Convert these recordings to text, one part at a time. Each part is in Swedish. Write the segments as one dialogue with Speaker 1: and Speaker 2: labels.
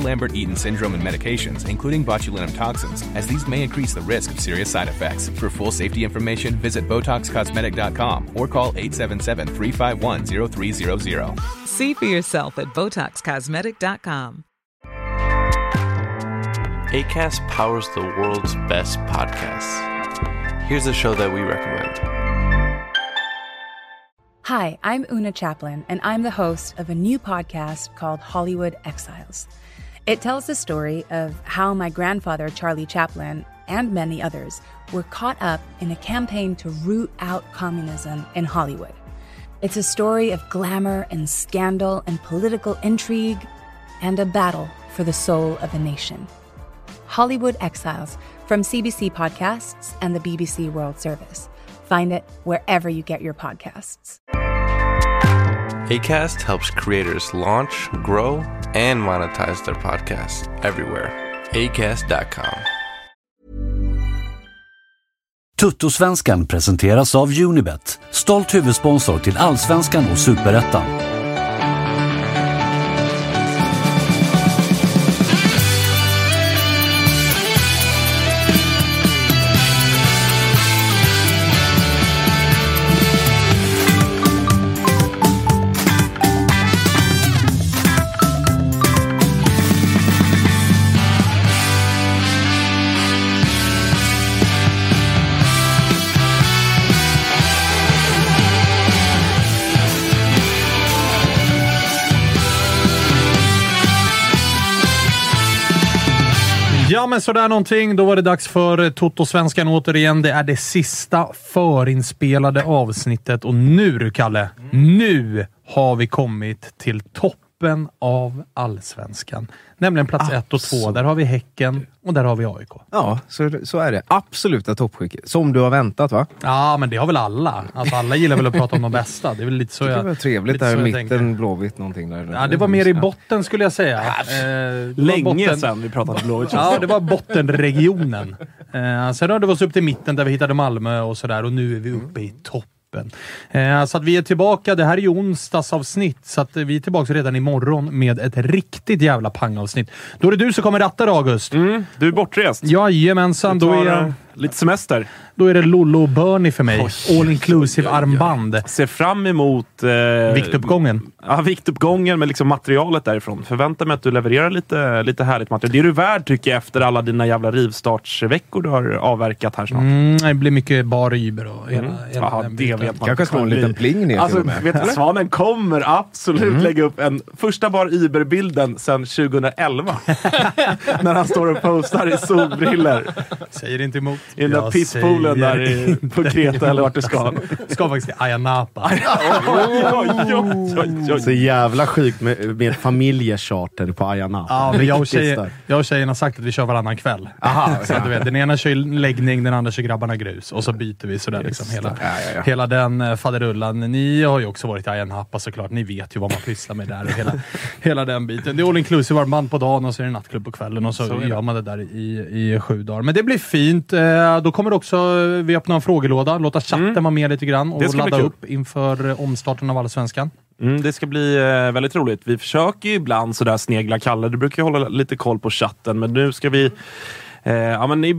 Speaker 1: Lambert-Eaton syndrome and medications, including botulinum toxins, as these may increase the risk of serious side effects. For full safety information, visit BotoxCosmetic.com or call 877-351-0300.
Speaker 2: See for yourself at BotoxCosmetic.com.
Speaker 3: ACAST powers the world's best podcasts. Here's a show that we recommend.
Speaker 4: Hi, I'm Una Chaplin, and I'm the host of a new podcast called Hollywood Exiles. It tells the story of how my grandfather, Charlie Chaplin, and many others were caught up in a campaign to root out communism in Hollywood. It's a story of glamour and scandal and political intrigue and a battle for the soul of a nation. Hollywood Exiles from CBC Podcasts and the BBC World Service. Find it wherever you get your podcasts.
Speaker 3: ACAST helps creators launch, grow, and monetize their podcasts everywhere. ACAST.com.
Speaker 5: Tuttosvenskan presenteras av Unibet, stolt huvudsponsor till Allsvenskan och Superettan.
Speaker 6: Ja, men sådär någonting. Då var det dags för eh, Toto-svenskan återigen. Det är det sista förinspelade avsnittet och nu, Kalle, nu har vi kommit till toppen av allsvenskan. Nämligen plats ett och två. Där har vi Häcken och där har vi AIK.
Speaker 7: Ja, så, så är det. Absoluta toppskicket. Som du har väntat, va?
Speaker 6: Ja, men det har väl alla. Alltså, alla gillar väl att prata om de bästa. Det är väl lite så jag...
Speaker 7: Det var trevligt där i mitten,
Speaker 6: tänker.
Speaker 7: Blåvitt någonting där.
Speaker 6: Ja, det var mer i botten skulle jag säga. Eh, det var
Speaker 8: Länge
Speaker 6: botten-
Speaker 8: sedan vi pratade Blåvitt.
Speaker 6: Ja, det var bottenregionen. Eh, sen har det varit upp till mitten där vi hittade Malmö och sådär och nu är vi uppe i toppen. Eh, så att vi är tillbaka. Det här är ju onsdagsavsnitt, så att vi är tillbaka redan imorgon med ett riktigt jävla pangavsnitt. Då är det du som kommer ratta August.
Speaker 8: Du är bortrest.
Speaker 6: Jajamensan, då är,
Speaker 8: eh, lite semester.
Speaker 6: Då är det Lollo och Bernie för mig. All inclusive armband.
Speaker 8: Ser fram emot... Eh,
Speaker 6: Viktuppgången.
Speaker 8: Ja, viktuppgången med liksom materialet därifrån. Förväntar mig att du levererar lite, lite härligt material. Det är du värd tycker jag efter alla dina jävla rivstartsveckor du har avverkat här snart.
Speaker 6: Mm, det blir mycket bar Uber och hela, hela
Speaker 8: Jaha,
Speaker 6: den
Speaker 8: det
Speaker 6: biten.
Speaker 8: vet man.
Speaker 7: Kanske slå en liten pling ner
Speaker 8: Alltså,
Speaker 7: till och med.
Speaker 8: vet du, Svanen kommer absolut lägga upp en första bar Uber-bilden sedan 2011. När han står och postar i solbrillor
Speaker 6: Säger inte emot.
Speaker 8: i den där pisspoolen
Speaker 6: säger
Speaker 8: där i, på Kreta eller vart du ska.
Speaker 6: Ska faktiskt till Ayia Napa.
Speaker 9: Så jävla sjukt med, med familjecharter på Ayia Napa.
Speaker 6: Ja, men jag och,
Speaker 9: starkt.
Speaker 6: jag och tjejen har sagt att vi kör varannan kväll. så att du vet, den ena kör läggning, den andra kör grabbarna grus och så byter vi sådär. Liksom, hela, hela den eh, faderullan. Ni har ju också varit i Ayia Napa såklart. Ni vet ju vad man pysslar med där. Och hela, hela den biten. Det är all inclusive armband på dagen och så är det nattklubb på kvällen och så, gör man det där i, i sju dagar. Men det blir fint. Eh, Då kommer det också, vi öppnar en frågelåda, låta chatten vara med lite grann
Speaker 8: Mm.
Speaker 6: Och ladda upp inför eh, omstarten av Allsvenskan.
Speaker 8: Mm, det ska bli eh, väldigt roligt. Vi försöker ju ibland sådär snegla Kalle. Du brukar ju hålla lite koll på chatten, men nu ska vi Eh, ja, men ni,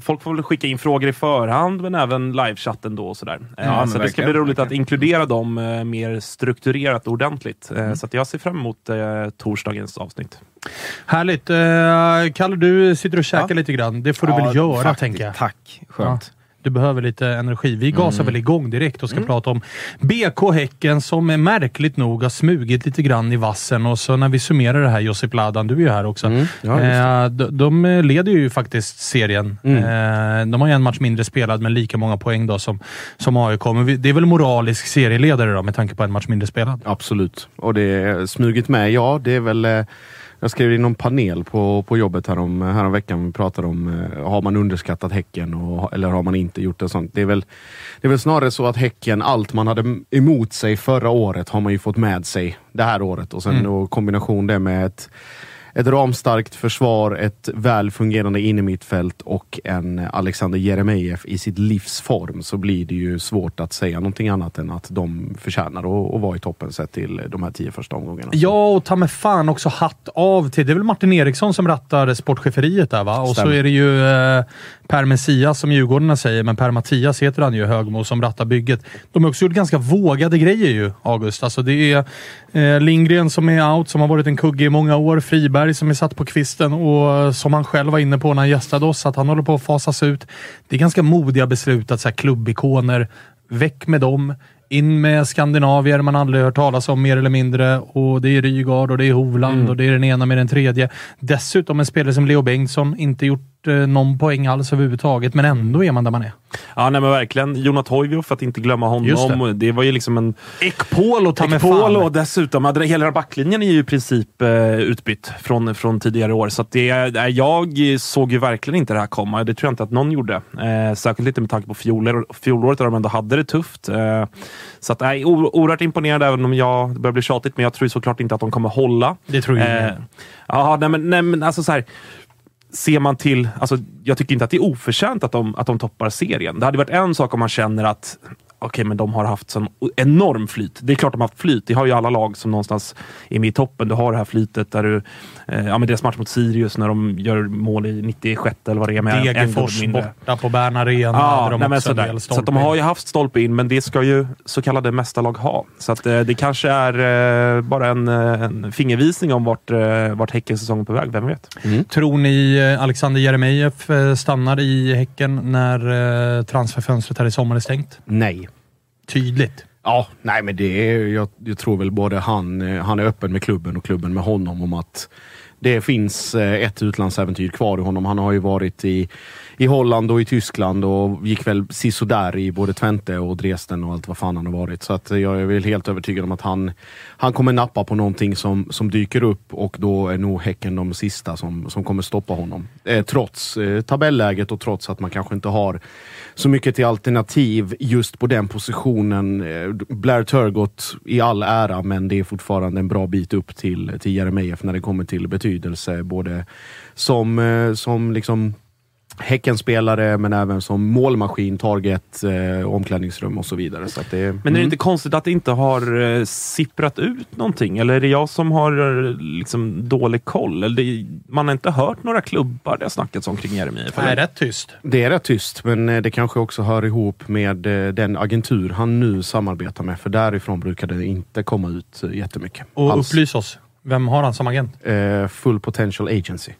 Speaker 8: folk får väl skicka in frågor i förhand, men även livechatten då och sådär. Eh,
Speaker 7: Ja,
Speaker 8: så det ska bli roligt att inkludera dem eh, mer strukturerat och ordentligt.
Speaker 7: Mm.
Speaker 8: Eh, Så att jag ser fram emot eh, torsdagens avsnitt.
Speaker 6: Härligt. Eh, Kalle, du sitter och käkar lite grann. Det får du väl göra,
Speaker 7: faktiskt.
Speaker 6: tänker jag.
Speaker 7: Tack. Skönt.
Speaker 6: Du behöver lite energi. Vi gasar
Speaker 8: Mm.
Speaker 6: väl igång direkt och ska prata om BK Häcken som är märkligt nog har smugit lite grann i vassen. Och så när vi summerar det här, Josip Ladan, du är ju här också.
Speaker 9: Mm. Ja,
Speaker 6: eh, de, de leder ju faktiskt serien.
Speaker 9: Mm.
Speaker 6: Eh, de har ju en match mindre spelad, men lika många poäng då som, som AIK. Men vi, det är väl moralisk serieledare då, med tanke på en match mindre spelad.
Speaker 9: Absolut. Och det är smugit med, ja det är väl... eh, Jag skrev i någon panel på, på jobbet härom, härom veckan. Vi pratade om, eh, har man underskattat Häcken och, eller har man inte gjort det? Sånt. Det, är väl, det är väl snarare så att Häcken, allt man hade emot sig förra året har man ju fått med sig det här året. Och sen
Speaker 6: Mm.
Speaker 9: då kombination det med ett, ett ramstarkt försvar, ett väl fungerande innermittfält och en Alexander Jeremejeff i sitt livs form så blir det ju svårt att säga någonting annat än att de förtjänar att, att vara i toppen sett till de här tio första omgångarna.
Speaker 6: Ja, och ta med fan också hatt av till... Det är väl Martin Eriksson som rattar sportcheferiet där va? Och så
Speaker 9: Stämmer.
Speaker 6: är det ju eh, Per Messias som Djurgårdarna säger, men Per Mattias heter han ju, Högmo, som rattar bygget. De har också gjort ganska vågade grejer ju, August. Alltså det är eh, Lindgren som är out, som har varit en kugge i många år. Friberg som är satt på kvisten och som han själv var inne på när han gästade oss, att han håller på att fasas ut. Det är ganska modiga beslut att så här, klubbikoner, väck med dem. In med skandinavier man aldrig hört talas om mer eller mindre. Och Det är Rygaard och det är Hovland och det är den ena med den tredje. Dessutom en spelare som Leo Bengtsson, inte gjort eh, någon poäng alls överhuvudtaget, men ändå är man där man är.
Speaker 8: Ja, nej, men verkligen. Jonat Toivio, för att inte glömma honom. Det. var ju liksom en...
Speaker 6: Ekpol och ta med
Speaker 8: Ekpol
Speaker 6: fan.
Speaker 8: och dessutom, hela backlinjen är ju i princip eh, utbytt från, från tidigare år. Så att det, jag såg ju verkligen inte det här komma. Det tror jag inte att någon gjorde. Eh, särskilt inte med tanke på fjolår, fjolåret där de ändå hade det tufft. Eh, så att, nej, o- oerhört imponerad, även om jag, det börjar bli tjatigt, men jag tror såklart inte att de kommer hålla.
Speaker 6: Det tror jag
Speaker 8: Eh,
Speaker 6: inte.
Speaker 8: ja, nej, men, nej, men alltså så här. Ser man till, alltså, jag tycker inte att det är oförtjänt att de, att de toppar serien. Det hade varit en sak om man känner att okej, men de har haft sån enorm flyt. Det är klart de har haft flyt. Det har ju alla lag som någonstans är med i toppen. Du har det här flytet där du, eh, ja men deras match mot Sirius när de gör mål i 96 eller vad det är med
Speaker 6: Degerfors borta på Bern Arena
Speaker 8: Ja,
Speaker 6: de
Speaker 8: nej, sådär.
Speaker 6: del
Speaker 8: så de har ju haft stolpe in, men det ska ju så kallade mästarlag ha. Så att, eh, det kanske är eh, bara en, eh, en fingervisning om vart, eh, vart Häckens säsong är på väg. Vem vet?
Speaker 6: Tror ni eh, Alexander Jeremejeff eh, stannar i Häcken när eh, transferfönstret här i sommar är stängt?
Speaker 9: Nej.
Speaker 6: Tydligt.
Speaker 9: Ja, nej men det är, jag, jag tror väl både han, eh, han är öppen med klubben och klubben med honom om att det finns eh, ett utlandsäventyr kvar i honom. Han har ju varit i, i Holland och i Tyskland och gick väl sisådär i både Twente och Dresden och allt vad fan han har varit. Så att jag är väl helt övertygad om att han, han kommer nappa på någonting som, som dyker upp och då är nog Häcken de sista som, som kommer stoppa honom. Eh, trots eh, tabelläget och trots att man kanske inte har så mycket till alternativ just på den positionen. Eh, Blair Turgott i all ära, men det är fortfarande en bra bit upp till, till Jeremejeff när det kommer till betydelse. Både som, eh, som liksom Häckenspelare, men även som målmaskin, target, eh, omklädningsrum och så vidare. Så att det,
Speaker 8: Men är det inte konstigt att det inte har eh, sipprat ut någonting? Eller är det jag som har eh, liksom, dålig koll? Eller det, man har inte hört några klubbar det har snackats om kring Jeremejeff?
Speaker 6: Nej,
Speaker 8: eller?
Speaker 6: rätt tyst.
Speaker 9: Det är rätt tyst, men eh, det kanske också hör ihop med eh, den agentur han nu samarbetar med. För därifrån brukar det inte komma ut eh, jättemycket.
Speaker 6: Och
Speaker 9: alls.
Speaker 6: upplys oss. Vem har han som agent?
Speaker 9: Eh, full Potential Agency.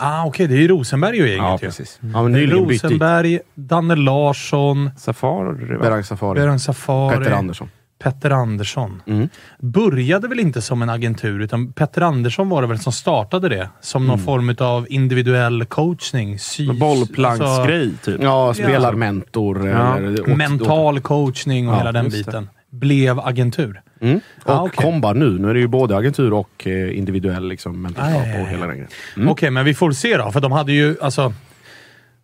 Speaker 6: Ah, Okej, det är ju Rosenberg ju gänget
Speaker 9: Ja,
Speaker 6: ju.
Speaker 9: precis. Ja, men nyligen bytt dit.
Speaker 6: Rosenberg, Danne Larsson,
Speaker 8: Safari, va?
Speaker 9: Berang Safari.
Speaker 6: Berang Safari,
Speaker 9: Petter Andersson.
Speaker 6: Petter Andersson.
Speaker 9: Mm.
Speaker 6: Började väl inte som en agentur, utan Petter Andersson var det väl som startade det. Som
Speaker 9: Mm.
Speaker 6: någon form av individuell coachning.
Speaker 8: Någon Bollplanksgrej, typ.
Speaker 9: Ja, spelarmentor.
Speaker 8: Ja.
Speaker 9: eller- och-
Speaker 6: mental coachning och
Speaker 9: Ja,
Speaker 6: hela den
Speaker 9: just det.
Speaker 6: biten. Blev agentur.
Speaker 9: Mm. Och
Speaker 6: Ah, okej.
Speaker 9: kombar nu. Nu är det ju både agentur och eh, individuell liksom, mentorskap
Speaker 6: Ah,
Speaker 9: och hela den grejen. Mm.
Speaker 6: Okej, men vi får se då. För de hade ju, alltså...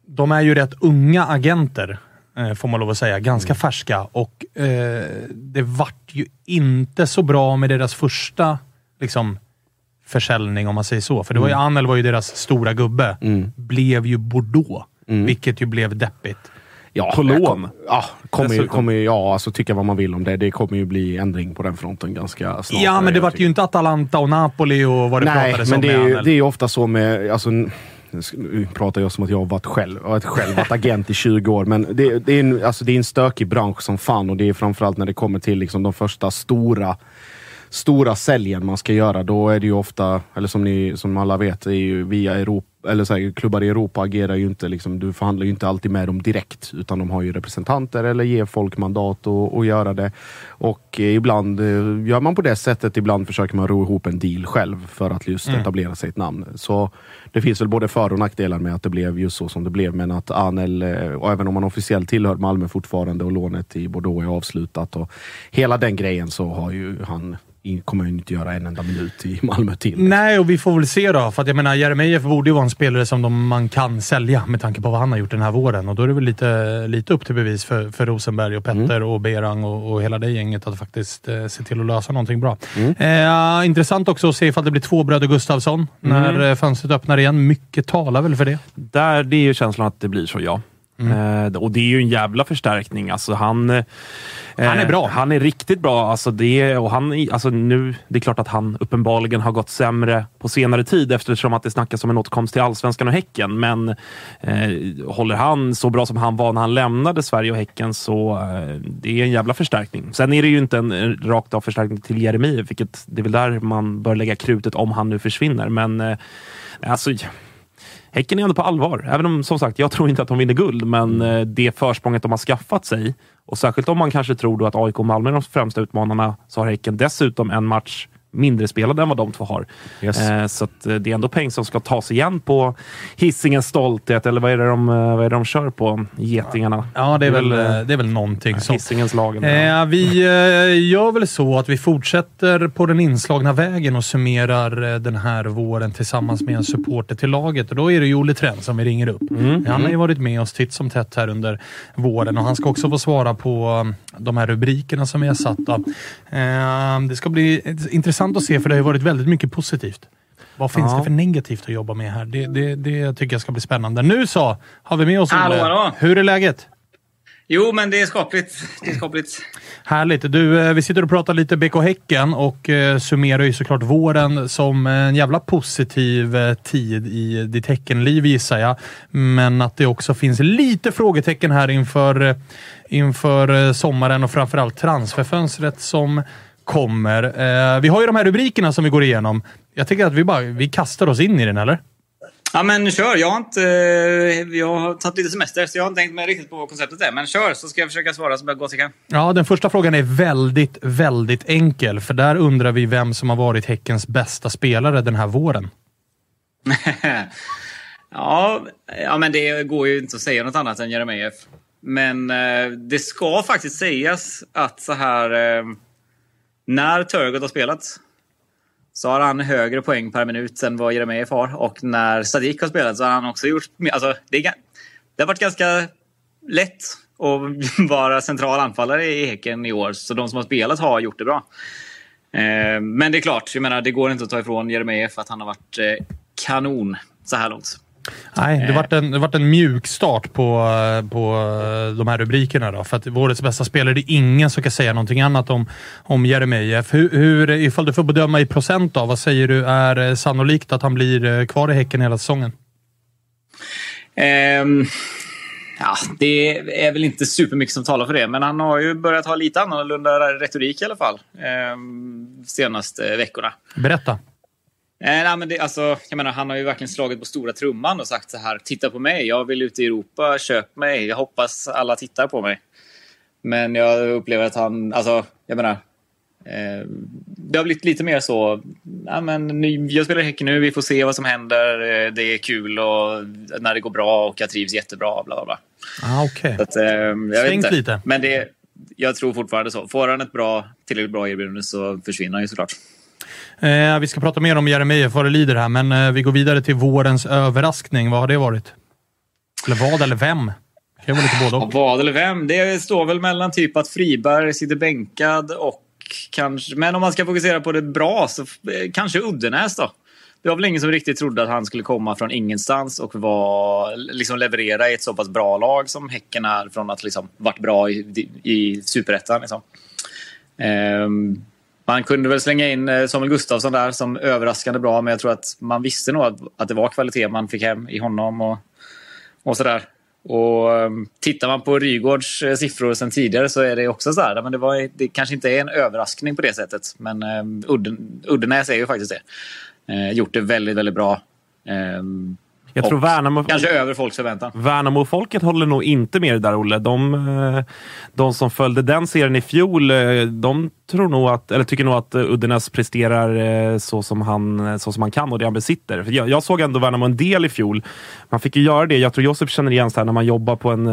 Speaker 6: De är ju rätt unga agenter, eh, får man lov att säga. Ganska
Speaker 9: Mm.
Speaker 6: färska. Och eh, det vart ju inte så bra med deras första liksom, försäljning, om man säger så. För det var ju, Anel var ju deras stora gubbe.
Speaker 9: Mm.
Speaker 6: Blev ju Bordeaux,
Speaker 9: Mm.
Speaker 6: vilket ju blev deppigt.
Speaker 9: Ja,
Speaker 8: På lån.
Speaker 9: kom- Ja, kommer, kommer, ja, alltså tycka vad man vill om det. Det kommer ju bli ändring på den fronten ganska snart.
Speaker 6: ja, men det vart ju inte Atalanta och Napoli och vad det
Speaker 9: Nej,
Speaker 6: pratades
Speaker 9: men
Speaker 6: om
Speaker 9: det
Speaker 6: med
Speaker 9: är, det är ju ofta så med... Alltså, nu pratar jag som att jag har varit själv, jag har själv varit agent i 20 år, men det, det, är en, alltså, det är en stökig bransch som fan och det är framförallt när det kommer till liksom, de första stora stora säljen man ska göra, då är det ju ofta, eller som ni som alla vet, är ju via Europa, eller så här, klubbar i Europa agerar ju inte, liksom, du förhandlar ju inte alltid med dem direkt. Utan de har ju representanter eller ger folk mandat att göra det. Och eh, ibland eh, gör man på det sättet, ibland försöker man ro ihop en deal själv för att just
Speaker 6: Mm.
Speaker 9: etablera sig ett namn. Så det finns väl både för och nackdelar med att det blev just så som det blev. Men att Anel, eh, och även om man officiellt tillhör Malmö fortfarande och lånet i Bordeaux är avslutat och hela den grejen så har ju han kommer ju inte göra en enda minut i Malmö till.
Speaker 6: Nej, och vi får väl se då. För att jag menar, Jeremejeff borde ju vara en spelare som de, man kan sälja med tanke på vad han har gjort den här våren. Och då är det väl lite, lite upp till bevis för, för Rosenberg och Petter och Berang och, och hela det gänget att faktiskt eh, se till att lösa någonting bra. Eh, intressant också att se ifall det blir två bröder Gustafsson när eh, fönstret öppnar igen. Mycket talar väl för det.
Speaker 8: Där, det är ju känslan att det blir så, ja. Eh, och det är ju en jävla förstärkning. Alltså han, eh,
Speaker 6: Han är bra.
Speaker 8: Han är riktigt bra. Alltså det, och han, alltså nu, det är klart att han uppenbarligen har gått sämre på senare tid eftersom att det snackas om en återkomst till Allsvenskan och Häcken. Men eh, håller han så bra som han var när han lämnade Sverige och Häcken så eh, det är en jävla förstärkning. Sen är det ju inte en eh, rakt av förstärkning till Jeremejeff, vilket det är väl där man bör lägga krutet om han nu försvinner. Men eh, alltså Häcken är ändå på allvar. Även om, som sagt, jag tror inte att de vinner guld, men eh, det försprånget de har skaffat sig och särskilt om man kanske tror då att AIK och Malmö är de främsta utmanarna, så har Häcken dessutom en match mindre spelad än vad de två har.
Speaker 9: Yes.
Speaker 8: Eh, så att, eh, det är ändå pengar som ska tas igen på Hisingens stolthet, eller vad är det de, eh, vad är de kör på? Getingarna.
Speaker 6: Ja, det är väl,
Speaker 8: eh,
Speaker 6: det är väl någonting sånt.
Speaker 8: Hisingens lag. eller-
Speaker 6: Eh, vi eh, gör väl så att vi fortsätter på den inslagna vägen och summerar den här våren tillsammans med en supporter till laget. Och då är det ju Olle Trend som vi ringer upp. Han har ju varit med oss titt som tätt här under våren och han ska också få svara på de här rubrikerna som vi har satt. Det ska bli eh, intressant att se för det har varit väldigt mycket positivt. Vad finns
Speaker 8: Ja.
Speaker 6: det för negativt att jobba med här? Det, det, det tycker jag ska bli spännande. Nu så har vi med oss Olle.
Speaker 10: Hallå, hallå.
Speaker 6: Hur är läget?
Speaker 10: Jo, men det är skapligt. Det är skapligt.
Speaker 6: Härligt. Du, eh, vi sitter och pratar lite BK Häcken och eh, summerar ju såklart våren som en jävla positiv eh, tid i ditt Häckenliv gissar jag. Men att det också finns lite frågetecken här inför, inför sommaren och framförallt transferfönstret som kommer. Eh, vi har ju de här rubrikerna som vi går igenom. Jag tycker att vi bara vi kastar oss in i den, eller?
Speaker 10: Ja, men kör. Jag har, inte, jag har tagit lite semester, så jag har inte tänkt mig riktigt på vad konceptet är. Men kör, så ska jag försöka svara så gott jag kan.
Speaker 6: Ja, den första frågan är väldigt, väldigt enkel. För där undrar vi vem som har varit Häckens bästa spelare den här våren.
Speaker 10: ja, ja, men det går ju inte att säga något annat än Jeremejeff. Men eh, det ska faktiskt sägas att så här... Eh, när Turgut har spelat så har han högre poäng per minut än vad Jeremejeff har. Och när Sadik har spelat så har han också gjort... Alltså, det, är, det har varit ganska lätt att vara central anfallare i Häcken i år. Så de som har spelat har gjort det bra. Eh, men det är klart, jag menar, det går inte att ta ifrån Jeremejeff att han har varit eh, kanon så här långt.
Speaker 6: Nej, det vart en, det vart en mjuk start på, eh, på eh, de här rubrikerna. Då, för att årets bästa spelare, det är ingen som kan säga någonting annat om, om Jeremejeff. Hur, hur, ifall du får bedöma i procent, då, vad säger du är eh, sannolikt att han blir eh, kvar i Häcken hela säsongen?
Speaker 10: Ehm, ja, det är väl inte supermycket som talar för det, men han har ju börjat ha lite annorlunda retorik i alla fall. Um, senaste veckorna.
Speaker 6: Berätta.
Speaker 10: Eh, nej, men det, alltså, jag menar, han har ju verkligen slagit på stora trumman och sagt så här. Titta på mig, jag vill ut i Europa, köp mig. Jag hoppas alla tittar på mig. Men jag upplever att han, alltså, jag menar. Eh, det har blivit lite mer så. Ja, men, jag spelar Häcken nu, vi får se vad som händer. Eh, Det är kul och när det går bra och jag trivs jättebra. Bla, bla, bla.
Speaker 6: Ah, Okej.
Speaker 10: Så att, eh, jag vet
Speaker 6: Svängt
Speaker 10: inte.
Speaker 6: lite.
Speaker 10: Men det, jag tror fortfarande så. Får han ett bra, tillräckligt bra erbjudande så försvinner han ju såklart.
Speaker 6: Eh, vi ska prata mer om Jeremejeff vad det lider här, men eh, vi går vidare till vårens överraskning. Vad har det varit? Eller vad eller vem? Det kan ju vara lite både
Speaker 10: Ja,
Speaker 6: och.
Speaker 10: vad eller vem? Det står väl mellan typ att Friberg sitter bänkad och kanske... Men om man ska fokusera på det bra så eh, kanske Uddenäs då. Det var väl ingen som riktigt trodde att han skulle komma från ingenstans och var, liksom leverera i ett så pass bra lag som Häcken är från att liksom varit bra i, i superettan. Liksom. Ehm, man kunde väl slänga in eh, Samuel Gustafsson där som överraskande bra, men jag tror att man visste nog att, att det var kvalitet man fick hem i honom och, och sådär. Och ehm, tittar man på Rygårds eh, siffror sen tidigare så är det också så här. Men det, var, det kanske inte är en överraskning på det sättet. Men ehm, Udden, Uddenäs är ju faktiskt det. Eh, gjort det väldigt, väldigt bra. Ehm,
Speaker 8: jag tror Värnamo...
Speaker 10: Kanske över folks förväntan.
Speaker 8: Värnamo-folket håller nog inte med dig där, Olle. De, eh, de som följde den serien i fjol, eh, de tror nog att, eller tycker nog att eh, Uddenäs presterar så som, han, så som han kan och det han besitter. För jag, jag såg ändå Värnamo en del i fjol. Man fick ju göra det. Jag tror Josef känner igen här, när man jobbar på en,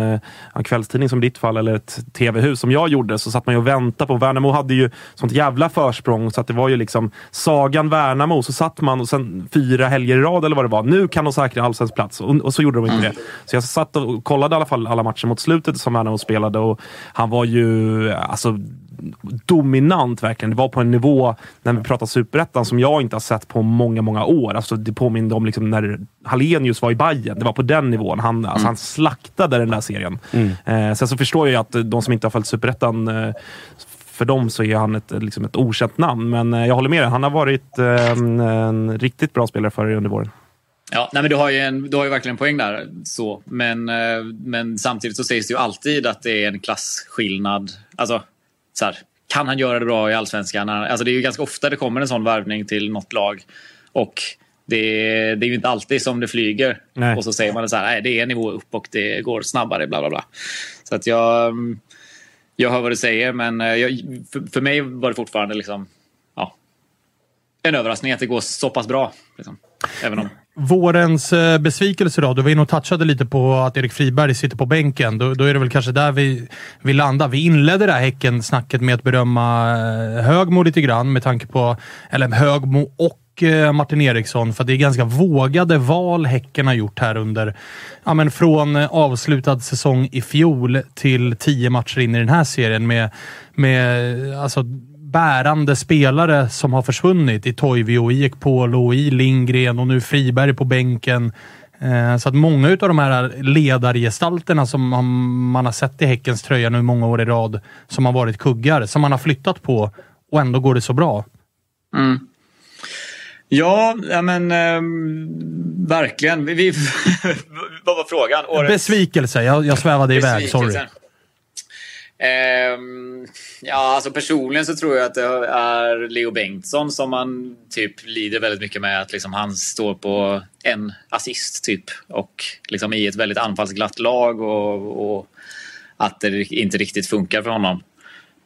Speaker 8: en kvällstidning som ditt fall, eller ett tv-hus som jag gjorde, så satt man ju och väntade på. Värnamo hade ju sånt jävla försprång så att det var ju liksom sagan Värnamo. Så satt man och sen fyra helger i rad eller vad det var. Nu kan de säkra allsvensk plats. Och, och, så gjorde de inte mm. det. Så jag satt och kollade i alla fall alla matcher mot slutet som Värnamo spelade och han var ju alltså, dominant verkligen. Det var på en nivå, när vi pratar superettan, som jag inte har sett på många, många år. Alltså, det påminde om liksom när Hallenius var i Bayern. Det var på den nivån. Han, mm. alltså, han slaktade den där serien. Mm. Eh, sen så förstår jag att de som inte har följt superettan eh, för dem så är han ett, liksom ett okänt namn. Men eh, jag håller med dig. Han har varit eh, en riktigt bra spelare för er under våren.
Speaker 10: Ja, nej, men du har ju, en, du har ju verkligen en poäng där. Så. Men, eh, men samtidigt så sägs det ju alltid att det är en klasskillnad. Alltså, så här, kan han göra det bra i allsvenskan? Alltså, det är ju ganska ofta det kommer en sån värvning till något lag. Och det, det är ju inte alltid som det flyger. Nej. Och så säger man så här, nej, det är nivå upp och det går snabbare. Bla, bla, bla. Så att jag, jag hör vad du säger, men eh, jag, för, för mig var det fortfarande liksom, ja, en överraskning att det går så pass bra. Liksom. Även om
Speaker 6: Vårens eh, besvikelse då? Du var inne och touchade lite på att Erik Friberg sitter på bänken. Då, då är det väl kanske där vi, vi landar. Vi inledde det här Häcken-snacket med att berömma eh, Högmo lite grann med tanke på, eller Högmo och eh, Martin Eriksson, för det är ganska vågade val Häcken har gjort här under, ja men från avslutad säsong i fjol till tio matcher in i den här serien med, med alltså bärande spelare som har försvunnit i Toivio, i Ekpolo, i Lindgren och nu Friberg på bänken. Eh, så att många av de här ledargestalterna som man har sett i Häckens tröja nu många år i rad, som har varit kuggar, som man har flyttat på och ändå går det så bra.
Speaker 10: Mm. Ja, ja men eh, verkligen. Vi, vi, vad var frågan?
Speaker 6: Årets... Besvikelse. Jag, jag svävade iväg, sorry.
Speaker 10: Um, ja, alltså personligen så tror jag att det är Leo Bengtsson som man typ lider väldigt mycket med. Att liksom han står på en assist typ och liksom i ett väldigt anfallsglatt lag och, och att det inte riktigt funkar för honom.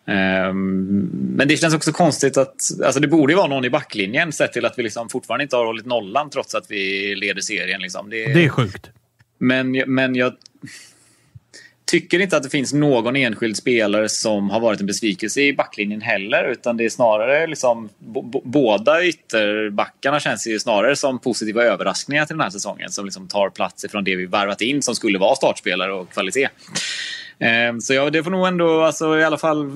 Speaker 10: Um, men det känns också konstigt att alltså det borde ju vara någon i backlinjen sett till att vi liksom fortfarande inte har hållit nollan trots att vi leder serien. Liksom.
Speaker 6: Det, det är sjukt.
Speaker 10: Men, men jag tycker inte att det finns någon enskild spelare som har varit en besvikelse i backlinjen heller. Utan det är snarare liksom, båda ytterbackarna känns ju snarare som positiva överraskningar till den här säsongen. Som liksom tar plats ifrån det vi värvat in som skulle vara startspelare och kvalitet. Ehm, så ja, det får nog ändå, alltså, i alla fall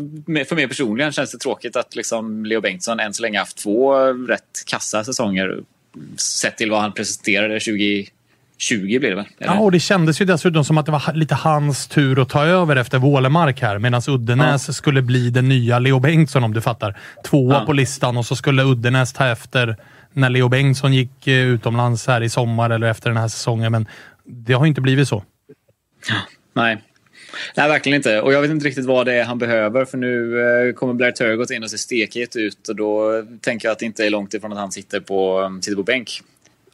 Speaker 10: för mig personligen känns det tråkigt att liksom Leo Bengtsson än så länge haft två rätt kassa säsonger. Sett till vad han presenterade 20 20 blir det väl?
Speaker 6: Eller? Ja, och det kändes ju dessutom som att det var lite hans tur att ta över efter Wålemark här. Medan Uddenäs ja. skulle bli den nya Leo Bengtsson om du fattar. Tvåa ja. på listan och så skulle Uddenäs ta efter när Leo Bengtsson gick eh, utomlands här i sommar eller efter den här säsongen. Men det har inte blivit så.
Speaker 10: Nej. Nej, verkligen inte. Och jag vet inte riktigt vad det är han behöver för nu eh, kommer Blair Turgott in och ser stekhet ut och då tänker jag att det inte är långt ifrån att han sitter på, sitter på bänk.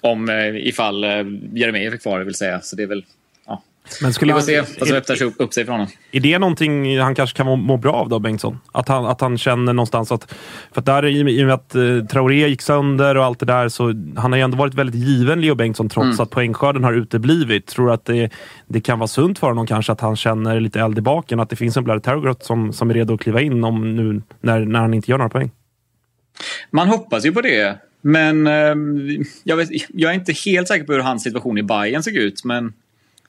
Speaker 10: Om eh, ifall eh, Jeremejeff är kvar, vill säga. Så det är väl... Ja. Men skulle Vi får se vad som öppnar sig upp, upp sig för honom.
Speaker 8: Är det någonting han kanske kan må, må bra av då, Bengtsson? Att han, att han känner någonstans att... För att där, i, i och med att eh, Traoré gick sönder och allt det där, så han har ju ändå varit väldigt given, Leo Bengtsson, trots mm. att poängskörden har uteblivit. Tror att det, det kan vara sunt för honom kanske att han känner lite eld i baken? Att det finns en Blair Terrorgrott som, som är redo att kliva in om nu, när, när han inte gör några poäng?
Speaker 10: Man hoppas ju på det. Men eh, jag, vet, jag är inte helt säker på hur hans situation i Bayern såg ut. Men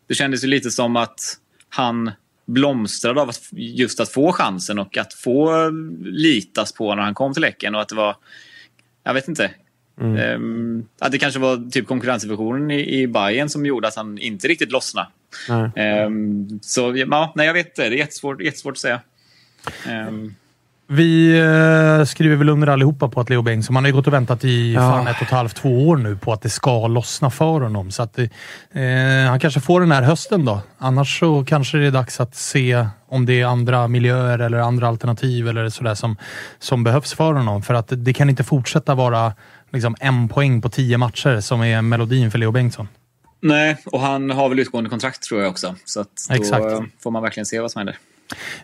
Speaker 10: det kändes ju lite som att han blomstrade av att, just att få chansen och att få litas på när han kom till Häcken. Och att det var, jag vet inte. Mm. Um, att det kanske var typ konkurrenssituationen i, i Bayern som gjorde att han inte riktigt lossnade. Mm. Så ja, nej, jag vet inte. Det är jättesvårt, jättesvårt att säga. Um,
Speaker 6: vi eh, skriver väl under allihopa på att Leo Bengtsson, man har ju gått och väntat i ja. fan ett och ett halvt, två år nu på att det ska lossna för honom. Så att, eh, han kanske får den här hösten då. Annars så kanske det är dags att se om det är andra miljöer eller andra alternativ eller sådär som, som behövs för honom. För att det kan inte fortsätta vara liksom, en poäng på tio matcher som är melodin för Leo Bengtsson.
Speaker 10: Nej, och han har väl utgående kontrakt tror jag också. Så att då
Speaker 6: Exakt.
Speaker 10: får man verkligen se vad som händer.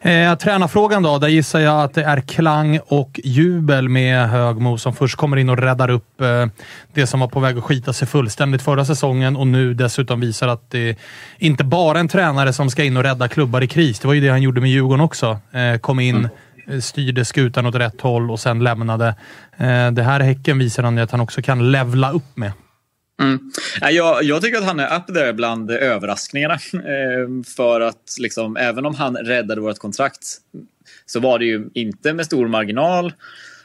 Speaker 6: Eh, tränarfrågan då. Där gissar jag att det är klang och jubel med Högmo som först kommer in och räddar upp eh, det som var på väg att skita sig fullständigt förra säsongen och nu dessutom visar att det inte bara är en tränare som ska in och rädda klubbar i kris. Det var ju det han gjorde med Djurgården också. Eh, kom in, eh, styrde skutan åt rätt håll och sen lämnade. Eh, det här Häcken visar han ju att han också kan levla upp med.
Speaker 10: Mm. Jag, jag tycker att han är up there bland överraskningarna. Ehm, för att liksom, även om han räddade vårt kontrakt så var det ju inte med stor marginal.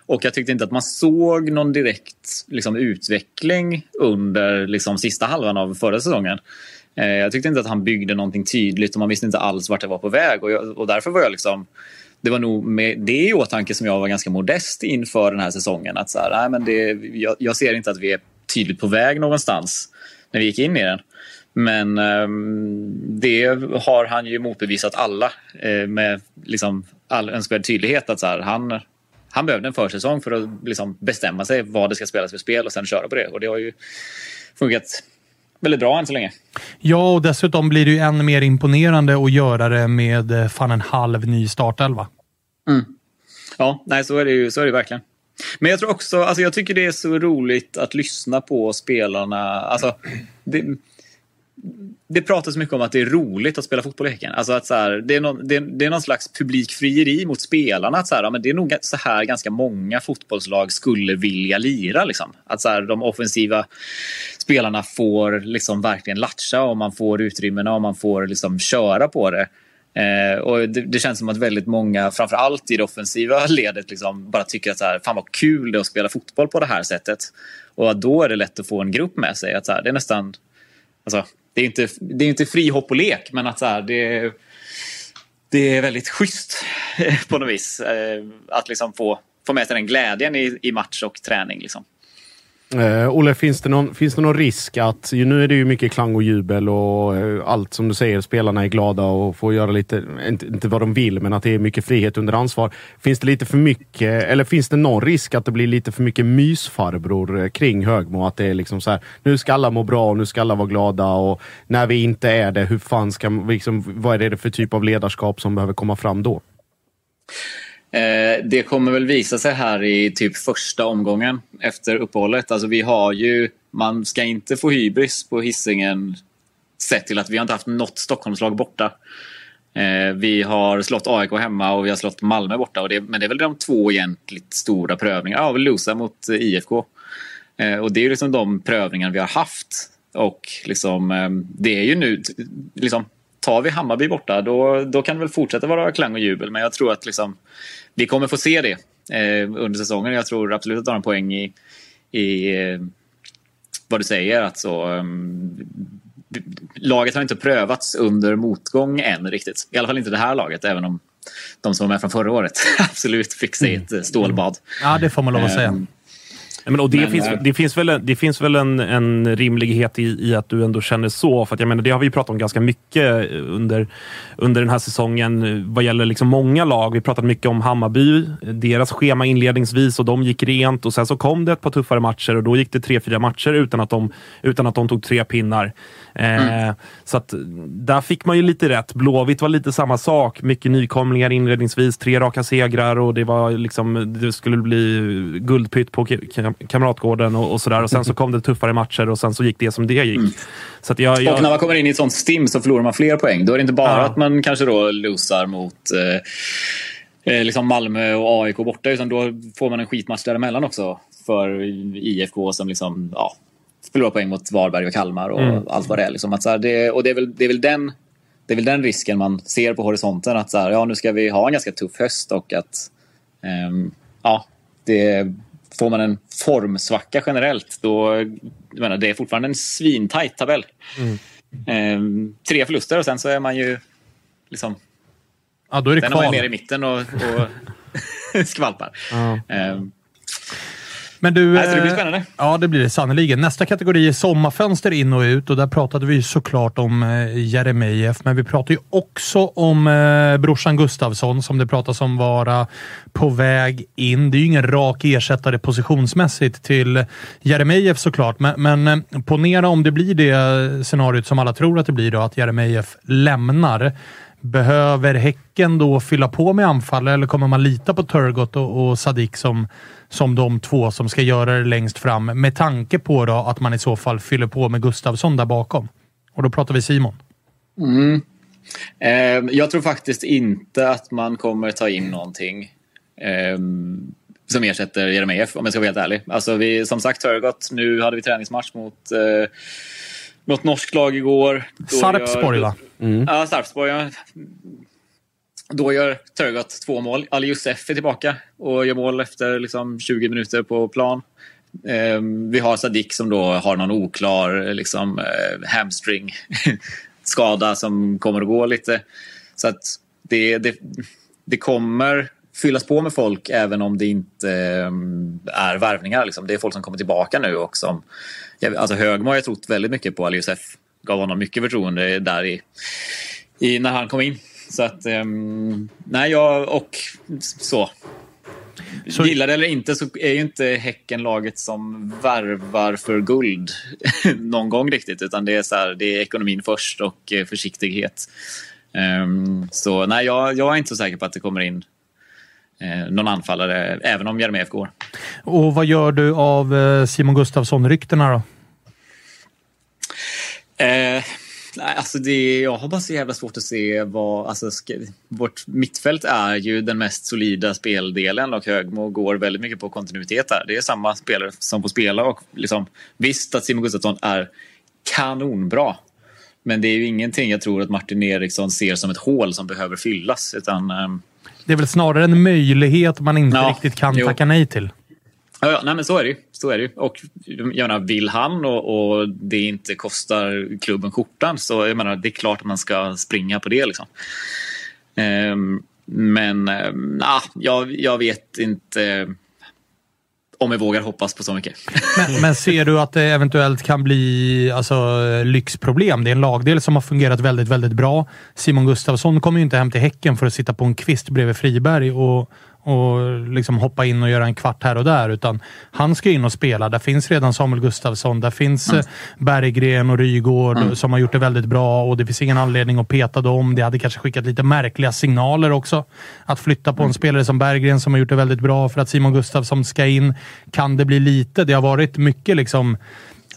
Speaker 10: Och jag tyckte inte att man såg någon direkt liksom, utveckling under liksom, sista halvan av förra säsongen. Ehm, jag tyckte inte att han byggde någonting tydligt och man visste inte alls vart det var på väg. Och, jag, och därför var jag liksom... Det var nog med det i åtanke som jag var ganska modest inför den här säsongen. Att så här, nej, men det, jag, jag ser inte att vi är tydligt på väg någonstans när vi gick in i den. Men ehm, det har han ju motbevisat alla eh, med liksom all önskvärd tydlighet. att så här, han, han behövde en försäsong för att liksom bestämma sig vad det ska spelas för spel och sen köra på det. Och det har ju funkat väldigt bra än så länge.
Speaker 6: Ja, och dessutom blir det ju än mer imponerande att göra det med eh, fan en halv ny startelva.
Speaker 10: Ja, nej, så är det ju så är det verkligen. Men jag tror också, alltså jag tycker det är så roligt att lyssna på spelarna. Alltså, det, det pratas mycket om att det är roligt att spela fotboll i Häcken. Alltså att så här, det, är någon, det, är, det är någon slags publikfrieri mot spelarna. Att så här, ja, men det är nog så här ganska många fotbollslag skulle vilja lira. Liksom. Att så här, de offensiva spelarna får liksom verkligen latcha och man får utrymmena och man får liksom köra på det. Eh, och det, det känns som att väldigt många, framför allt i det offensiva ledet, liksom bara tycker att så här, fan vad kul det är att spela fotboll på det här sättet. Och att då är det lätt att få en grupp med sig. Att så här, det är nästan... Alltså, det är inte, det är inte frihopp och lek, men att så här, det, är, det är väldigt schysst på något vis. Eh, att liksom få, få med sig den glädjen i, i match och träning. Liksom.
Speaker 9: Eh, Olle, finns det, någon, finns det någon risk att, ju, nu är det ju mycket klang och jubel och eh, allt som du säger, spelarna är glada och får göra lite, inte, inte vad de vill, men att det är mycket frihet under ansvar. Finns det lite för mycket, eller finns det någon risk att det blir lite för mycket mysfarbror eh, kring Högmo? Att det är liksom så här, nu ska alla må bra och nu ska alla vara glada och när vi inte är det, hur fan ska, liksom, vad är det för typ av ledarskap som behöver komma fram då?
Speaker 10: Eh, det kommer väl visa sig här i typ första omgången efter uppehållet. Alltså vi har ju, man ska inte få hybris på hissingen sett till att vi har inte haft något Stockholmslag borta. Eh, vi har slått AIK hemma och vi har slått Malmö borta. Och det, men det är väl de två egentligt stora prövningarna. Ja, vi losar mot eh, IFK. Eh, och det är liksom de prövningar vi har haft. Och liksom, eh, det är ju nu, liksom, tar vi Hammarby borta då, då kan det väl fortsätta vara klang och jubel. Men jag tror att liksom, vi kommer få se det eh, under säsongen. Jag tror absolut att du har en poäng i, i eh, vad du säger. Att så, ehm, laget har inte prövats under motgång än riktigt. I alla fall inte det här laget, även om de som var med från förra året absolut fick sig ett eh, stålbad.
Speaker 6: Ja, det får man lov att säga.
Speaker 8: Ja, men, och det,
Speaker 10: Men,
Speaker 8: finns,
Speaker 10: eh,
Speaker 8: det finns väl, en- det finns väl en, en rimlighet i, i att du ändå känner så. För att jag menar, det har vi pratat om ganska mycket under, under den här säsongen eh, vad gäller liksom många lag. Vi pratat mycket om Hammarby, deras schema inledningsvis och de gick rent och sen så kom det ett par tuffare matcher och då gick det tre, fyra matcher utan att de, utan att de tog tre pinnar. Eh, Så att där fick man ju lite rätt. Blåvitt var lite samma sak. Mycket nykomlingar inledningsvis, tre raka segrar och det var liksom, det skulle bli guldpytt på Ka- Kamratgården och, och sådär. Och sen så kom det tuffare matcher och sen så gick det som det gick. Så att jag, jag,
Speaker 10: Och när man kommer in i ett sånt stim så förlorar man fler poäng. Då är det inte bara
Speaker 8: Ja.
Speaker 10: att man kanske då losar mot eh, eh, liksom Malmö och AIK borta. Utan då får man en skitmatch däremellan också. För IFK som liksom, ja, förlorar poäng mot Varberg och Kalmar och
Speaker 8: Mm.
Speaker 10: allt vad det är. Liksom. Att så här, det, och det är, väl, det, är väl den, det är väl den risken man ser på horisonten. Att så här, ja, nu ska vi ha en ganska tuff höst och att ehm, ja, det, får man en formsvacka generellt då jag menar, det är fortfarande en svintajt tabell. Ehm, tre förluster och sen så är man ju liksom,
Speaker 6: Ja, då är det
Speaker 10: sen är man ju
Speaker 6: kval.
Speaker 10: nere i mitten och, och skvalpar. Ehm,
Speaker 6: Men du,
Speaker 10: Nej, så det blir
Speaker 6: eh,
Speaker 10: spännande.
Speaker 6: Ja, det blir det sannerligen. Nästa kategori är sommarfönster in och ut och där pratade vi såklart om eh, Jeremejeff, men vi pratade ju också om eh, brorsan Gustavsson som det pratas om vara på väg in. Det är ju ingen rak ersättare positionsmässigt till Jeremejeff såklart, men, men ponera om det blir det scenariot som alla tror att det blir då, att Jeremejeff lämnar. Behöver Häcken då fylla på med anfall eller kommer man lita på Turgott och, och Sadik som, som de två som ska göra det längst fram med tanke på då att man i så fall fyller på med Gustavsson där bakom? Och då pratar vi Simon.
Speaker 10: Mm. Eh, jag tror faktiskt inte att man kommer ta in någonting eh, som ersätter Jeremejeff om jag ska vara helt ärlig. Alltså vi, som sagt Turgott, nu hade vi träningsmatch mot eh, något norskt lag igår. Då
Speaker 6: Sarpsborg va?
Speaker 10: Ja, Sarpsborg. Ja. Då gör Turgott två mål. Ali Youssef är tillbaka och gör mål efter liksom 20 minuter på plan. Ehm, vi har Sadik som då har någon oklar liksom, eh, hamstring skada som kommer att gå lite. Så att det, det, det kommer fyllas på med folk även om det inte ehm, är värvningar. Liksom. Det är folk som kommer tillbaka nu och som... Alltså Högmo har jag trott väldigt mycket på Ali Youssef. Gav honom mycket förtroende där i, i, när han kom in. Så att, ehm, nej, jag och så.
Speaker 6: Så-
Speaker 10: Gillar det eller inte så är ju inte Häcken laget som värvar för guld någon gång riktigt. Utan det är, så här, det är ekonomin först och eh, försiktighet. Ehm, så nej, jag, jag är inte så säker på att det kommer in eh, någon anfallare, även om Jeremejeff går.
Speaker 6: Och vad gör du av eh, Simon Gustafsson-ryktena då?
Speaker 10: Eh, nej, alltså det, jag har bara så jävla svårt att se vad... Alltså, ska, vårt mittfält är ju den mest solida speldelen och Högmo går väldigt mycket på kontinuitet där. Det är samma spelare som får spela och liksom, visst att Simon Gustafsson är kanonbra. Men det är ju ingenting jag tror att Martin Eriksson ser som ett hål som behöver fyllas. Utan, ehm,
Speaker 6: Det är väl snarare en möjlighet man inte
Speaker 10: Ja,
Speaker 6: riktigt kan
Speaker 10: jo.
Speaker 6: tacka nej till.
Speaker 10: Ja, ja, nej, men så är det ju. Så är det ju. Och jag menar, vill han och, och det inte kostar klubben skjortan så jag menar, det är klart att man ska springa på det. Liksom. Ehm, men ehm, ah, jag, jag vet inte om jag vågar hoppas på så mycket.
Speaker 6: Men, men ser du att det eventuellt kan bli alltså, lyxproblem? Det är en lagdel som har fungerat väldigt, väldigt bra. Simon Gustafsson kommer ju inte hem till Häcken för att sitta på en kvist bredvid Friberg och, och liksom hoppa in och göra en kvart här och där. Utan han ska in och spela. Där finns redan Samuel Gustafsson. Där finns eh, Berggren och Rygård som har gjort det väldigt bra och det finns ingen anledning att peta dem. Det hade kanske skickat lite märkliga signaler också. Att flytta på en spelare som Berggren som har gjort det väldigt bra för att Simon Gustafsson ska in. Kan det bli lite? Det har varit mycket liksom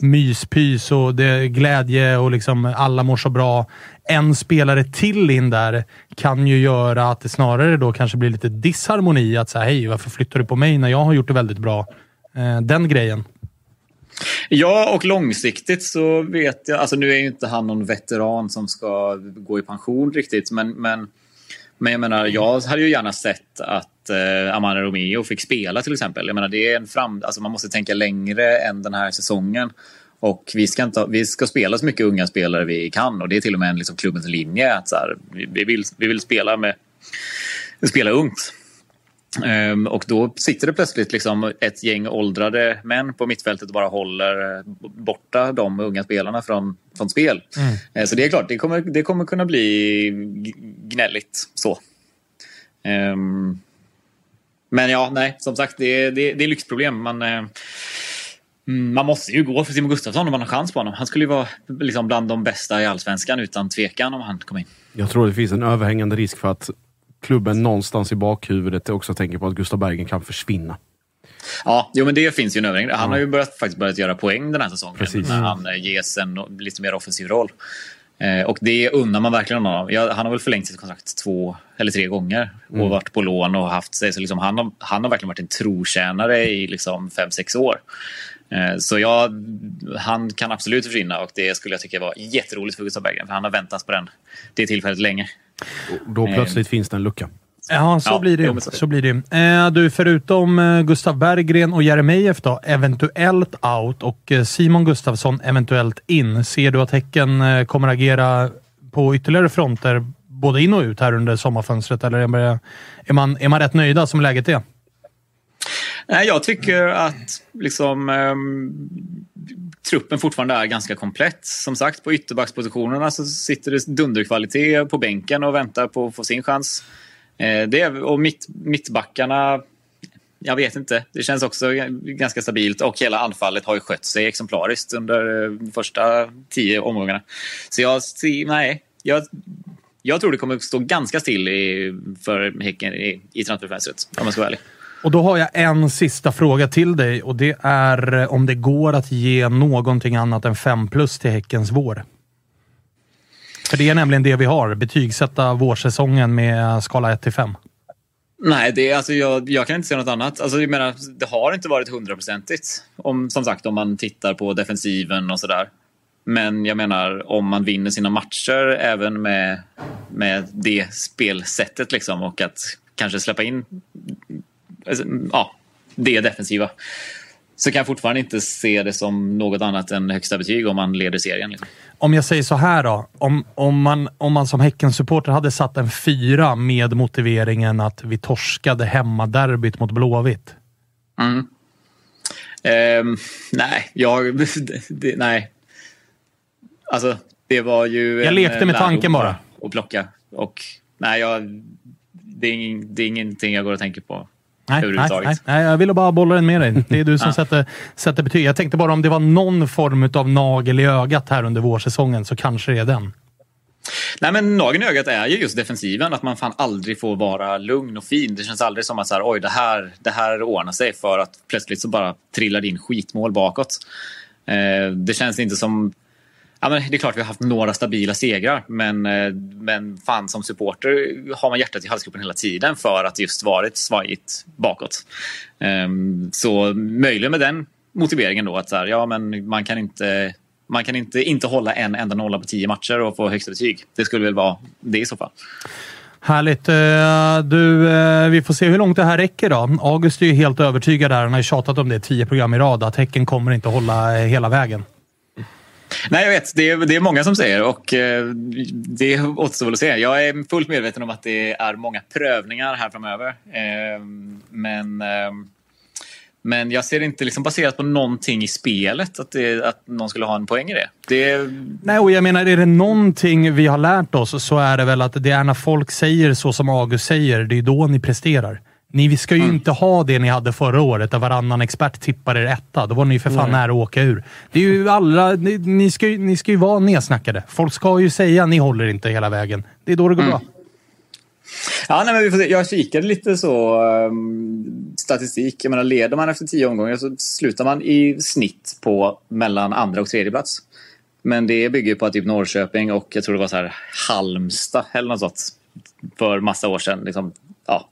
Speaker 6: myspys och det är glädje och liksom alla mår så bra. En spelare till in där kan ju göra att det snarare då kanske blir lite disharmoni. Att säga hej, varför flyttar du på mig när jag har gjort det väldigt bra? Eh, den grejen.
Speaker 10: Ja, och långsiktigt så vet jag... Alltså nu är ju inte han någon veteran som ska gå i pension riktigt. Men, men, men jag menar, jag hade ju gärna sett att eh, Amanda Romeo fick spela till exempel. Jag menar, det är en fram... Alltså man måste tänka längre än den här säsongen. Och vi ska, inte, vi ska spela så mycket unga spelare vi kan. Och det är till och med en liksom klubbens linje. Att så här, vi, vi, vill, vi vill spela med spela ungt. Ehm, och då sitter det plötsligt liksom ett gäng åldrade män på mittfältet och bara håller borta de unga spelarna från, från spel. Eh, så det är klart, det kommer, det kommer kunna bli gnälligt så. Ehm, men ja, nej, som sagt, det, är- det, är- det är lyxproblem. Man, eh, mm, man måste ju gå för Simon Gustafsson om man har chans på honom. Han skulle ju vara liksom bland de bästa i allsvenskan utan tvekan om han kom in.
Speaker 9: Jag tror det finns en överhängande risk för att klubben någonstans i bakhuvudet också tänker på att Gustav Bergen kan försvinna.
Speaker 10: Ja, jo, men det finns ju en överhängande. Han har ju börjat, faktiskt börjat göra poäng den här säsongen.
Speaker 9: Precis.
Speaker 10: När han eh, ges en lite mer offensiv roll. Eh, och det unnar man verkligen honom. Ja, han har väl förlängt sitt kontrakt två eller tre gånger och
Speaker 9: Mm.
Speaker 10: varit på lån och haft sig. Så liksom han, har, han har verkligen varit en trotjänare i liksom fem, sex år. Eh, så ja, han kan absolut försvinna och det skulle jag tycka var jätteroligt för Gustav Berggren. För han har väntat på den, det tillfället länge.
Speaker 9: Och då plötsligt finns det en lucka.
Speaker 6: Ja, så
Speaker 10: Ja,
Speaker 6: blir det
Speaker 10: så
Speaker 6: blir det. Eh, du, förutom eh, Gustav Berggren och Jeremejeff då, eventuellt out och eh, Simon Gustafsson eventuellt in. Ser du att Häcken eh, kommer agera på ytterligare fronter, både in och ut här under sommarfönstret? Eller är man, är man, är man rätt nöjda som läget är?
Speaker 10: Nej, jag tycker att liksom, ehm, truppen fortfarande är ganska komplett. Som sagt, på ytterbackspositionerna så sitter det dunderkvalitet på bänken och väntar på att få sin chans. Eh, det och mitt, mittbackarna, jag vet inte. Det känns också ganska stabilt och hela anfallet har ju skött sig exemplariskt under de första tio omgångarna. Så jag, nej, jag, jag tror det kommer att stå ganska still i, för Häcken i, i transferfönstret, om man ska vara ärlig.
Speaker 6: Och då har jag en sista fråga till dig och det är eh, om det går att ge någonting annat än 5 plus till Häckens vår. För det är nämligen det vi har. Betygsätta vårsäsongen med skala 1 till 5.
Speaker 10: Nej, det, alltså jag, jag, kan inte se något annat. Alltså, jag menar, det har inte varit hundraprocentigt. Som sagt, om man tittar på defensiven och sådär. Men jag menar, om man vinner sina matcher även med, med det spelsättet liksom, och att kanske släppa in alltså, ja, det defensiva så kan jag fortfarande inte se det som något annat än högsta betyg om man leder serien. Liksom.
Speaker 6: Om jag säger så här då. Om, om, man, om man som Häcken-supporter hade satt en fyra med motiveringen att vi torskade hemmaderbyt mot Blåvitt.
Speaker 10: Mm. Um, nej, jag... Det, nej. Alltså, det var ju...
Speaker 6: Jag lekte med tanken bara.
Speaker 10: Att plocka. Och nej, jag, det, är, det är ingenting jag går och tänker på.
Speaker 6: Nej, nej, nej, jag ville bara bolla den med dig. Det är du som ja. sätter, sätter betyg. Jag tänkte bara om det var någon form av nagel i ögat här under vårsäsongen så kanske det är den.
Speaker 10: Nej, men nageln i ögat är ju just defensiven. Att man fan aldrig får vara lugn och fin. Det känns aldrig som att så här, oj, det här, det här ordnar sig för att plötsligt så bara trillar in skitmål bakåt. Eh, det känns inte som Ja, men det är klart vi har haft några stabila segrar men, eh, men fan som supporter har man hjärtat i halsgropen hela tiden för att just varit svajigt bakåt. Um, så möjligen med den motiveringen då att så här, ja, men man kan inte man kan inte, inte hålla en enda nolla på tio matcher och få högsta betyg. Det skulle väl vara det i så fall.
Speaker 6: Härligt. Eh, du, eh, vi får se hur långt det här räcker då. August är ju helt övertygad här. Han har ju tjatat om det tio program i rad, att Häcken kommer inte hålla hela vägen.
Speaker 10: Nej, jag vet. Det är, det är många som säger och eh, det återstår väl att se. Jag är fullt medveten om att det är många prövningar här framöver. Ehm, men, ehm, men jag ser det inte liksom baserat på någonting i spelet att, det, att någon skulle ha en poäng i det. det.
Speaker 6: Nej, och jag menar, är det någonting vi har lärt oss så är det väl att det är när folk säger så som August säger, det är då ni presterar. Ni ska ju mm. inte ha det ni hade förra året, där varannan expert tippade er etta. Då var ni för fan Nej. nära att åka ur. Det är ju alla... Ni, ni, ska ju, ni ska ju vara nedsnackade. Folk ska ju säga ni håller inte hela vägen. Det är då det går mm. bra.
Speaker 10: Ja, nej, men vi får se. Jag kikade lite så um, statistik. Jag menar, leder man efter tio omgångar så slutar man i snitt på mellan andra och tredje plats. Men det bygger på att typ Norrköping och jag tror det var så här Halmstad eller något sånt för massa år sedan liksom, ja,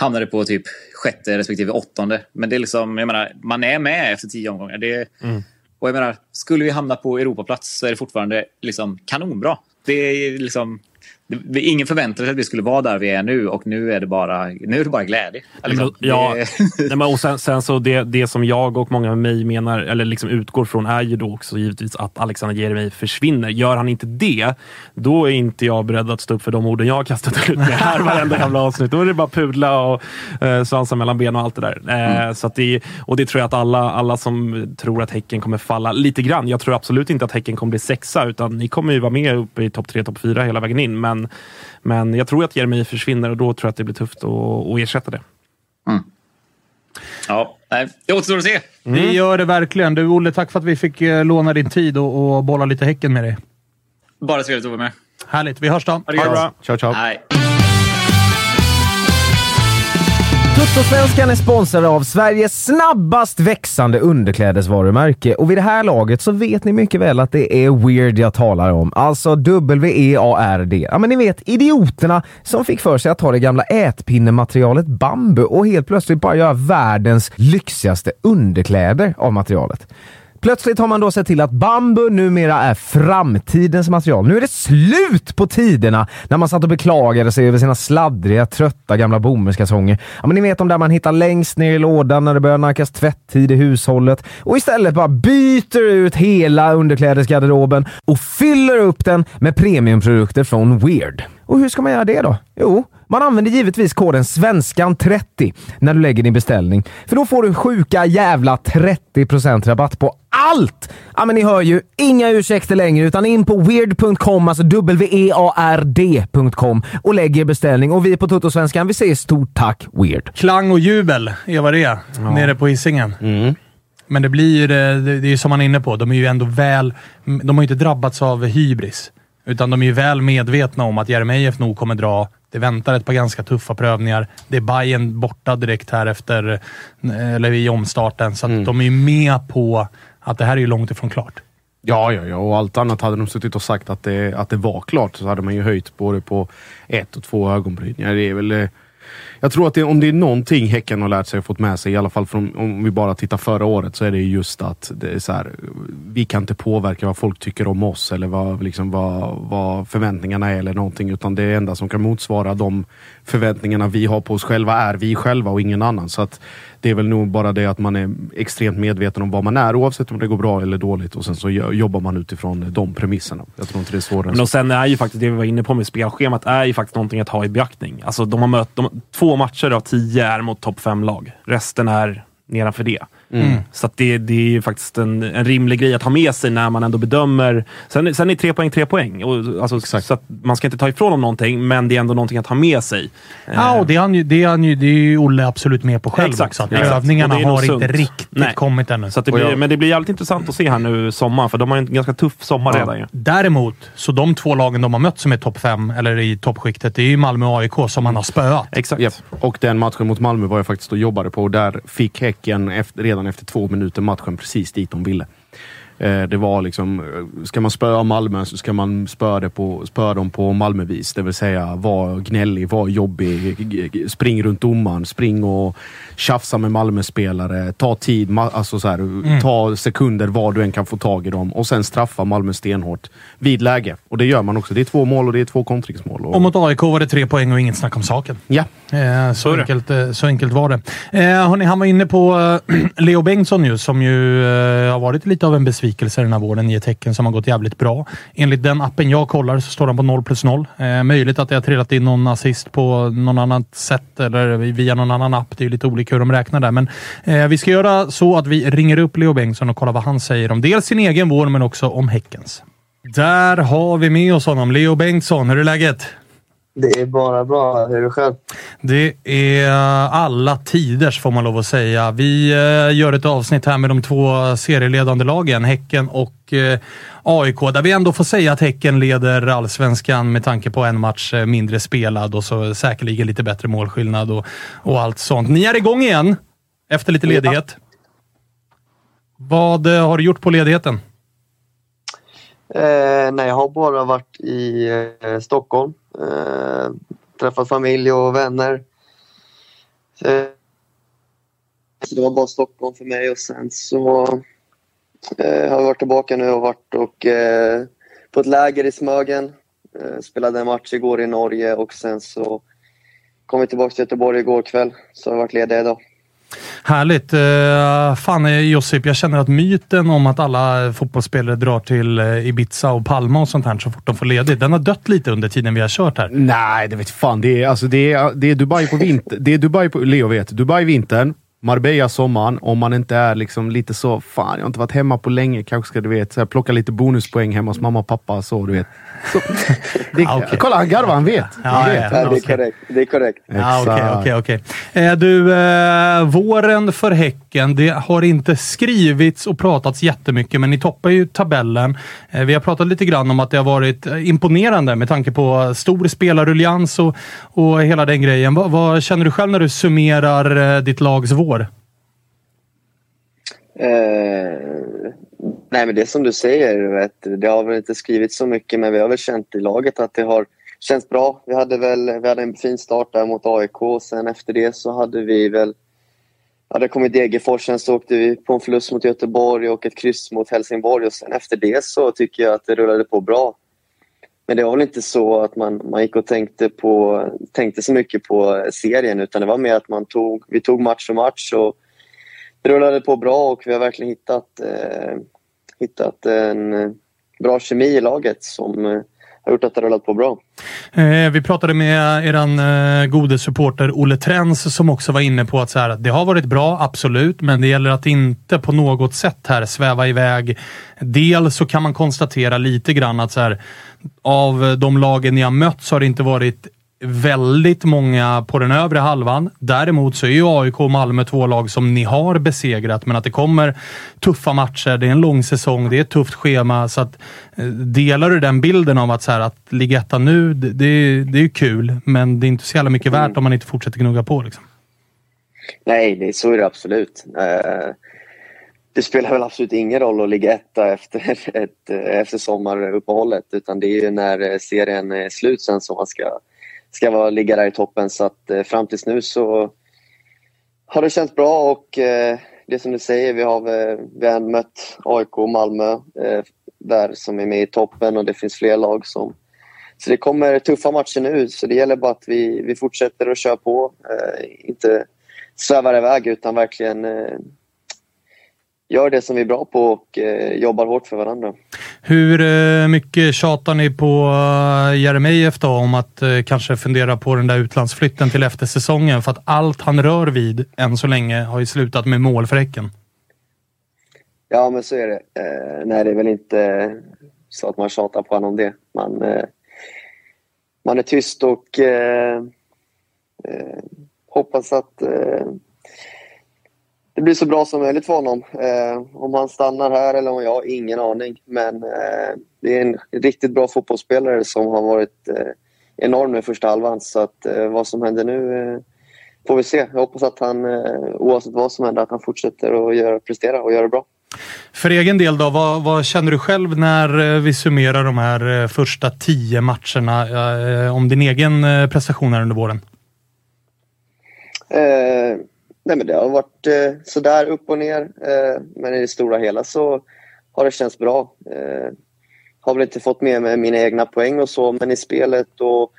Speaker 10: hamnade på typ sjätte respektive åttonde. Men det är liksom, jag menar, man är med efter tio omgångar. Det, mm. Och jag menar, skulle vi hamna på Europaplats så är det fortfarande liksom kanonbra. Det är liksom det, ingen förväntade sig att vi skulle vara där vi är nu och nu är det bara, nu är det bara glädje.
Speaker 8: Liksom, ja. Nej, och sen, sen, så det, det som jag och många med mig menar, eller liksom utgår från är ju då också givetvis att Alexander Jeremy försvinner. Gör han inte det, då är inte jag beredd att stå upp för de orden jag har kastat ut med här varenda jävla avsnitt. Då är det bara pudla och eh, svansa mellan ben och allt det där. Eh, mm. så att det, och det tror jag att alla, alla som tror att Häcken kommer falla lite grann. Jag tror absolut inte att Häcken kommer bli sexa, utan ni kommer ju vara med uppe i topp tre, topp fyra hela vägen in. Men men, men jag tror att Jeremy försvinner och då tror jag att det blir tufft att, att ersätta det.
Speaker 10: Mm. Ja, det återstår att se.
Speaker 6: Mm. Det gör det verkligen. Du Olle, tack för att vi fick eh, låna din tid och, och bolla lite Häcken med dig.
Speaker 10: Bara trevligt att vara med.
Speaker 6: Härligt. Vi hörs då. Ha
Speaker 10: det bra.
Speaker 9: Ciao, ciao.
Speaker 10: Hej.
Speaker 11: Tuttosvenskan är sponsrad av Sveriges snabbast växande underklädesvarumärke och vid det här laget så vet ni mycket väl att det är Weird jag talar om. Alltså W-E-A-R-D. Ja men ni vet, idioterna som fick för sig att ta det gamla ätpinnematerialet bambu och helt plötsligt bara göra världens lyxigaste underkläder av materialet. Plötsligt har man då sett till att bambu numera är framtidens material. Nu är det slut på tiderna när man satt och beklagade sig över sina sladdriga, trötta gamla bomullskalsonger. Ja, men ni vet de där man hittar längst ner i lådan när det börjar nackas tvätttid i hushållet och istället bara byter ut hela underklädesgarderoben och fyller upp den med premiumprodukter från Weird. Och hur ska man göra det då? Jo, Man använder givetvis koden SVENSKAN30 när du lägger din beställning. För då får du sjuka jävla 30% rabatt på allt! Ja, men ni hör ju, inga ursäkter längre, utan in på weird.com, alltså w-e-a-r-d.com och lägg er beställning. Och vi på Tuttosvenskan, vi säger stort tack Weird.
Speaker 6: Klang och jubel är vad det är, nere på Hisingen. Men det blir ju det, det, det är som man är inne på, de är ju ändå väl... De har ju inte drabbats av hybris. Utan de är ju väl medvetna om att Jeremejeff nog kommer dra. Det väntar ett par ganska tuffa prövningar. Det är Bayern borta direkt här efter, eller i omstarten. Så att de är ju med på att det här är ju långt ifrån klart.
Speaker 9: Ja, ja, ja. Och allt annat hade de suttit och sagt att det, att det var klart så hade man ju höjt både på ett och två ögonbryn. Ja, det är väl... Jag tror att det, om det är någonting Häcken har lärt sig och fått med sig, i alla fall från, om vi bara tittar förra året, så är det just att det är så här, vi kan inte påverka vad folk tycker om oss eller vad, liksom, vad, vad förväntningarna är eller någonting. Utan det enda som kan motsvara de förväntningarna vi har på oss själva är vi själva och ingen annan. Så att det är väl nog bara det att man är extremt medveten om vad man är, oavsett om det går bra eller dåligt. Och sen så jobbar man utifrån de premisserna. Jag tror inte det är svårare
Speaker 8: Men och sen är ju faktiskt det vi var inne på med spelschemat är ju faktiskt någonting att ha i beaktning. Alltså de har mött de, två Två matcher av tio är mot topp fem lag. Resten är nedanför det.
Speaker 9: Mm.
Speaker 8: Så att det, det är ju faktiskt en, en rimlig grej att ha med sig när man ändå bedömer. Sen, sen är tre poäng tre poäng. Och, alltså, så att man ska inte ta ifrån dem någonting, men det är ändå någonting att ha med sig.
Speaker 6: Ja, och det är, han ju, det, är han ju, det är ju Olle absolut med på själv
Speaker 8: Exakt,
Speaker 6: också. Att
Speaker 8: exakt.
Speaker 6: Övningarna har inte riktigt
Speaker 8: Nej.
Speaker 6: kommit ännu.
Speaker 8: Så att det blir,
Speaker 6: jag-
Speaker 8: Men det blir jävligt intressant att se här nu i sommar, för de har ju en ganska tuff sommar
Speaker 6: Ja.
Speaker 8: redan. Ju.
Speaker 6: Däremot, så de två lagen de har mött som är topp fem, eller i toppskiktet, det är ju Malmö och AIK som man har spöat.
Speaker 8: Exakt.
Speaker 9: Japp. Och den matchen mot Malmö var jag faktiskt och jobbade på och där fick Häcken efter, redan efter två minuter matchen precis dit de ville. Eh, Det var liksom, ska man spöa Malmö så ska man spöa, det på, spöa dem på Malmövis. Det vill säga var gnällig, var jobbig, spring runt domaren, spring och tjafsa med Malmö-spelare, ta tid, alltså så här, ta sekunder var du än kan få tag i dem och sen straffa Malmö stenhårt vid läge. Och det gör man också. Det är två mål och det är två kontringsmål. Och,
Speaker 6: Och mot AIK var det tre poäng och inget snack om saken.
Speaker 9: ja.
Speaker 6: Eh, så,
Speaker 8: det.
Speaker 6: enkelt, eh, så enkelt var det. Eh, hörni, han var inne på eh, Leo Bengtsson ju, som ju eh, har varit lite av en besvikelse den här våren i ett tecken som har gått jävligt bra. Enligt den appen jag kollar så står han på 0 plus 0. Eh, möjligt att det har trillat in någon assist på någon annat sätt eller via någon annan app. Det är ju lite olika hur de räknar där. Men eh, vi ska göra så att vi ringer upp Leo Bengtsson och kollar vad han säger om dels sin egen vår, men också om Häckens. Där har vi med oss honom. Leo Bengtsson, hur är läget?
Speaker 12: Det är bara bra. Hur är det själv?
Speaker 6: Det är alla tiders får man lov att säga. Vi eh, gör ett avsnitt här med de två serieledande lagen, Häcken och eh, AIK, där vi ändå får säga att Häcken leder allsvenskan med tanke på en match eh, mindre spelad och så säkerligen lite bättre målskillnad och, och allt sånt. Ni är igång igen efter lite ledighet. Vad eh, har du gjort på ledigheten?
Speaker 12: Eh, nej, jag har bara varit i eh, Stockholm. Eh, träffat familj och vänner. Så det var bara Stockholm för mig och sen så eh, har jag varit tillbaka nu och varit och, eh, på ett läger i Smögen. Eh, spelade en match igår i Norge och sen så kom vi tillbaka till Göteborg igår kväll. Så jag har varit ledig idag.
Speaker 6: Härligt. Uh, fan eh, Josip, jag känner att myten om att alla fotbollsspelare drar till eh, Ibiza och Palma och sånt här så fort de får ledigt, den har dött lite under tiden vi har kört här.
Speaker 9: Nej, det vet fan. Det är, alltså, det är, det är Dubai på vintern. Det är Dubai på... Leo vet. Dubai vintern. Marbella sommaren. Om man inte är liksom lite så, fan jag har inte varit hemma på länge. Kanske ska du vet, så här, plocka lite bonuspoäng hemma hos mamma och pappa. Så, du vet. Så, det,
Speaker 6: Ah, okej.
Speaker 9: Kolla, han garvar. Han vet.
Speaker 6: Ja,
Speaker 9: han vet.
Speaker 6: ja.
Speaker 12: Det är korrekt. Det är korrekt.
Speaker 6: Ja, okej, okej, okej. Eh, Du, eh, våren för Häcken. Det har inte skrivits och pratats jättemycket, men ni toppar ju tabellen. Eh, vi har pratat lite grann om att det har varit eh, imponerande med tanke på stor spelarruljans och, och hela den grejen. Vad, vad känner du själv när du summerar eh, ditt lags vår?
Speaker 12: Eh, nej, men det är som du säger. Vet, det har väl inte skrivit så mycket, men vi har väl känt i laget att det har känts bra. Vi hade väl vi hade en fin start där mot AIK. och Sen efter det så hade vi väl... Hade kommit Degerfors, sen så åkte vi på en förlust mot Göteborg och ett kryss mot Helsingborg. Och sen efter det så tycker jag att det rullade på bra. Men det var väl inte så att man, man gick och tänkte, på, tänkte så mycket på serien utan det var mer att man tog, vi tog match för match. Och, det rullade på bra och vi har verkligen hittat, eh, hittat en bra kemi i laget som eh, har gjort att det rullat på bra.
Speaker 6: Eh, vi pratade med eran eh, gode supporter Olle Trens som också var inne på att, så här, att det har varit bra, absolut, men det gäller att inte på något sätt här sväva iväg. Dels så kan man konstatera lite grann att så här, av de lagen ni har mött så har det inte varit väldigt många på den övre halvan. Däremot så är ju AIK och Malmö två lag som ni har besegrat, men att det kommer tuffa matcher. Det är en lång säsong, det är ett tufft schema. Så att, eh, delar du den bilden av att, så här, att ligga etta nu, det, det, det är ju kul, men det är inte så jävla mycket värt om man inte fortsätter gnugga på. Liksom.
Speaker 12: Nej, det, så är det absolut. Uh, det spelar väl absolut ingen roll att ligga etta efter, ett, eh, efter sommaruppehållet utan det är ju när eh, serien är slut sen som man ska ska vara, ligga där i toppen. Så att eh, fram tills nu så har det känts bra och det som du säger, vi har, vi har mött AIK och Malmö där som är med i toppen och det finns fler lag som... Så det kommer tuffa matcher nu så det gäller bara att vi, vi fortsätter att köra på. Inte svävar iväg utan verkligen gör det som vi är bra på och eh, jobbar hårt för varandra.
Speaker 6: Hur eh, mycket tjatar ni på eh, Jeremejeff då om att eh, kanske fundera på den där utlandsflytten till efter säsongen? För att allt han rör vid än så länge har ju slutat med mål för Häcken.
Speaker 12: Ja, men så är det. Eh, nej, det är väl inte så att man tjatar på honom om det. Man, eh, man är tyst och eh, hoppas att det blir så bra som möjligt för honom. Eh, om han stannar här eller om jag, ingen aning. Men eh, det är en riktigt bra fotbollsspelare som har varit eh, enorm i första halvan. Så att, eh, vad som händer nu eh, får vi se. Jag hoppas att han, eh, oavsett vad som händer, att han fortsätter att göra, prestera och göra det bra.
Speaker 6: För egen del då, vad, vad, känner du själv när vi summerar de här första tio matcherna om din egen prestation här under våren?
Speaker 12: Nej, men det har varit eh, sådär upp och ner. Eh, men i det stora hela så har det känts bra. Eh, har väl inte fått med mig mina egna poäng och så, men i spelet och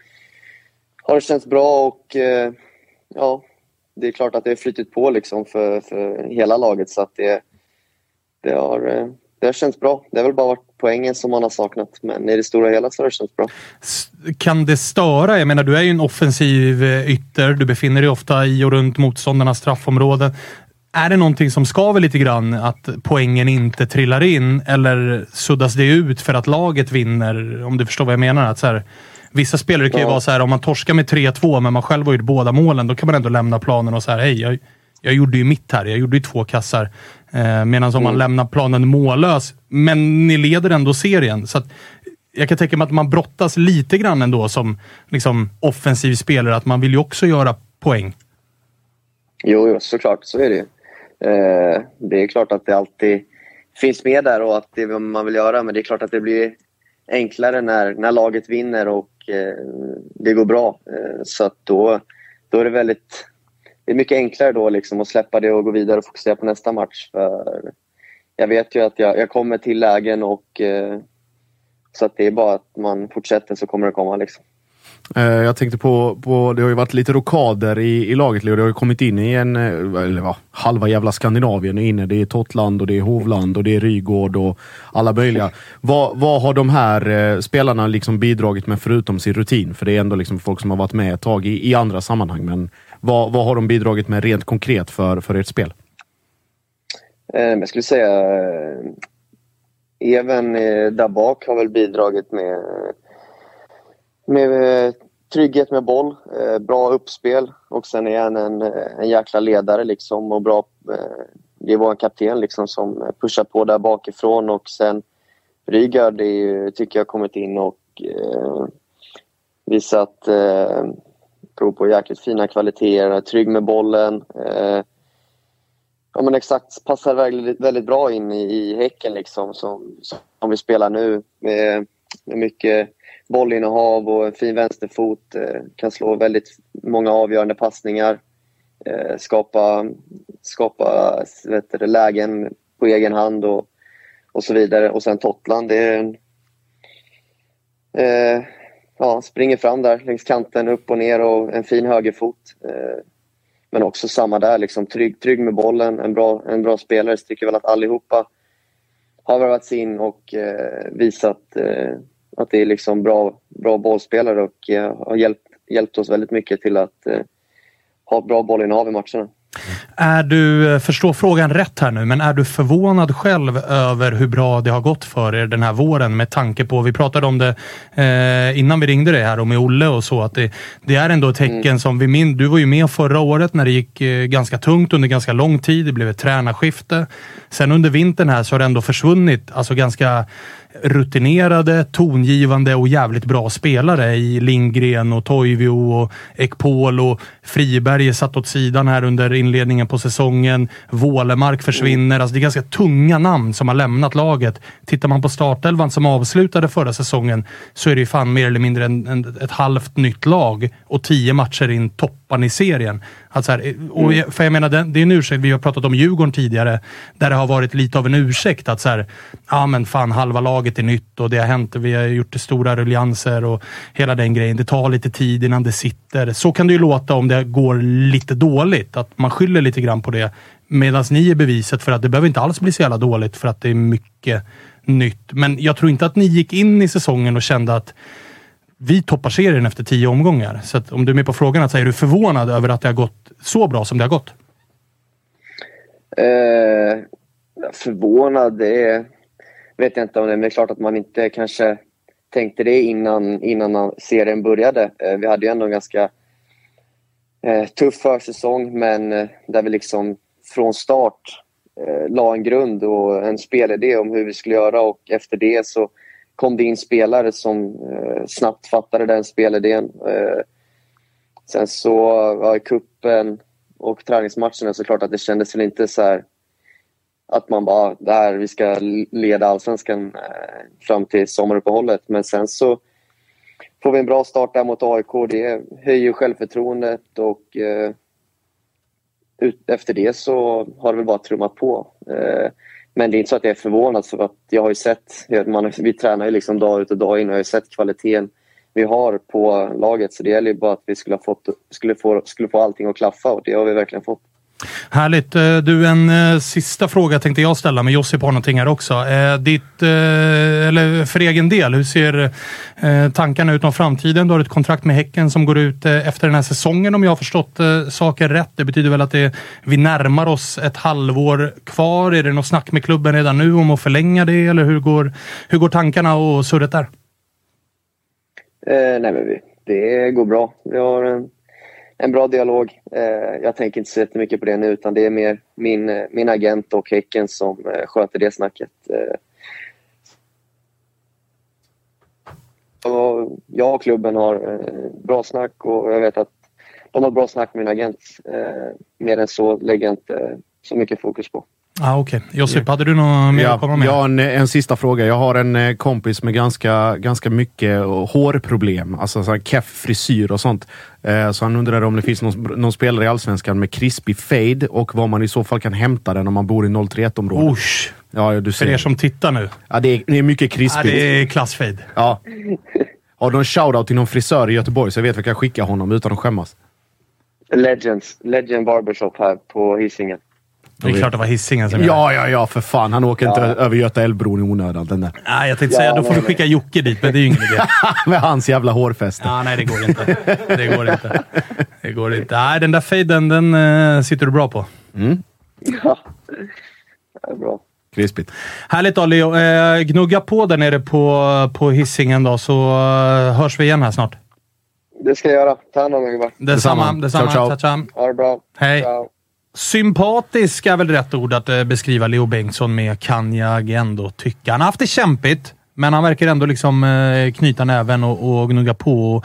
Speaker 12: har det känts bra och eh, ja, det är klart att det har flyttat på liksom för, för hela laget så att det, det, har, eh, det har känts bra. Det har väl bara varit poängen som man har saknat. Men i det stora hela så har det känts bra.
Speaker 6: Kan det störa? Jag menar, du är ju en offensiv eh, ytter. Du befinner dig ofta i och runt motståndarnas straffområden. Är det någonting som skaver lite grann att poängen inte trillar in eller suddas det ut för att laget vinner? Om du förstår vad jag menar. Att så här, vissa spelare kan ju ja. vara så här, om man torskar med 3-2 men man själv har gjort båda målen, då kan man ändå lämna planen och säga hej, jag, jag gjorde ju mitt här. Jag gjorde ju två kassar. Eh, Medan om man mm. lämnar planen mållös, men ni leder ändå serien. Så jag kan tänka mig att man brottas lite grann ändå som liksom, offensiv spelare, att man vill ju också göra poäng.
Speaker 12: Jo, jo såklart. Så är det ju. Eh, det är klart att det alltid finns med där och att det är vad man vill göra, men det är klart att det blir enklare när, när laget vinner och eh, det går bra. Eh, så att då, då är det väldigt det är mycket enklare då liksom att släppa det och gå vidare och fokusera på nästa match. För jag vet ju att jag, jag kommer till lägen och eh, så att det är bara att man fortsätter så kommer det komma. Liksom.
Speaker 9: Eh, jag tänkte på, på, det har ju varit lite rokader i, i laget Leo. Det har ju kommit in i en, eh, eller va, halva jävla Skandinavien är inne. Det är Totland, och det är Hovland och det är Rygård och alla möjliga. vad, vad har de här eh, spelarna liksom bidragit med förutom sin rutin? För det är ändå liksom folk som har varit med ett tag i, i andra sammanhang. Men vad, vad har de bidragit med rent konkret för, för ert spel?
Speaker 12: Eh, jag skulle säga eh, Even eh, där bak har väl bidragit med, med eh, trygghet med boll, bra uppspel och sen är han en, en jäkla ledare liksom och bra. Det är vår kapten liksom som pushar på där bakifrån och sen Rygaard tycker jag kommit in och eh, visat eh, prov på jäkligt fina kvaliteter, trygg med bollen. Eh, ja men exakt, passar väldigt, väldigt bra in i, i Häcken liksom som, som vi spelar nu med, med mycket bollinnehav och en fin vänsterfot. Eh, kan slå väldigt många avgörande passningar. Eh, skapa skapa vet du, lägen på egen hand och, och så vidare. Och sen Totland, det är en, eh, ja, springer fram där längs kanten, upp och ner och en fin högerfot. Eh, men också samma där, liksom, trygg, trygg med bollen, en bra, en bra spelare. Så tycker väl att allihopa har värvats in och eh, visat eh, att det är liksom bra, bra bollspelare och har hjälpt, hjälpt oss väldigt mycket till att ha bra bollinnehav i matcherna.
Speaker 6: Är du, eh, förstår frågan rätt här nu, men är du förvånad själv över hur bra det har gått för er den här våren med tanke på, vi pratade om det eh, innan vi ringde dig här och med Olle och så, att det, det är ändå ett tecken mm. som vi minns. Du var ju med förra året när det gick eh, ganska tungt under ganska lång tid. Det blev ett tränarskifte. Sen under vintern här så har det ändå försvunnit, alltså ganska rutinerade, tongivande och jävligt bra spelare i Lindgren och Toivio och Ekpol och Friberg är satt åt sidan här under inledningen på säsongen. Wålemark försvinner. Alltså det är ganska tunga namn som har lämnat laget. Tittar man på startelvan som avslutade förra säsongen så är det ju fan mer eller mindre en, en, ett halvt nytt lag och tio matcher in toppar i serien. Alltså här, och jag, för jag menar, det, det är en ursäkt. Vi har pratat om Djurgården tidigare, där det har varit lite av en ursäkt att så här, ja men fan halva laget är nytt och det har hänt. Vi har gjort stora rullianser och hela den grejen. Det tar lite tid innan det sitter. Så kan det ju låta om det går lite dåligt, att man skyller lite grann på det. Medan ni är beviset för att det behöver inte alls bli så jävla dåligt för att det är mycket nytt. Men jag tror inte att ni gick in i säsongen och kände att vi toppar serien efter tio omgångar. Så om du är med på frågan, att är du förvånad över att det har gått så bra som det har gått?
Speaker 12: Eh, förvånad, det vet jag inte om det men det är klart att man inte kanske tänkte det innan, innan serien började. Eh, vi hade ju ändå en ganska eh, tuff försäsong men eh, där vi liksom från start eh, la en grund och en spelidé om hur vi skulle göra och efter det så kom det in spelare som eh, snabbt fattade den spelidén. Eh, sen så ja, i kuppen och träningsmatcherna så klart att det kändes väl inte så här, att man bara, där vi ska leda allsvenskan eh, fram till sommaruppehållet. Men sen så får vi en bra start där mot AIK. Det höjer självförtroendet och eh, ut, efter det så har det väl bara trummat på. Eh, men det är inte så att jag är förvånad för att jag har ju sett, man, vi tränar ju liksom dag ut och dag in och jag har ju sett kvaliteten vi har på laget så det gäller ju bara att vi skulle, ha fått, skulle, få, skulle få allting att klaffa och det har vi verkligen fått.
Speaker 6: Härligt. Eh, du, en eh, sista fråga tänkte jag ställa, men Josip har någonting här också. Eh, ditt, eller för egen del, hur ser tankarna ut om framtiden? Du har ett kontrakt med Häcken som går ut efter den här säsongen om jag har förstått saken rätt. Det betyder väl att det, vi närmar oss ett halvår kvar. Är det något snack med klubben redan nu om att förlänga det eller hur går, hur går tankarna och surret där?
Speaker 12: Eh, nej, men vi, det går bra. Vi har en en bra dialog. Eh, jag tänker inte så mycket på det nu utan det är mer min, eh, min agent och Häcken som eh, sköter det snacket. Eh, och jag och klubben har eh, bra snack och jag vet att de har bra snack med min agent. Mer än så lägger jag inte så mycket fokus på.
Speaker 6: Ah, Okej. Okay. Josip, hade du något mer
Speaker 9: ja,
Speaker 6: att komma med?
Speaker 9: Har en, en sista fråga. Jag har en eh, kompis med ganska, ganska mycket hårproblem. Alltså så keff frisyr och sånt. Eh, så han undrade om det finns någon, någon, spelare i Allsvenskan med krispig fade och var man i så fall kan hämta den om man bor i 031-området.
Speaker 6: Usch!
Speaker 9: Ja, du ser.
Speaker 6: För er som tittar nu.
Speaker 9: Ja, det är, det är mycket krispigt. Ja,
Speaker 6: det är klassfade.
Speaker 9: Ja. Har du någon shoutout till någon frisör i Göteborg så jag vet att jag kan skicka honom utan att skämmas?
Speaker 12: Legends. Legend Barbershop här på Hisingen.
Speaker 6: Det är klart det var hissingen som
Speaker 9: Ja, ja, ja, för fan. Han åker ja. inte över Göta älvbron i onödan. Den där.
Speaker 6: Nej, jag tänkte ja, säga då får vi skicka Jocke dit, men det är ju ingen idé.
Speaker 9: Med hans jävla hårfäste.
Speaker 6: Ja, nej, det går inte. Det går inte. Det går inte. Nej, den där fejden, den uh, sitter du bra på.
Speaker 12: Mm. Ja, det är bra.
Speaker 9: Krispigt.
Speaker 6: Härligt då, Leo. Eh, gnugga på där nere på, på hissingen då, så uh, hörs vi igen här snart.
Speaker 12: Det ska jag göra. Ta hand om er gubbar.
Speaker 6: Detsamma. Detsamma. Ciao, ciao. ciao.
Speaker 12: Ha det bra.
Speaker 6: Hej. Ciao. Sympatisk är väl rätt ord att eh, beskriva Leo Bengtsson med, kan jag ändå tycka. Han har haft det kämpigt, men han verkar ändå liksom eh, knyta näven och, och gnugga på.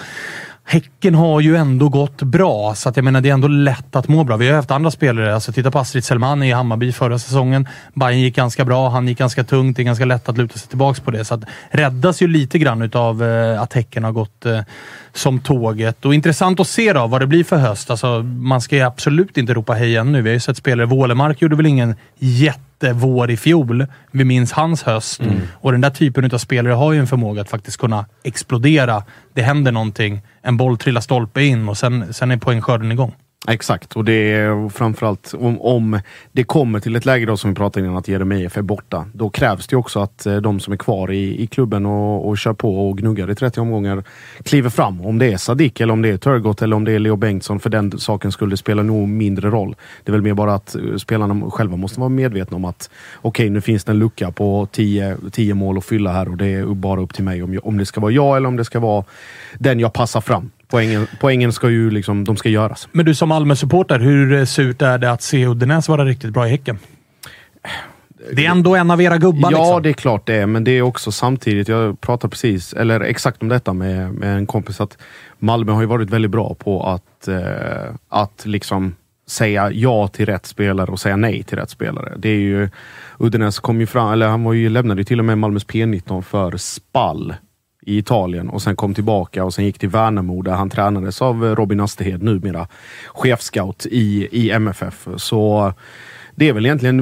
Speaker 6: Häcken har ju ändå gått bra, så att jag menar det är ändå lätt att må bra. Vi har haft andra spelare. Alltså, titta på Astrid Selman i Hammarby förra säsongen. Bayern gick ganska bra, han gick ganska tungt. Det är ganska lätt att luta sig tillbaka på det. Så att räddas ju lite grann utav eh, att Häcken har gått eh, som tåget. Och intressant att se då vad det blir för höst. Alltså, man ska ju absolut inte ropa hej ännu. Vi har ju sett spelare. Wålemark gjorde väl ingen jättevår i fjol. Vi minns hans höst. Mm. Och den där typen av spelare har ju en förmåga att faktiskt kunna explodera. Det händer någonting. En boll trillar stolpe in och sen, sen är poängskörden igång.
Speaker 9: Exakt, och det är framförallt om, om det kommer till ett läge då som vi pratade innan att Jeremejeff är borta. Då krävs det också att eh, de som är kvar i, i klubben och, och kör på och gnuggar i 30 omgångar kliver fram. Om det är Sadik eller om det är Turgott eller om det är Leo Bengtsson för den saken skulle det spela nog mindre roll. Det är väl mer bara att eh, spelarna själva måste vara medvetna om att okej, okay, nu finns det en lucka på 10 mål att fylla här och det är bara upp till mig om, om det ska vara jag eller om det ska vara den jag passar fram. Poängen, poängen ska ju liksom, de ska göras.
Speaker 6: Men du som Malmö-supporter, hur surt är det att se Uddenäs vara riktigt bra i Häcken? Det är ändå en av era gubbar.
Speaker 9: Ja,
Speaker 6: liksom.
Speaker 9: det är klart det är, men det är också samtidigt, jag pratade precis, eller exakt om detta med, med en kompis, att Malmö har ju varit väldigt bra på att, eh, att liksom säga ja till rätt spelare och säga nej till rätt spelare. Det är ju, Uddenäs kom ju fram, eller han var ju, lämnade ju till och med Malmös P19 för Spall i Italien och sen kom tillbaka och sen gick till Värnamo där han tränades av Robin Asterhed, numera chefscout i, i MFF. Så det är väl egentligen,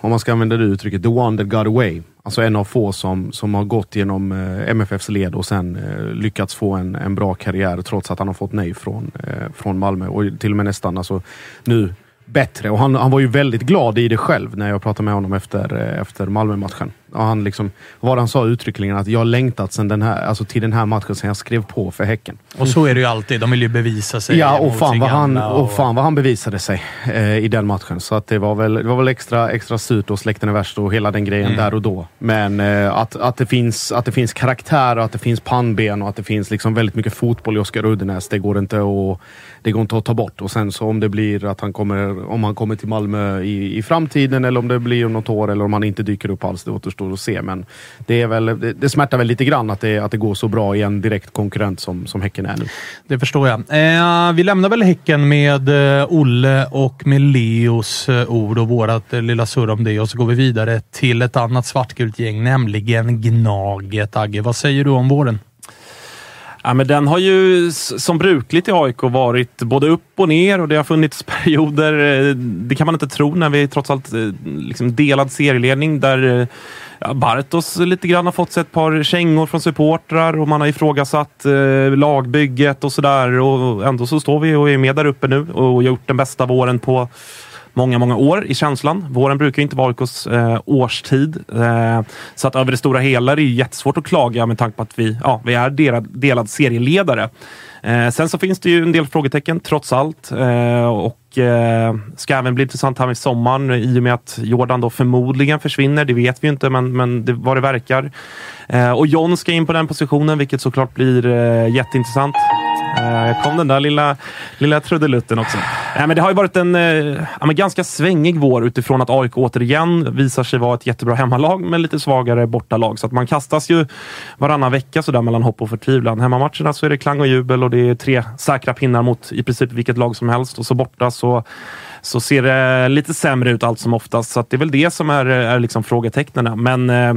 Speaker 9: om man ska använda det uttrycket, the one that got away. Alltså en av få som, som har gått genom eh, MFFs led och sen eh, lyckats få en, en bra karriär trots att han har fått nej från, eh, från Malmö och till och med nästan alltså, nu bättre. Och han, han var ju väldigt glad i det själv när jag pratade med honom efter, efter Malmö-matchen. Och han liksom, vad han sa uttryckligen, att jag har längtat sen den här, alltså till den här matchen sen jag skrev på för Häcken.
Speaker 6: Och så är det ju alltid. De vill ju bevisa sig.
Speaker 9: Ja, och fan, vad han,
Speaker 6: och...
Speaker 9: och fan vad han bevisade sig eh, i den matchen. Så att det var väl, det var väl extra, extra surt och släkten är värst och hela den grejen mm. där och då. Men eh, att, att, det finns, att det finns karaktär och att det finns pannben och att det finns liksom väldigt mycket fotboll i Oskar Uddenäs. Det går inte att, det går inte att ta bort. Och sen så om det blir att han kommer, om han kommer till Malmö i, i framtiden eller om det blir om något år eller om han inte dyker upp alls, det återstår att se. Men det, är väl, det, det smärtar väl lite grann att det, att det går så bra i en direkt konkurrent som, som Häcken är nu.
Speaker 6: Det förstår jag. Eh, vi lämnar väl Häcken med eh, Olle och med Leos eh, ord och vårat eh, lilla surr om det och så går vi vidare till ett annat svartgult gäng, nämligen Gnaget. Agge, vad säger du om våren?
Speaker 8: Ja, men den har ju som brukligt i AIK varit både upp och ner och det har funnits perioder, eh, det kan man inte tro när vi trots allt eh, liksom delad serieledning där eh, ja, Bartos lite grann har fått sig ett par kängor från supportrar och man har ifrågasatt eh, lagbygget och sådär och ändå så står vi och är med där uppe nu och har gjort den bästa våren på många, många år i känslan. Våren brukar inte vara AIKs eh, årstid. Eh, så att över det stora hela är det jättesvårt att klaga med tanke på att vi, ja, vi är delad, delad serieledare. Eh, sen så finns det ju en del frågetecken trots allt. Eh, och eh, ska även bli intressant här i sommaren i och med att Jordan då förmodligen försvinner. Det vet vi inte, men, men det, vad det verkar. Eh, och John ska in på den positionen, vilket såklart blir eh, jätteintressant. Där kom den där lilla, lilla trudelutten också. Nej, men det har ju varit en eh, ja, ganska svängig vår utifrån att AIK återigen visar sig vara ett jättebra hemmalag med lite svagare bortalag. Så att man kastas ju varannan vecka sådär mellan hopp och förtvivlan. Hemmamatcherna så är det klang och jubel och det är tre säkra pinnar mot i princip vilket lag som helst. Och så borta så så ser det lite sämre ut allt som oftast. Så det är väl det som är, är liksom frågetecknen. Men eh,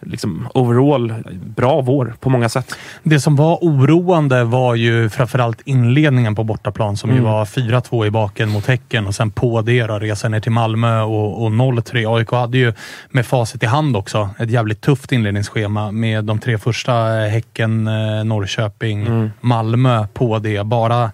Speaker 8: liksom overall bra vår på många sätt.
Speaker 6: Det som var oroande var ju framförallt inledningen på bortaplan som mm. ju var 4-2 i baken mot Häcken och sen på det då, resa ner till Malmö och, och 0-3. AIK hade ju med facit i hand också ett jävligt tufft inledningsschema med de tre första Häcken, eh, Norrköping, mm. Malmö på det. Bara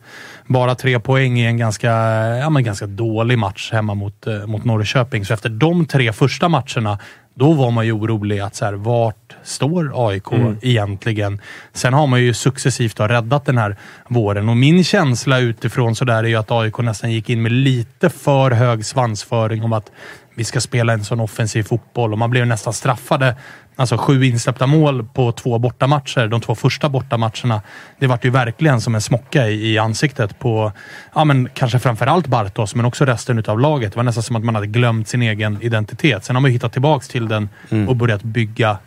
Speaker 6: bara tre poäng i en ganska, ja, men ganska dålig match hemma mot, eh, mot Norrköping. Så efter de tre första matcherna då var man ju orolig att så här, vart står AIK mm. egentligen? Sen har man ju successivt räddat den här våren och min känsla utifrån så där är ju att AIK nästan gick in med lite för hög svansföring om att vi ska spela en sån offensiv fotboll och man blev nästan straffade Alltså sju insläppta mål på två bortamatcher, de två första bortamatcherna. Det vart ju verkligen som en smocka i, i ansiktet på, ja men kanske framförallt Bartos, men också resten av laget. Det var nästan som att man hade glömt sin egen identitet. Sen har man hittat tillbaks till den mm. och börjat bygga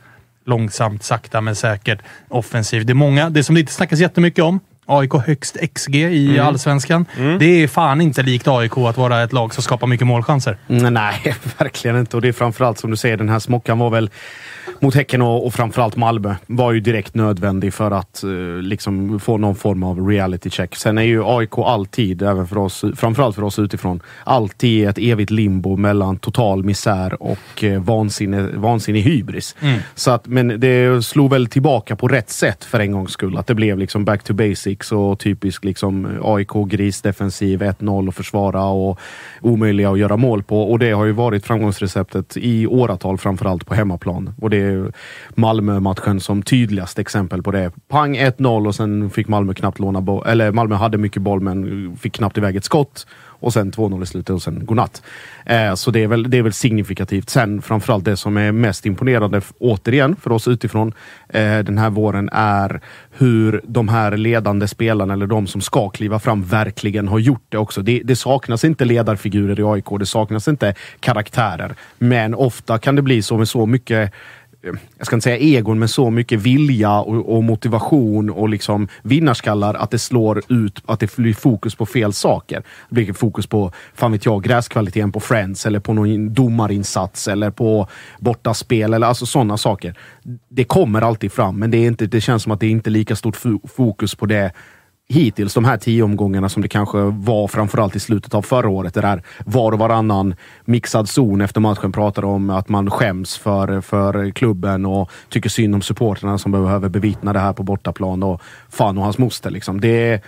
Speaker 6: långsamt, sakta men säkert offensivt. Det är många, det som det inte snackas jättemycket om, AIK högst XG i mm. allsvenskan. Mm. Det är fan inte likt AIK att vara ett lag som skapar mycket målchanser.
Speaker 9: Mm, nej, verkligen inte. Och det är framförallt som du säger, den här smockan var väl mot Häcken och, och framförallt Malmö var ju direkt nödvändig för att uh, liksom få någon form av reality check. Sen är ju AIK alltid, även för oss, framförallt för oss utifrån, alltid ett evigt limbo mellan total misär och uh, vansinne, vansinnig hybris. Mm. Så att, men det slog väl tillbaka på rätt sätt för en gångs skull. Att det blev liksom back to basic basics och typisk liksom AIK-grisdefensiv, 1-0 och försvara och omöjliga att göra mål på. Och det har ju varit framgångsreceptet i åratal, framförallt på hemmaplan. Och det är Malmö-matchen som tydligast exempel på det. Pang 1-0 och sen fick Malmö knappt låna boll, eller Malmö hade mycket boll men fick knappt iväg ett skott och sen 2-0 i slutet och sen godnatt. Eh, så det är, väl, det är väl signifikativt. Sen framförallt det som är mest imponerande, återigen för oss utifrån eh, den här våren, är hur de här ledande spelarna, eller de som ska kliva fram, verkligen har gjort det också. Det, det saknas inte ledarfigurer i AIK, det saknas inte karaktärer. Men ofta kan det bli så med så mycket Eh, jag ska inte säga egon, men så mycket vilja och, och, motivation och liksom vinnarskallar att det slår ut, att det blir fokus på fel saker. Det blir fokus på, fan vet jag, gräskvaliteten på Friends eller på någon domarinsats eller på bortaspel eller alltså sådana saker. Det kommer alltid fram, men det, är inte, det känns som att det är inte är lika stort fokus på det hittills, de här tio omgångarna som det kanske var framförallt i slutet av förra året. Det där var och varannan mixad zon efter matchen pratade om att man skäms för, för klubben och tycker synd om supporterna som behöver bevittna det här på bortaplan och fan och hans moster. Liksom. Det,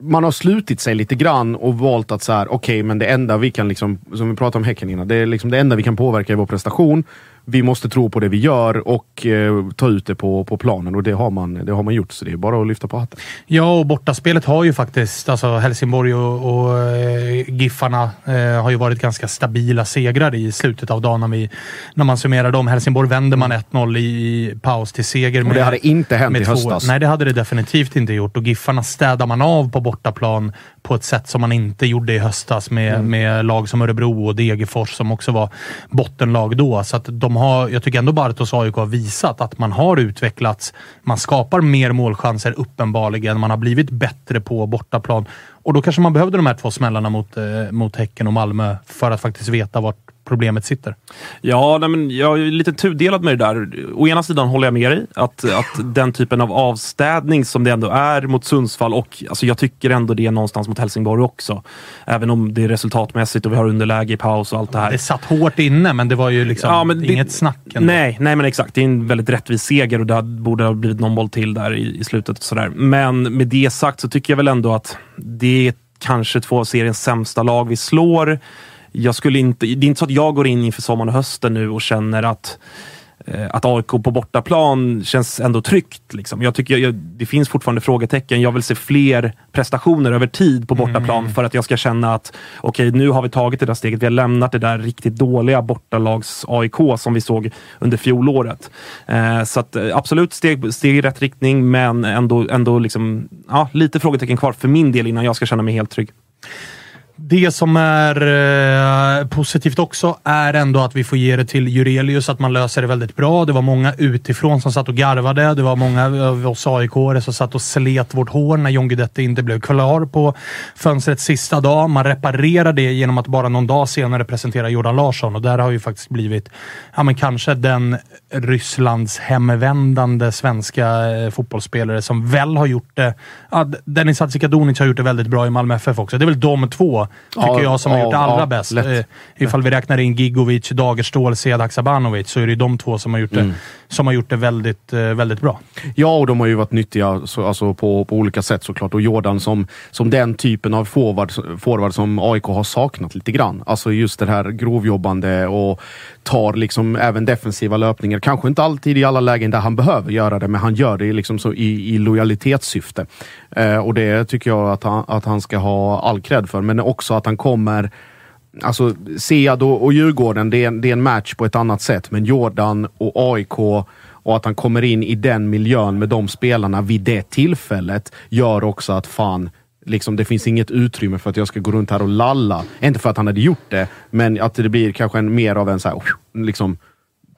Speaker 9: man har slutit sig lite grann och valt att så här, okej, okay, men det enda vi kan, liksom, som vi pratade om Häcken innan, det är liksom det enda vi kan påverka i vår prestation vi måste tro på det vi gör och eh, ta ut det på, på planen och det har, man, det har man gjort. Så det är bara att lyfta på hatten.
Speaker 6: Ja, och bortaspelet har ju faktiskt, alltså Helsingborg och, och eh, Giffarna eh, har ju varit ganska stabila segrar i slutet av dagen när, vi, när man summerar dem. Helsingborg vänder man 1-0 i, i paus till seger.
Speaker 9: Med, och det hade inte hänt i höstas.
Speaker 6: Nej, det hade det definitivt inte gjort och Giffarna städar man av på bortaplan på ett sätt som man inte gjorde i höstas med, mm. med lag som Örebro och Degerfors som också var bottenlag då. Så att de har, jag tycker ändå Bartos AIK har visat att man har utvecklats. Man skapar mer målchanser uppenbarligen. Man har blivit bättre på bortaplan. Och då kanske man behövde de här två smällarna mot, eh, mot Häcken och Malmö för att faktiskt veta vart problemet sitter.
Speaker 8: Ja, nej, men jag är lite tudelad med det där. Å ena sidan håller jag med dig att, att den typen av avstädning som det ändå är mot Sundsvall och alltså, jag tycker ändå det är någonstans mot Helsingborg också. Även om det är resultatmässigt och vi har underläge i paus och allt det här.
Speaker 6: Det satt hårt inne, men det var ju liksom ja, men inget det, snack.
Speaker 8: Ändå. Nej, nej, men exakt. Det är en väldigt rättvis seger och det borde ha blivit någon boll till där i, i slutet. Och sådär. Men med det sagt så tycker jag väl ändå att det är kanske två av seriens sämsta lag vi slår jag skulle inte, det är inte så att jag går in inför sommaren och hösten nu och känner att eh, att AIK på bortaplan känns ändå tryggt. Liksom. Jag tycker jag, det finns fortfarande frågetecken. Jag vill se fler prestationer över tid på bortaplan mm. för att jag ska känna att okej, okay, nu har vi tagit det där steget. Vi har lämnat det där riktigt dåliga bortalags-AIK som vi såg under fjolåret. Eh, så att, eh, absolut steg, steg i rätt riktning, men ändå, ändå liksom, ja, lite frågetecken kvar för min del innan jag ska känna mig helt trygg.
Speaker 6: Det som är eh, positivt också är ändå att vi får ge det till Jurelius, att man löser det väldigt bra. Det var många utifrån som satt och garvade. Det var många av oss aik som satt och slet vårt hår när John Guidetti inte blev klar på fönstrets sista dag. Man reparerar det genom att bara någon dag senare presentera Jordan Larsson och där har ju faktiskt blivit, ja men kanske den Rysslands hemvändande svenska eh, fotbollsspelare som väl har gjort det. Ja, Dennis Hadzikadunic har gjort det väldigt bra i Malmö FF också. Det är väl de två tycker ja, jag, som har gjort det allra ja, bäst. Lätt. Eh, ifall vi räknar in Gigovic, Dagerstål, Sedak Sabanovic så är det de två som har gjort det, mm. som har gjort det väldigt, eh, väldigt bra.
Speaker 9: Ja, och de har ju varit nyttiga så, alltså på, på olika sätt såklart. Och Jordan som, som den typen av forward, forward som AIK har saknat lite grann. Alltså just det här grovjobbande och tar liksom även defensiva löpningar. Kanske inte alltid i alla lägen där han behöver göra det, men han gör det liksom så i, i lojalitetssyfte. Eh, och det tycker jag att han, att han ska ha all cred för. Men också att han kommer Alltså Sead och, och Djurgården, det är, det är en match på ett annat sätt. Men Jordan och AIK och att han kommer in i den miljön med de spelarna vid det tillfället gör också att fan, liksom, det finns inget utrymme för att jag ska gå runt här och lalla. Inte för att han hade gjort det, men att det blir kanske en, mer av en så här, liksom,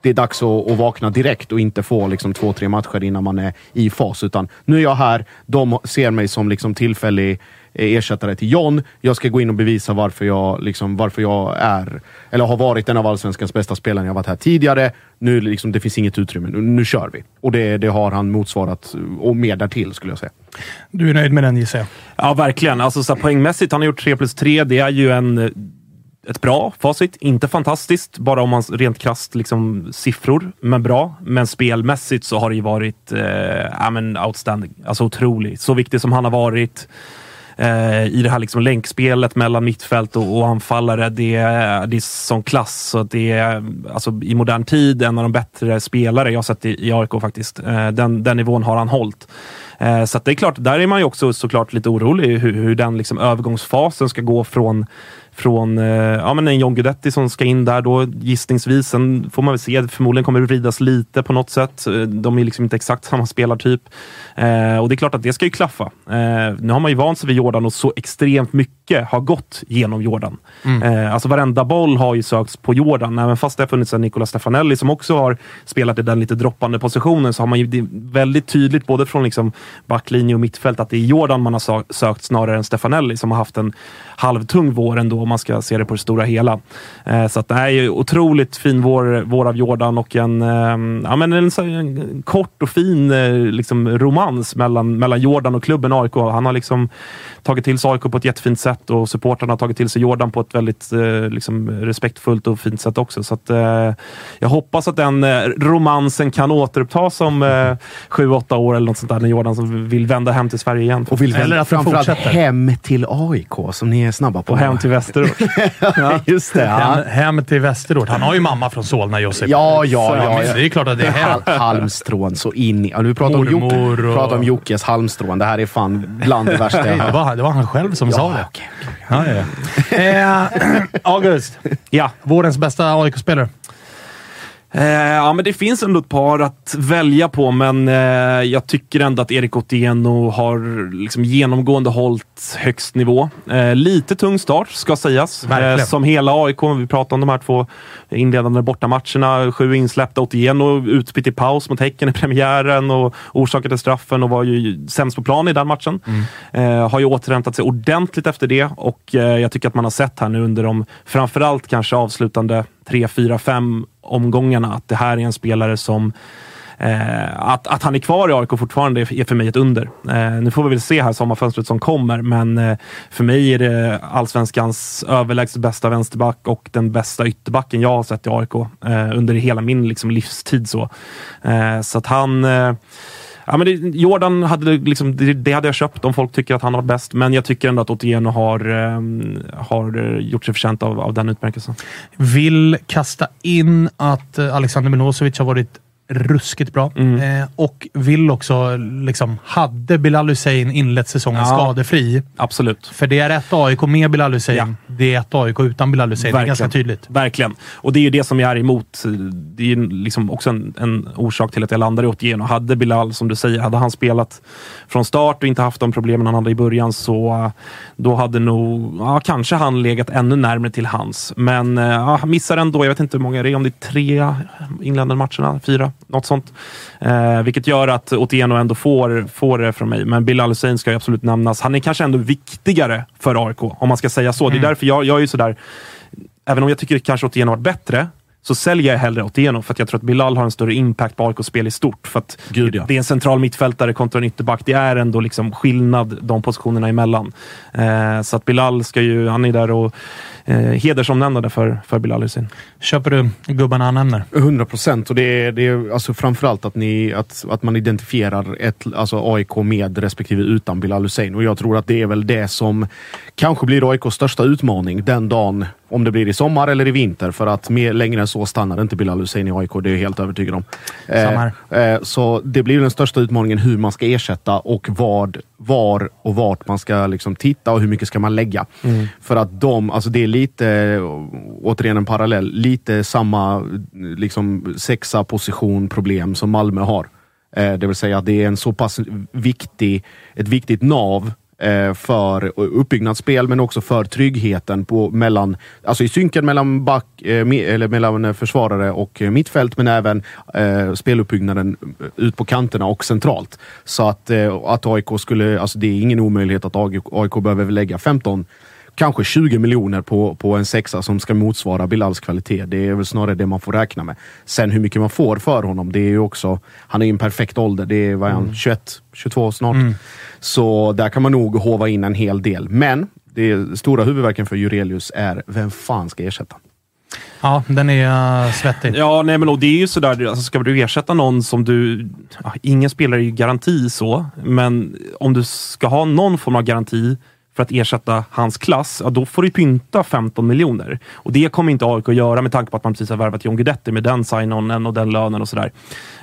Speaker 9: det är dags att, att vakna direkt och inte få liksom, två, tre matcher innan man är i fas. Utan nu är jag här, de ser mig som liksom, tillfällig ersättare till John. Jag ska gå in och bevisa varför jag, liksom, varför jag är, eller har varit en av allsvenskans bästa spelare. Jag har varit här tidigare. Nu liksom, det finns inget utrymme. Nu, nu kör vi. Och det, det har han motsvarat och mer därtill skulle jag säga.
Speaker 6: Du är nöjd med den gissar jag?
Speaker 8: Ja, verkligen. Alltså, så här, poängmässigt, han har gjort 3 plus 3. Det är ju en ett bra facit. Inte fantastiskt, bara om man rent krasst liksom, siffror, men bra. Men spelmässigt så har det ju varit eh, ja, men outstanding. Alltså otroligt. Så viktig som han har varit eh, i det här liksom länkspelet mellan mittfält och, och anfallare. Det, är- det är sån klass. Så att det är alltså, i modern tid en av de bättre spelare jag har sett i, i AIK faktiskt. Eh, den, den nivån har han hållit. Eh, Så att det är klart, där är man ju också såklart lite orolig hur, hur den liksom övergångsfasen ska gå från från eh, ja, men en John Guidetti som ska in där då gissningsvis. Sen får man väl se, förmodligen kommer det vridas lite på något sätt. Eh, De är liksom inte exakt samma spelartyp. Eh, och det är klart att det ska ju klaffa. Eh, nu har man ju vant sig vid Jordan och så extremt mycket har gått genom Jordan. Eh, alltså varenda boll har ju sökts på Jordan. Även fast det har funnits en Nicola Stefanelli som också har spelat i den lite droppande positionen så har man ju väldigt tydligt både från liksom backlinje och mittfält att det är Jordan man har sökt snarare än Stefanelli som har haft en halvtung vår ändå om man ska se det på det stora hela. Eh, så att det är ju otroligt fin vår, vår av Jordan och en, eh, ja, men en, en kort och fin eh, liksom romans mellan, mellan Jordan och klubben AIK. Han har liksom tagit till sig AIK på ett jättefint sätt och supportrarna har tagit till sig Jordan på ett väldigt eh, liksom respektfullt och fint sätt också. Så att, eh, jag hoppas att den eh, romansen kan återupptas om eh, sju, åtta år eller något sånt där när Jordan som vill vända hem till Sverige igen.
Speaker 9: Och vill
Speaker 6: Eller
Speaker 9: väl
Speaker 6: att
Speaker 9: framförallt
Speaker 6: fortsätter.
Speaker 9: hem till AIK som ni är snabba på.
Speaker 8: och hem till Västerort.
Speaker 9: ja. Just det. Ja.
Speaker 6: Hem, hem till Västerort. Han har ju mamma från Solna, Josip.
Speaker 9: Ja, ja, ja, ja.
Speaker 6: Det är klart att det är hem.
Speaker 9: Hal- halmstrån så in i... Ja, vi pratar om,
Speaker 6: Mormor
Speaker 9: Jocke,
Speaker 6: och-
Speaker 9: pratar om Jockes halmstrån. Det här är fan bland det värsta jag
Speaker 6: det, var, det var han själv som sa det.
Speaker 9: okej,
Speaker 6: Ja, ja, ja. Eh, August,
Speaker 8: ja.
Speaker 6: vårens bästa AIK-spelare.
Speaker 8: Eh, ja, men det finns ändå ett par att välja på, men eh, jag tycker ändå att Erik Otieno har liksom genomgående hållit högst nivå. Eh, lite tung start, ska sägas. Eh, som hela AIK, vi pratade om de här två inledande bortamatcherna. Sju insläppta, Otieno utbytt i paus mot Häcken i premiären och orsakade straffen och var ju sämst på plan i den matchen. Eh, har ju återhämtat sig ordentligt efter det och eh, jag tycker att man har sett här nu under de framförallt kanske avslutande tre, fyra, fem omgångarna att det här är en spelare som Eh, att, att han är kvar i AIK fortfarande är är för mig ett under. Eh, nu får vi väl se här sommarfönstret som kommer, men eh, för mig är det allsvenskans överlägset bästa vänsterback och den bästa ytterbacken jag har sett i AIK eh, under hela min liksom, livstid. Så, eh, så att han eh, Ja, men det, Jordan hade liksom, det, det hade jag köpt om folk tycker att han har varit bäst, men jag tycker ändå att Otieno har, ehm, har eh, gjort sig förtjänt av, av den utmärkelsen.
Speaker 6: Vill kasta in att eh, Alexander Milosevic har varit ruskigt bra.
Speaker 8: Mm.
Speaker 6: Eh, och vill också, liksom, hade Bilal Hussein inlett säsongen
Speaker 8: Ja.
Speaker 6: skadefri.
Speaker 8: Absolut.
Speaker 6: För det är ett AIK med Bilal Hussein.
Speaker 8: Ja.
Speaker 6: Det är ett AIK utan Bilal Hussein. Det är ganska tydligt.
Speaker 8: Verkligen. Och det är ju det som jag är emot. Det är ju liksom också en, en orsak till att jag landade i Otieno. Hade Bilal, som du säger, hade han spelat från start och inte haft de problemen han hade i början så uh, då hade nog, ja, kanske han legat ännu närmare till hans. Men uh, ja, missar ändå, jag vet inte hur många det är, om det är tre inledande matcherna, fyra, något sånt. Eh, vilket gör att Otieno ändå får, får det från mig. Men Bilal Hussein ska ju absolut nämnas. Han är kanske ändå viktigare för AIK, om man ska säga så. Det är därför jag, jag är ju sådär även om jag tycker kanske Otieno har varit bättre, så säljer jag hellre Otieno för att jag tror att Bilal har en större impact på AIKs spel i stort. För att
Speaker 9: Gud, ja.
Speaker 8: Det är en central mittfältare kontra en ytterback. Det är ändå liksom skillnad de positionerna emellan. Eh, så att Bilal ska ju, han är där och eh, hedersomnämnande för, för Bilal Hussein.
Speaker 6: Köper du gubbarna han nämner?
Speaker 9: 100 procent. Och det är, det är alltså framförallt att, ni, att, att man identifierar ett, alltså AIK med respektive utan Bilal Hussein. Och jag tror att det är väl det som kanske blir AIKs största utmaning den dagen, om det blir i sommar eller i vinter. För att mer, längre än så stannar inte Bilal Hussein i AIK. Det är jag helt övertygad om. Eh, eh, så det blir den största utmaningen hur man ska ersätta och vad, var och vart man ska liksom titta och hur mycket ska man lägga. För att de, alltså det är lite, återigen en parallell, lite samma liksom sexa position problem som Malmö har. Eh, det vill säga att det är en så pass viktig, ett viktigt nav eh, för uppbyggnadsspel men också för tryggheten på, mellan, alltså i synken mellan, back, eh, eller mellan försvarare och mittfält men även eh, speluppbyggnaden ut på kanterna och centralt. Så att, eh, att AIK skulle, alltså det är ingen omöjlighet att AIK, AIK behöver lägga 15 kanske 20 miljoner på, på en sexa som ska motsvara Bilals kvalitet. Det är väl snarare det man får räkna med. Sen hur mycket man får för honom, det är ju också... Han är i en perfekt ålder. Det är, vad är han, 21, 22 snart. Så där kan man nog hova in en hel del. Men det det stora huvudverken för Jurelius är vem fan ska ersätta?
Speaker 6: Ja, den är uh, svettig.
Speaker 8: Ja, nej, men och det är ju sådär, alltså, ska du ersätta någon som du... Ja, ingen spelare är ju garanti så, men om du ska ha någon form av garanti för att ersätta hans klass, ja, då får du pynta 15 miljoner. Och det kommer inte AIK att göra med tanke på att man precis har värvat John Guidetti med den sign-onen och den lönen och sådär.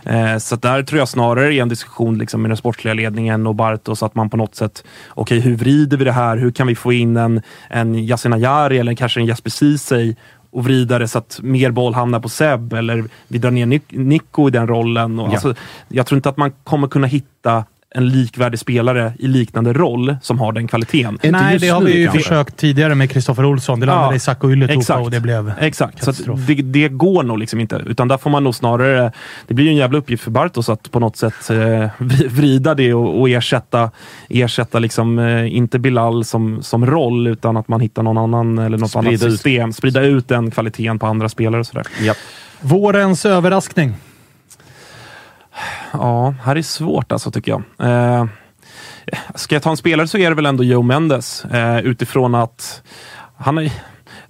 Speaker 8: Eh, så där tror jag snarare är en diskussion liksom, med den sportsliga ledningen och Bartos, att man på något sätt, okej, okay, hur vrider vi det här? Hur kan vi få in en, en Yasin Ayari eller kanske en Jesper Ceesay och vrida det så att mer boll hamnar på Seb eller vi drar ner Nico i den rollen. Och
Speaker 9: Ja.
Speaker 8: alltså, jag tror inte att man kommer kunna hitta en likvärdig spelare i liknande roll som har den kvaliteten.
Speaker 6: Nej, det har vi ju försökt tidigare med Kristoffer Olsson. Det landade i Sacco Ylätupa och det blev
Speaker 8: Exakt, så att
Speaker 6: katastrof.
Speaker 8: det, det går nog liksom inte. Utan där får man nog snarare... Det blir ju en jävla uppgift för Bartos att på något sätt eh, vri- vrida det och, och ersätta, ersätta liksom, eh, inte Bilal som, som roll, utan att man hittar någon annan eller något
Speaker 6: Sprida
Speaker 8: annat
Speaker 6: ut.
Speaker 8: system. Sprida ut den kvaliteten på andra spelare och sådär.
Speaker 6: Vårens överraskning.
Speaker 8: Ja, här är svårt alltså tycker jag. Eh, ska jag ta en spelare så är det väl ändå Joe Mendes eh, utifrån att han är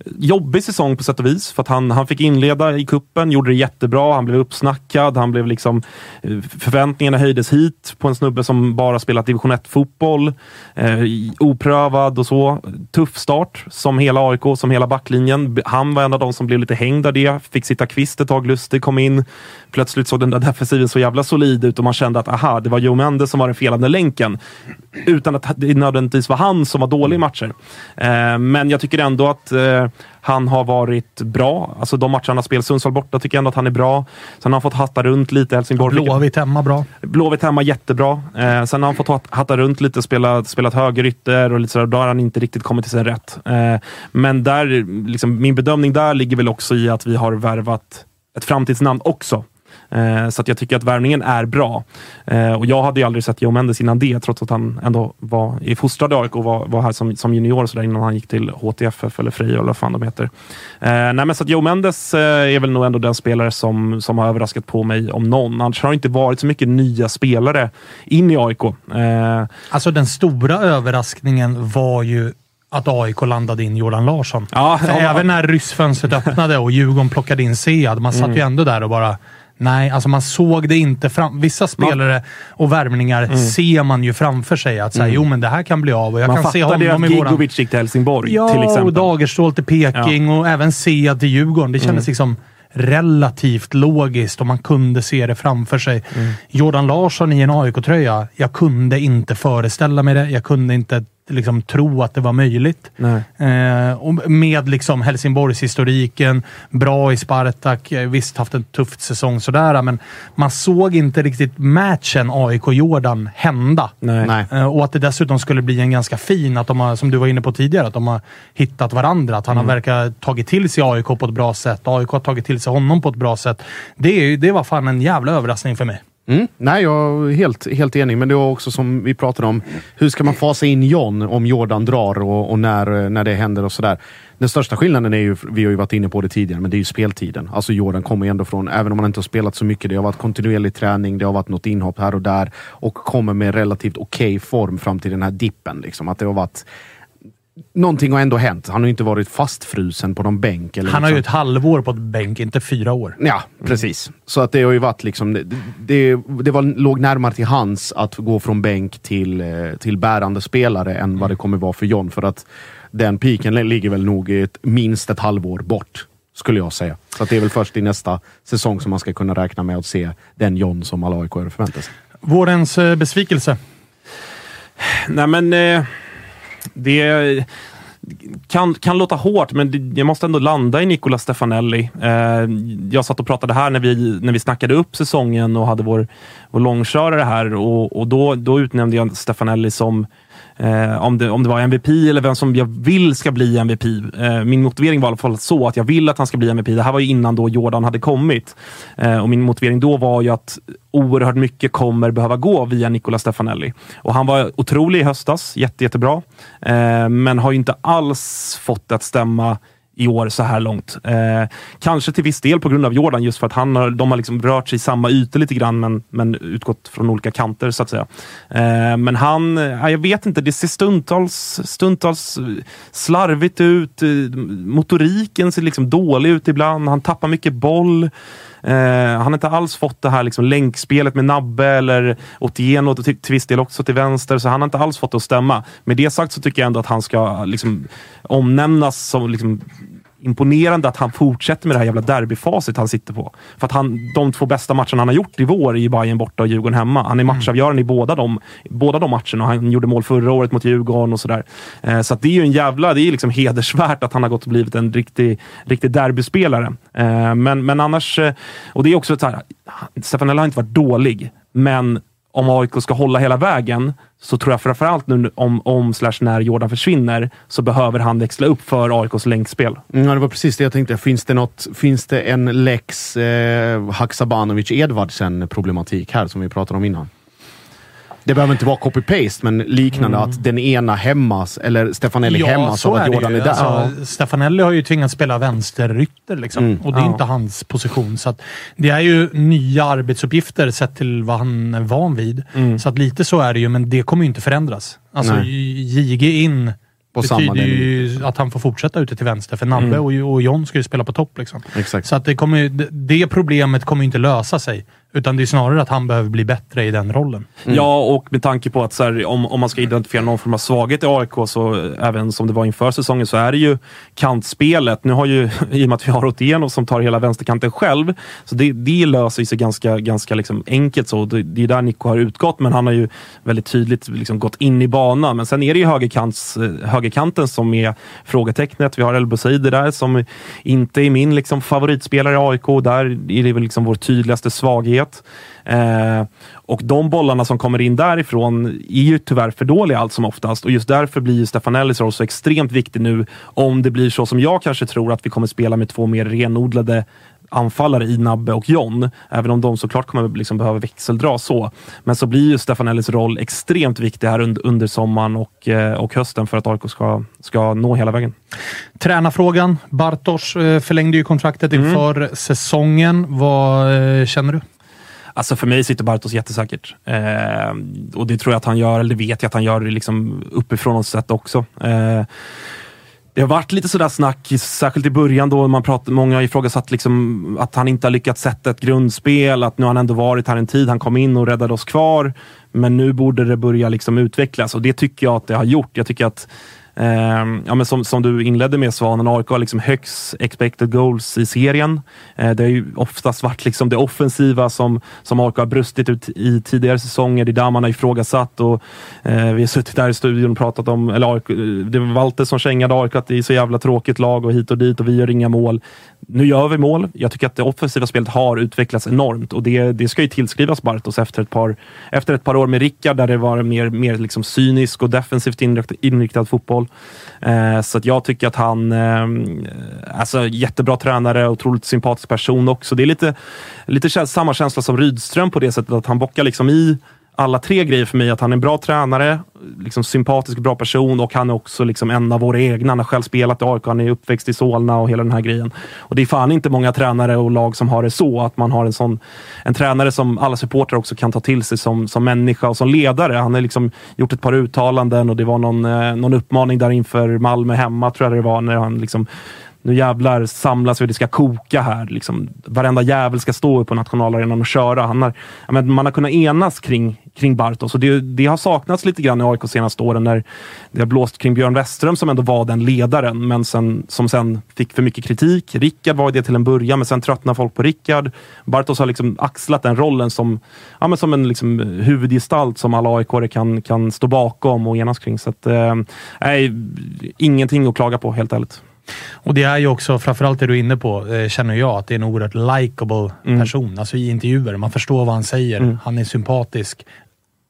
Speaker 8: jobbig säsong på sätt och vis. För att han, han fick inleda i kuppen, gjorde det jättebra, han blev uppsnackad, han blev liksom eh, förväntningarna höjdes hit på en snubbe som bara spelat division 1-fotboll. Eh, oprövad och så. Tuff start, som hela AIK, som hela backlinjen. Han var en av de som blev lite hängd av det. Fick sitta kvist ett tag, Lustig kom in. Plötsligt såg den där defensiven så jävla solid ut och man kände att aha, det var Joe Mendes som var den felande länken. Utan att det nödvändigtvis var han som var dålig i matcher. Eh, men jag tycker ändå att eh, han har varit bra. Alltså de matcherna han har spelat, Sundsvall borta, tycker jag ändå att han är bra. Sen har han fått hatta runt lite. Helsingborg
Speaker 6: Blåvitt hemma bra.
Speaker 8: Blåvitt hemma jättebra. Eh, sen har han fått hat- hatta runt lite, spelat, spelat högerytter och lite sådär. Då har han inte riktigt kommit till sin rätt. Eh, men där, liksom, min bedömning där ligger väl också i att vi har värvat ett framtidsnamn också. Eh, så att jag tycker att värvningen är bra. Eh, och jag hade ju aldrig sett Joe Mendes innan det, trots att han ändå var i fostrad i AIK och var, var här som, som junior så där, innan han gick till HTFF eller Freja eller vad fan de heter. Eh, nej, men så att Joe Mendes är väl nog ändå den spelare som, som har överraskat på mig om någon. Annars har det inte varit så mycket nya spelare in i AIK.
Speaker 6: Alltså den stora överraskningen var ju att AIK landade in Jordan Larsson.
Speaker 8: Ja,
Speaker 6: även när ryssfönstret öppnade och Djurgården plockade in Sead, man satt
Speaker 8: Mm.
Speaker 6: ju ändå där och bara... Nej, alltså man såg det inte fram. Vissa spelare och värvningar ser man ju framför sig. Att säga,
Speaker 8: Mm.
Speaker 6: jo men det här kan bli av och jag
Speaker 8: man
Speaker 6: kan se
Speaker 8: fattade
Speaker 6: honom
Speaker 8: att
Speaker 6: i våran...
Speaker 8: Gigovic gick till Helsingborg
Speaker 6: Ja,
Speaker 8: till exempel.
Speaker 6: och Dagerstål till Peking och även Sead till Djurgården. Det kändes
Speaker 8: Mm.
Speaker 6: liksom relativt logiskt och man kunde se det framför sig.
Speaker 8: Mm.
Speaker 6: Jordan Larsson i en AIK-tröja. Jag kunde inte föreställa mig det. Jag kunde inte liksom tro att det var möjligt.
Speaker 8: Nej.
Speaker 6: Eh, och med liksom Helsingborgshistoriken, bra i Spartak, visst haft en tuff säsong sådär, men man såg inte riktigt matchen AIK-Jordan hända.
Speaker 8: Nej.
Speaker 6: Eh, och att det dessutom skulle bli en ganska fin, att de har, som du var inne på tidigare, att de har hittat varandra. Att han
Speaker 8: Mm.
Speaker 6: har verkar tagit till sig AIK på ett bra sätt. AIK har tagit till sig honom på ett bra sätt. Det, det var fan en jävla överraskning för mig.
Speaker 9: Mm. Nej, jag är helt, helt enig. Men det var också som vi pratade om. Hur ska man fasa in John om Jordan drar och, och när, när det händer och sådär. Den största skillnaden är ju, vi har ju varit inne på det tidigare, men det är ju speltiden. Alltså Jordan kommer ju ändå från, även om han inte har spelat så mycket, det har varit kontinuerlig träning, det har varit något inhopp här och där och kommer med relativt okej form fram till den här dippen. Liksom. Att det har varit Någonting har ändå hänt. Han har ju inte varit fastfrusen på någon bänk. Eller
Speaker 6: Han har ju ett
Speaker 9: liksom-
Speaker 6: halvår på ett bänk, inte fyra år.
Speaker 9: Ja, precis. Så att det har ju varit liksom... Det, det, det var, låg närmare till hans att gå från bänk till, eh, till bärande spelare än vad det kommer vara för John. För att den piken li- ligger väl nog ett, minst ett halvår bort, skulle jag säga. Så att det är väl först i nästa säsong som man ska kunna räkna med att se den John som alla aik förväntar sig.
Speaker 6: Vårens eh, besvikelse.
Speaker 8: Nej, men eh, det kan, kan låta hårt, men jag måste ändå landa i Nicola Stefanelli. Eh, jag satt och pratade här när vi, när vi snackade upp säsongen och hade vår, vår långkörare här och, och då, då utnämnde jag Stefanelli som Eh, om, det, om det var MVP eller vem som jag vill ska bli MVP. Eh, min motivering var i alla fall så att jag vill att han ska bli MVP. Det här var ju innan då Jordan hade kommit. Eh, och min motivering då var ju att oerhört mycket kommer behöva gå via Nicola Stefanelli. Och han var otrolig i höstas, jätte, jättebra. Eh, men har ju inte alls fått det att stämma i år så här långt. Eh, kanske till viss del på grund av Jordan, just för att han har, de har liksom rört sig i samma ytor lite grann, men, men utgått från olika kanter så att säga. Eh, men han, eh, jag vet inte, det ser stundtals, stundtals eh, slarvigt ut. Eh, motoriken ser liksom dålig ut ibland. Han tappar mycket boll. Eh, han har inte alls fått det här liksom länkspelet med Nabbe eller Otieno till, till viss del också till vänster, så han har inte alls fått det att stämma. Med det sagt så tycker jag ändå att han ska liksom, omnämnas som liksom, imponerande att han fortsätter med det här jävla derbyfacit han sitter på. För att han, de två bästa matcherna han har gjort i vår är ju Bayern borta och Djurgården hemma. Han är matchavgörande i båda de, båda de matcherna och han gjorde mål förra året mot Djurgården och sådär. Eh, så det är ju en jävla, det är liksom hedersvärt att han har gått och blivit en riktig, riktig derbyspelare. Eh, men, men annars, eh, och det är också så här, Stefanella har inte varit dålig, men om AIK ska hålla hela vägen så tror jag framförallt nu om, om slash när Jordan försvinner så behöver han växla upp för AIKs länkspel.
Speaker 9: Mm, ja, det var precis det jag tänkte. Finns det, något, finns det en lex eh, Haksabanovic-Edvardsen problematik här som vi pratade om innan? Det behöver inte vara copy-paste, men liknande
Speaker 6: Mm.
Speaker 9: att den ena hämmas, eller Stefanelli hämmas av att Jordan
Speaker 6: ju.
Speaker 9: är där.
Speaker 6: Alltså, Stefanelli har ju tvingats spela vänsterytter liksom.
Speaker 9: Mm.
Speaker 6: och det är
Speaker 9: Ja.
Speaker 6: inte hans position. Så det är ju nya arbetsuppgifter sett till vad han är van vid.
Speaker 9: Mm.
Speaker 6: Så att lite så är det ju, men det kommer ju inte förändras. Alltså. JG in
Speaker 9: På samma
Speaker 6: betyder ju att han får fortsätta ute till vänster, för Nabbe
Speaker 9: Mm.
Speaker 6: och, och John ska ju spela på topp. Liksom.
Speaker 9: Exakt.
Speaker 6: Så att det, kommer, det problemet kommer ju inte lösa sig. Utan det är snarare att han behöver bli bättre i den rollen. Mm.
Speaker 8: Ja, och med tanke på att så här, om, om man ska identifiera någon form av svaghet i AIK, så även som det var inför säsongen, så är det ju kantspelet. Nu har ju, i och med att vi har Otieno som tar hela vänsterkanten själv, så det, det löser sig ganska, ganska liksom enkelt. så. Det, det är där Nico har utgått, men han har ju väldigt tydligt liksom gått in i banan. Men sen är det ju högerkants, eh, högerkanten som är frågetecknet. Vi har El Bouzidi där som inte är min liksom, favoritspelare i AIK. Där är det väl liksom vår tydligaste svaghet. Eh, och de bollarna som kommer in därifrån är ju tyvärr för dåliga allt som oftast. Och just därför blir Stefanellis roll så extremt viktig nu. Om det blir så som jag kanske tror att vi kommer spela med två mer renodlade anfallare i Nabbe och John. Även om de såklart kommer liksom behöva växeldra så. Men så blir ju Stefanellis roll extremt viktig här under, under sommaren och, eh, och hösten för att AIK ska, ska nå hela vägen.
Speaker 6: Tränarfrågan. Bartosz eh, förlängde ju kontraktet
Speaker 8: Mm.
Speaker 6: inför säsongen. Vad känner du?
Speaker 8: Alltså för mig sitter Bartos jättesäkert. Eh, och det tror jag att han gör, eller det vet jag att han gör liksom uppifrån något sätt också. Eh, det har varit lite sådär snack, särskilt i början då man pratar, många har ifrågasatt liksom att han inte har lyckats sätta ett grundspel, att nu har han ändå varit här en tid, han kom in och räddade oss kvar. Men nu borde det börja liksom utvecklas och det tycker jag att det har gjort. Jag tycker att Ehm, ja, men som, som du inledde med Svanen, AIK har liksom högst expected goals i serien. Eh, det har ju oftast varit liksom det offensiva som, som AIK har brustit ut i tidigare säsonger. Det är där man har ifrågasatt och eh, vi har suttit där i studion och pratat om, eller AIK, det var Walter som kängade AIK att det är så jävla tråkigt lag och hit och dit och vi gör inga mål. Nu gör vi mål. Jag tycker att det offensiva spelet har utvecklats enormt och det, det ska ju tillskrivas Bartos efter ett par, efter ett par år med Rickard där det var mer, mer liksom cynisk och defensivt inriktad, inriktad fotboll. Eh, så att jag tycker att han, eh, alltså jättebra tränare, otroligt sympatisk person också. Det är lite, lite samma känsla som Rydström på det sättet att han bockar liksom i alla tre grejer för mig. Att han är en bra tränare, liksom sympatisk, bra person och han är också liksom en av våra egna. Han har själv spelat i AIK, han är uppväxt i Solna och hela den här grejen. Och det är fan inte många tränare och lag som har det så. Att man har en sån en tränare som alla supportrar också kan ta till sig som, som människa och som ledare. Han har liksom gjort ett par uttalanden och det var någon, eh, någon uppmaning där inför Malmö hemma, tror jag det var, när han liksom nu jävlar samlas vi, det ska koka här. Liksom, varenda jävel ska stå upp på nationalarenan och köra. Han har, men man har kunnat enas kring, kring Bartos och det, det har saknats lite grann i AIK de senaste åren när det har blåst kring Björn Westström som ändå var den ledaren, men sen, som sen fick för mycket kritik. Rickard var det till en början, men sen tröttnade folk på Rickard. Bartos har liksom axlat den rollen som, ja, men som en liksom huvudgestalt som alla aik kan, kan stå bakom och enas kring. Så att, eh, ingenting att klaga på helt ärligt.
Speaker 6: Och det är ju också, framförallt det du är inne på, eh, känner jag, att det är en oerhört likable
Speaker 8: Mm.
Speaker 6: person. Alltså i intervjuer. Man förstår vad han säger.
Speaker 8: Mm.
Speaker 6: Han är sympatisk.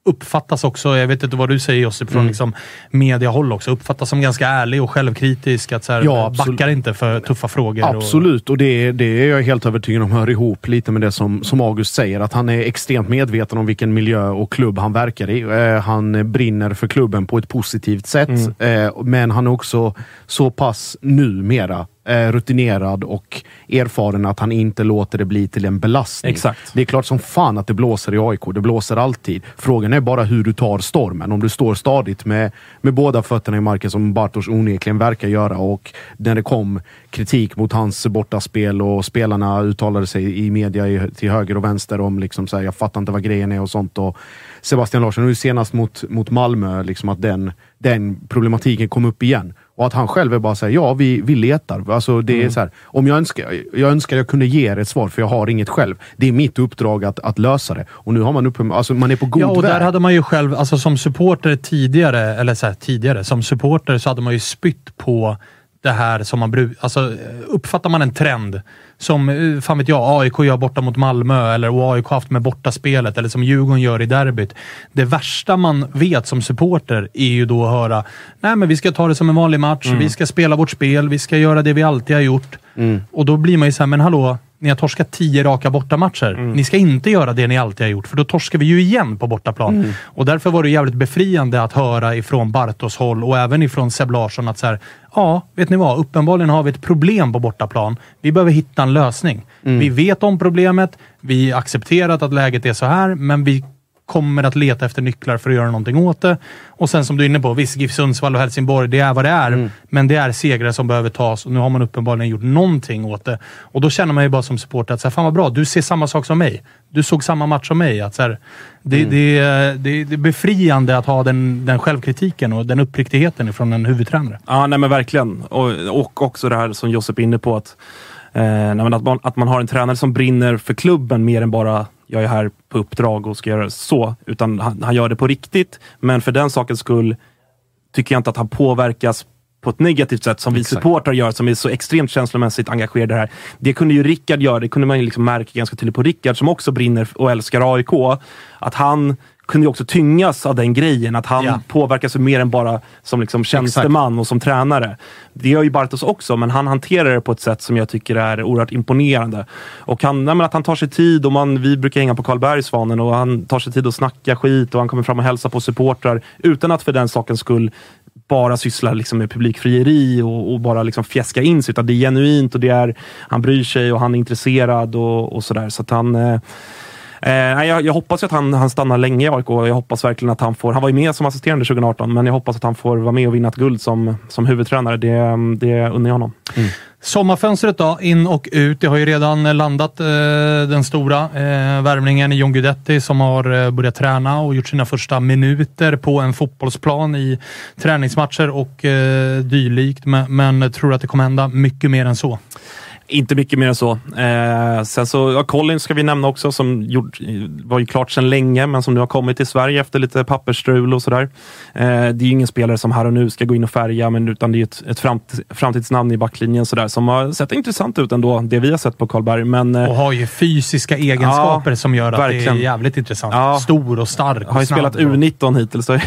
Speaker 6: Uppfattas också, jag vet inte vad du säger Josip, från
Speaker 9: Mm.
Speaker 6: liksom mediahåll också. Uppfattas som ganska ärlig och självkritisk. Att så här,
Speaker 9: Ja, absolut.
Speaker 6: backar inte för tuffa frågor. Och,
Speaker 9: Absolut, och det, det är jag helt övertygad om hör ihop lite med det som, som August säger. Att han är extremt medveten om vilken miljö och klubb han verkar i. Eh, han brinner för klubben på ett positivt sätt.
Speaker 8: Mm.
Speaker 9: Eh, men han är också så pass numera eh, rutinerad och erfaren att han inte låter det bli till en belastning.
Speaker 8: Exakt.
Speaker 9: Det är klart som fan att det blåser i AIK. Det blåser alltid. Frågan är bara hur du tar stormen. Om du står stadigt med, med båda fötterna i marken som Bartosz onekligen verkar göra och när det kom kritik mot hans bortaspel och spelarna uttalade sig i media i, till höger och vänster om liksom så här, jag fattar inte vad grejen är och sånt. Och Sebastian Larsson, nu senast mot, mot Malmö, liksom att den, den problematiken kom upp igen. Och att han själv är bara såhär, ja vi, vi letar. Alltså det är
Speaker 6: Mm.
Speaker 9: så här, om jag önskar, jag önskar jag kunde ge er ett svar för jag har inget själv. Det är mitt uppdrag att, att lösa det. Och nu har man uppe, alltså man är på god
Speaker 6: Ja, och
Speaker 9: väg.
Speaker 6: där hade man ju själv, alltså som supporter tidigare, eller så här, tidigare, som supporter så hade man ju spytt på det här som man brukar... Alltså, uppfattar man en trend som, eh, fan vet jag, AIK gör borta mot Malmö eller och AIK haft med bortaspelet eller som Djurgården gör i derbyt. Det värsta man vet som supporter är ju då att höra, nej men vi ska ta det som en vanlig match,
Speaker 8: Mm.
Speaker 6: vi ska spela vårt spel, vi ska göra det vi alltid har gjort.
Speaker 9: Mm.
Speaker 6: Och då blir man ju såhär, men hallå, ni har torskat tio raka bortamatcher.
Speaker 8: Mm.
Speaker 6: Ni ska inte göra det ni alltid har gjort, för då torskar vi ju igen på bortaplan.
Speaker 8: Mm.
Speaker 6: Och därför var det jävligt befriande att höra ifrån Bartos håll och även ifrån Seb Larsson att så här, ja, vet ni vad? Uppenbarligen har vi ett problem på bortaplan. Vi behöver hitta en lösning.
Speaker 8: Mm.
Speaker 6: Vi vet om problemet. Vi accepterat att läget är så här, men vi kommer att leta efter nycklar för att göra någonting åt det. Och sen som du är inne på, visst GIF Sundsvall och Helsingborg, det är vad det är.
Speaker 8: Mm.
Speaker 6: Men det är segrar som behöver tas och nu har man uppenbarligen gjort någonting åt det. Och då känner man ju bara som supporter att så här, fan vad bra, du ser samma sak som mig. Du såg samma match som mig. Att så här, det,
Speaker 8: Mm.
Speaker 6: det, det, det är befriande att ha den, den självkritiken och den uppriktigheten från en huvudtränare.
Speaker 8: Ja, nej men verkligen. Och, och också det här som Josep är inne på, att, eh, att, man, att man har en tränare som brinner för klubben mer än bara jag är här på uppdrag och ska göra så. Utan han, han gör det på riktigt. Men för den sakens skull tycker jag inte att han påverkas på ett negativt sätt som vi
Speaker 9: Exakt.
Speaker 8: supportrar gör, som är så extremt känslomässigt engagerade här. Det kunde ju Rickard göra, det kunde man ju liksom märka ganska tydligt på Rickard som också brinner och älskar AIK. Att han kunde ju också tyngas av den grejen, att han
Speaker 6: Ja.
Speaker 8: påverkas mer än bara som liksom tjänsteman och som tränare. Det gör ju Bartos också, men han hanterar det på ett sätt som jag tycker är oerhört imponerande. Och han, nej, att han tar sig tid, och man, vi brukar hänga på Karlberg, Svanen, och han tar sig tid att snacka skit och han kommer fram och hälsar på supportrar utan att för den sakens skull bara syssla liksom med publikfrieri och, och bara liksom fjäska in sig. Utan det är genuint och det är, han bryr sig och han är intresserad och, och sådär. Så att han... Eh, Eh, jag, jag hoppas ju att han, han stannar länge i AIK. Jag hoppas verkligen att han får... Han var ju med som assisterande 2018, men jag hoppas att han får vara med och vinna ett guld som, som huvudtränare. Det, det unnar jag honom. Mm.
Speaker 6: Sommarfönstret då, in och ut. Det har ju redan landat eh, den stora eh, värmningen i John Guidetti som har eh, börjat träna och gjort sina första minuter på en fotbollsplan i träningsmatcher och eh, dylikt. Men, men tror du att det kommer hända mycket mer än så?
Speaker 8: Inte mycket mer än så. Eh, sen så, ja, Collins ska vi nämna också, som gjort, var ju klart sedan länge, men som nu har kommit till Sverige efter lite pappersstrul och sådär. Eh, det är ju ingen spelare som här och nu ska gå in och färga, men utan det är ett, ett framt, framtidsnamn i backlinjen sådär, som har sett intressant ut ändå, det vi har sett på Karlberg. Men, eh,
Speaker 6: Och har ju fysiska egenskaper
Speaker 8: Ja,
Speaker 6: som gör att
Speaker 8: verkligen.
Speaker 6: det är jävligt intressant.
Speaker 8: Ja.
Speaker 6: Stor och stark och
Speaker 8: har ju spelat
Speaker 6: och-
Speaker 8: U19 hittills, så jag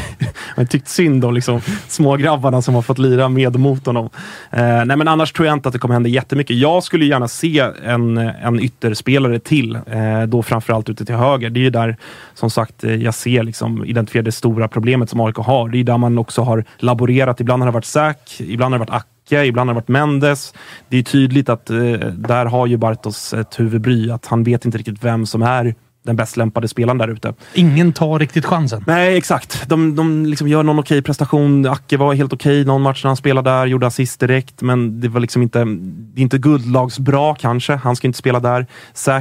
Speaker 8: har tyckt synd om liksom, smågrabbarna som har fått lira med mot honom. Eh, nej, men annars tror jag inte att det kommer hända jättemycket. Jag skulle gärna se en, en ytterspelare till, eh, då framförallt ute till höger. Det är ju där, som sagt, eh, jag ser liksom, identifiera det stora problemet som AIK har. Det är där man också har laborerat. Ibland har det varit Säk, ibland har det varit Acke, ibland har det varit Mendes. Det är tydligt att eh, där har ju Bartos ett huvudbry, att han vet inte riktigt vem som är den bäst lämpade spelaren där ute.
Speaker 6: Ingen tar riktigt chansen.
Speaker 8: Nej, exakt. De, de liksom gör någon okej prestation. Acke var helt okej någon match när han spelade där, gjorde assist direkt, men det var liksom inte, det är inte guldlagsbra kanske. Han ska inte spela där. Eh,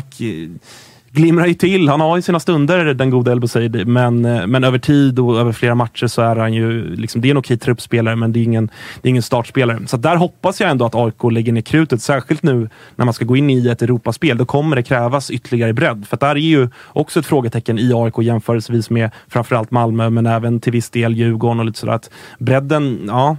Speaker 8: glimrar ju till. Han har ju sina stunder, den gode El Bouzid, men, eh, men över tid och över flera matcher så är han ju, liksom, det är en okej truppspelare, men det är ingen, det är ingen startspelare. Så där hoppas jag ändå att AIK lägger ner krutet, särskilt nu när man ska gå in i ett Europaspel. Då kommer det krävas ytterligare bredd, för där är ju också ett frågetecken i AIK jämförelsevis med framförallt Malmö, men även till viss del Djurgården och lite sådär. Att bredden, ja,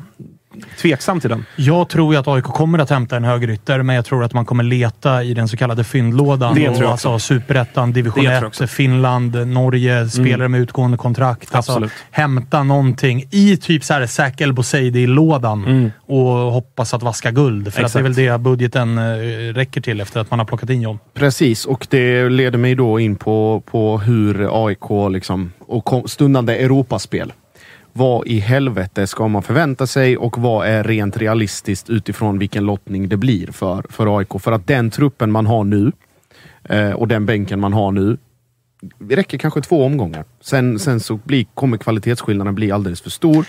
Speaker 8: tveksam till den.
Speaker 6: Jag tror ju att AIK kommer att hämta en högerytter, men jag tror att man kommer leta i den så kallade fyndlådan.
Speaker 8: Det tror jag
Speaker 6: Och
Speaker 8: också.
Speaker 6: Alltså Superettan, division
Speaker 8: Det tror jag
Speaker 6: 1,
Speaker 8: också.
Speaker 6: Finland, Norge, spelare med utgående kontrakt. Alltså,
Speaker 8: Absolut.
Speaker 6: hämta någonting i typ så här Zac El Bouzidi-lådan och hoppas att vaska guld. För att det är väl det budgeten eh, räcker till efter att man har plockat in John.
Speaker 9: Precis, och det leder mig då in på, på hur AIK liksom, och stundande Europaspel. Vad i helvete ska man förvänta sig och vad är rent realistiskt utifrån vilken lottning det blir för, för AIK? För att den truppen man har nu eh, och den bänken man har nu, det räcker kanske två omgångar. Sen, sen så blir, kommer kvalitetsskillnaden bli alldeles för stor.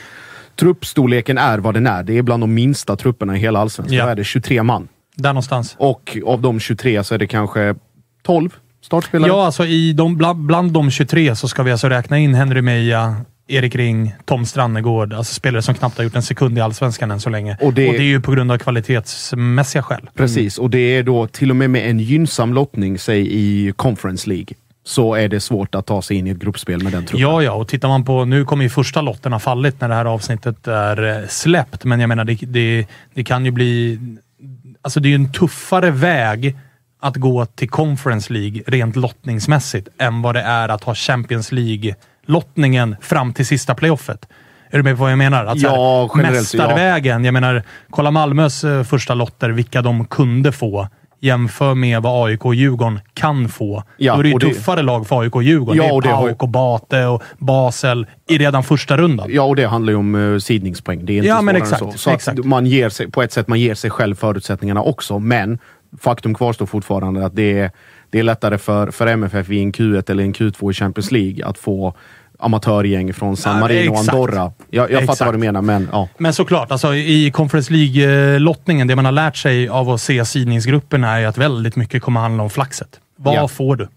Speaker 9: Truppstorleken är vad den är. Det är bland de minsta trupperna i hela allsvenskan.
Speaker 6: Ja.
Speaker 9: Då är det 23 man.
Speaker 6: Där någonstans.
Speaker 9: Och av de 23 så är det kanske 12 startspelare.
Speaker 6: Ja, alltså i de, bland, bland de 23 så ska vi alltså räkna in Henry Meja, Erik Ring, Tom Strannegård. Alltså spelare som knappt har gjort en sekund i Allsvenskan än så länge.
Speaker 9: Och
Speaker 6: Och
Speaker 9: det-
Speaker 6: det, är ju på grund av kvalitetsmässiga skäl.
Speaker 9: Precis, och det är då till och med med en gynnsam lottning, säg i Conference League, så är det svårt att ta sig in i ett gruppspel med den truppen.
Speaker 6: Ja, ja, och tittar man på... Nu kommer ju första lotten ha fallit när det här avsnittet är eh, släppt, men jag menar, det, det, det kan ju bli... Alltså det är ju en tuffare väg att gå till Conference League rent lottningsmässigt än vad det är att ha Champions League-lottningen fram till sista playoffet. Är du med på vad jag menar? Att
Speaker 9: Ja, generellt, ja.
Speaker 6: mästarvägen. Jag menar, kolla Malmös eh, första lotter, vilka de kunde få. Jämför med vad AIK och Djurgården kan få.
Speaker 9: Ja,
Speaker 6: Då är det ju
Speaker 9: det-
Speaker 6: tuffare lag för AIK och Djurgården.
Speaker 9: Ja,
Speaker 6: det är
Speaker 9: och det ju-
Speaker 6: Pauk och Bate och Basel i redan första rundan.
Speaker 9: Ja, och det handlar ju om uh, sidningspoäng. Det är inte
Speaker 6: Ja, men
Speaker 9: svårare än
Speaker 6: exakt,
Speaker 9: så. Så
Speaker 6: exakt.
Speaker 9: man ger sig, på ett sätt man ger sig själv förutsättningarna också, men faktum kvarstår fortfarande att det är, det är lättare för, för MFF i en Q1 eller en Q2 i Champions League att få amatörgäng från San Marino och. Andorra. Jag, jag fattar vad du menar, men ja.
Speaker 6: Men såklart, alltså, i Conference League-lottningen, det man har lärt sig av att se sidningsgrupperna är att väldigt mycket kommer handla om flaxet. Vad
Speaker 9: Ja.
Speaker 6: får du?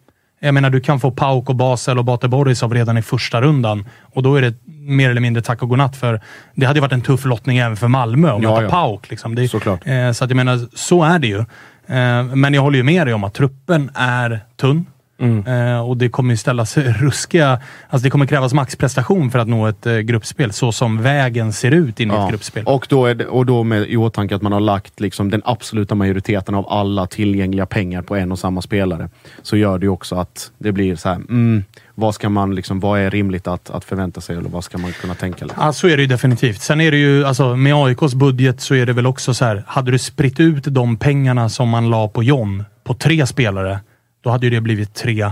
Speaker 6: Jag menar, du kan få Pauk och Basel och Bate Borisov redan i första rundan och då är det mer eller mindre tack och godnatt för det hade ju varit en tuff lottning även för Malmö att
Speaker 9: Ja,
Speaker 6: möta
Speaker 9: ja.
Speaker 6: Pauk. Liksom. Det. Eh, så att jag menar, så är det ju. Eh, men jag håller ju med dig om att truppen är tunn. Eh, och det kommer ställas ruskiga... Alltså det kommer krävas maxprestation för att nå ett eh, gruppspel, så som vägen ser ut in i ett gruppspel.
Speaker 9: Och då, är det, och då med i åtanke att man har lagt liksom den absoluta majoriteten av alla tillgängliga pengar på en och samma spelare. Så gör det ju också att det blir så här, mm, vad ska man liksom, vad är rimligt att, att förvänta sig eller vad ska man kunna tänka? Liksom?
Speaker 6: Ja, så är det ju definitivt. Sen är det ju, alltså med AIKs budget så är det väl också så här. Hade du spritt ut de pengarna som man la på John på tre spelare, då hade ju det blivit tre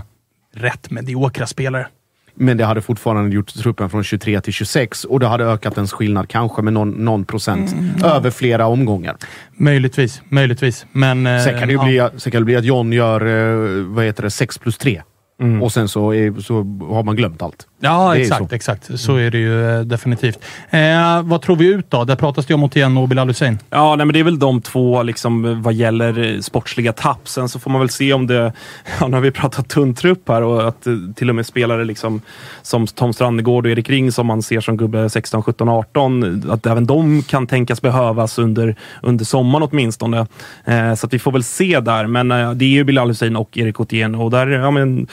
Speaker 6: rätt mediokra spelare.
Speaker 9: Men det hade fortfarande gjort truppen från 23 till 26 och det hade ökat ens skillnad kanske med någon, någon procent
Speaker 6: Mm.
Speaker 9: över flera omgångar.
Speaker 6: Möjligtvis, möjligtvis. Men... eh,
Speaker 9: Sen kan det ju
Speaker 6: ja.
Speaker 9: bli, sen kan det bli att John gör eh, vad heter det, 6 plus 3 och sen så, är, så har man glömt allt.
Speaker 6: Ja,
Speaker 9: Det
Speaker 6: exakt.
Speaker 9: så. Mm.
Speaker 6: exakt. Så är det ju eh, definitivt. Eh, vad tror vi ut då? Där pratas det om Otieno och Bilal Hussein.
Speaker 8: Ja, nej, men det är väl de två liksom, vad gäller eh, sportsliga tapp. Sen så får man väl se om det... Ja, nu har vi pratat tunn trupp här och att eh, till och med spelare liksom, som Tom Strannegård och Erik Ring som man ser som gubbe 16, 17, 18. Att även de kan tänkas behövas under, under sommaren åtminstone. Eh, så att vi får väl se där. Men eh, det är ju Bilal Hussein och Erik Otieno och där, ja men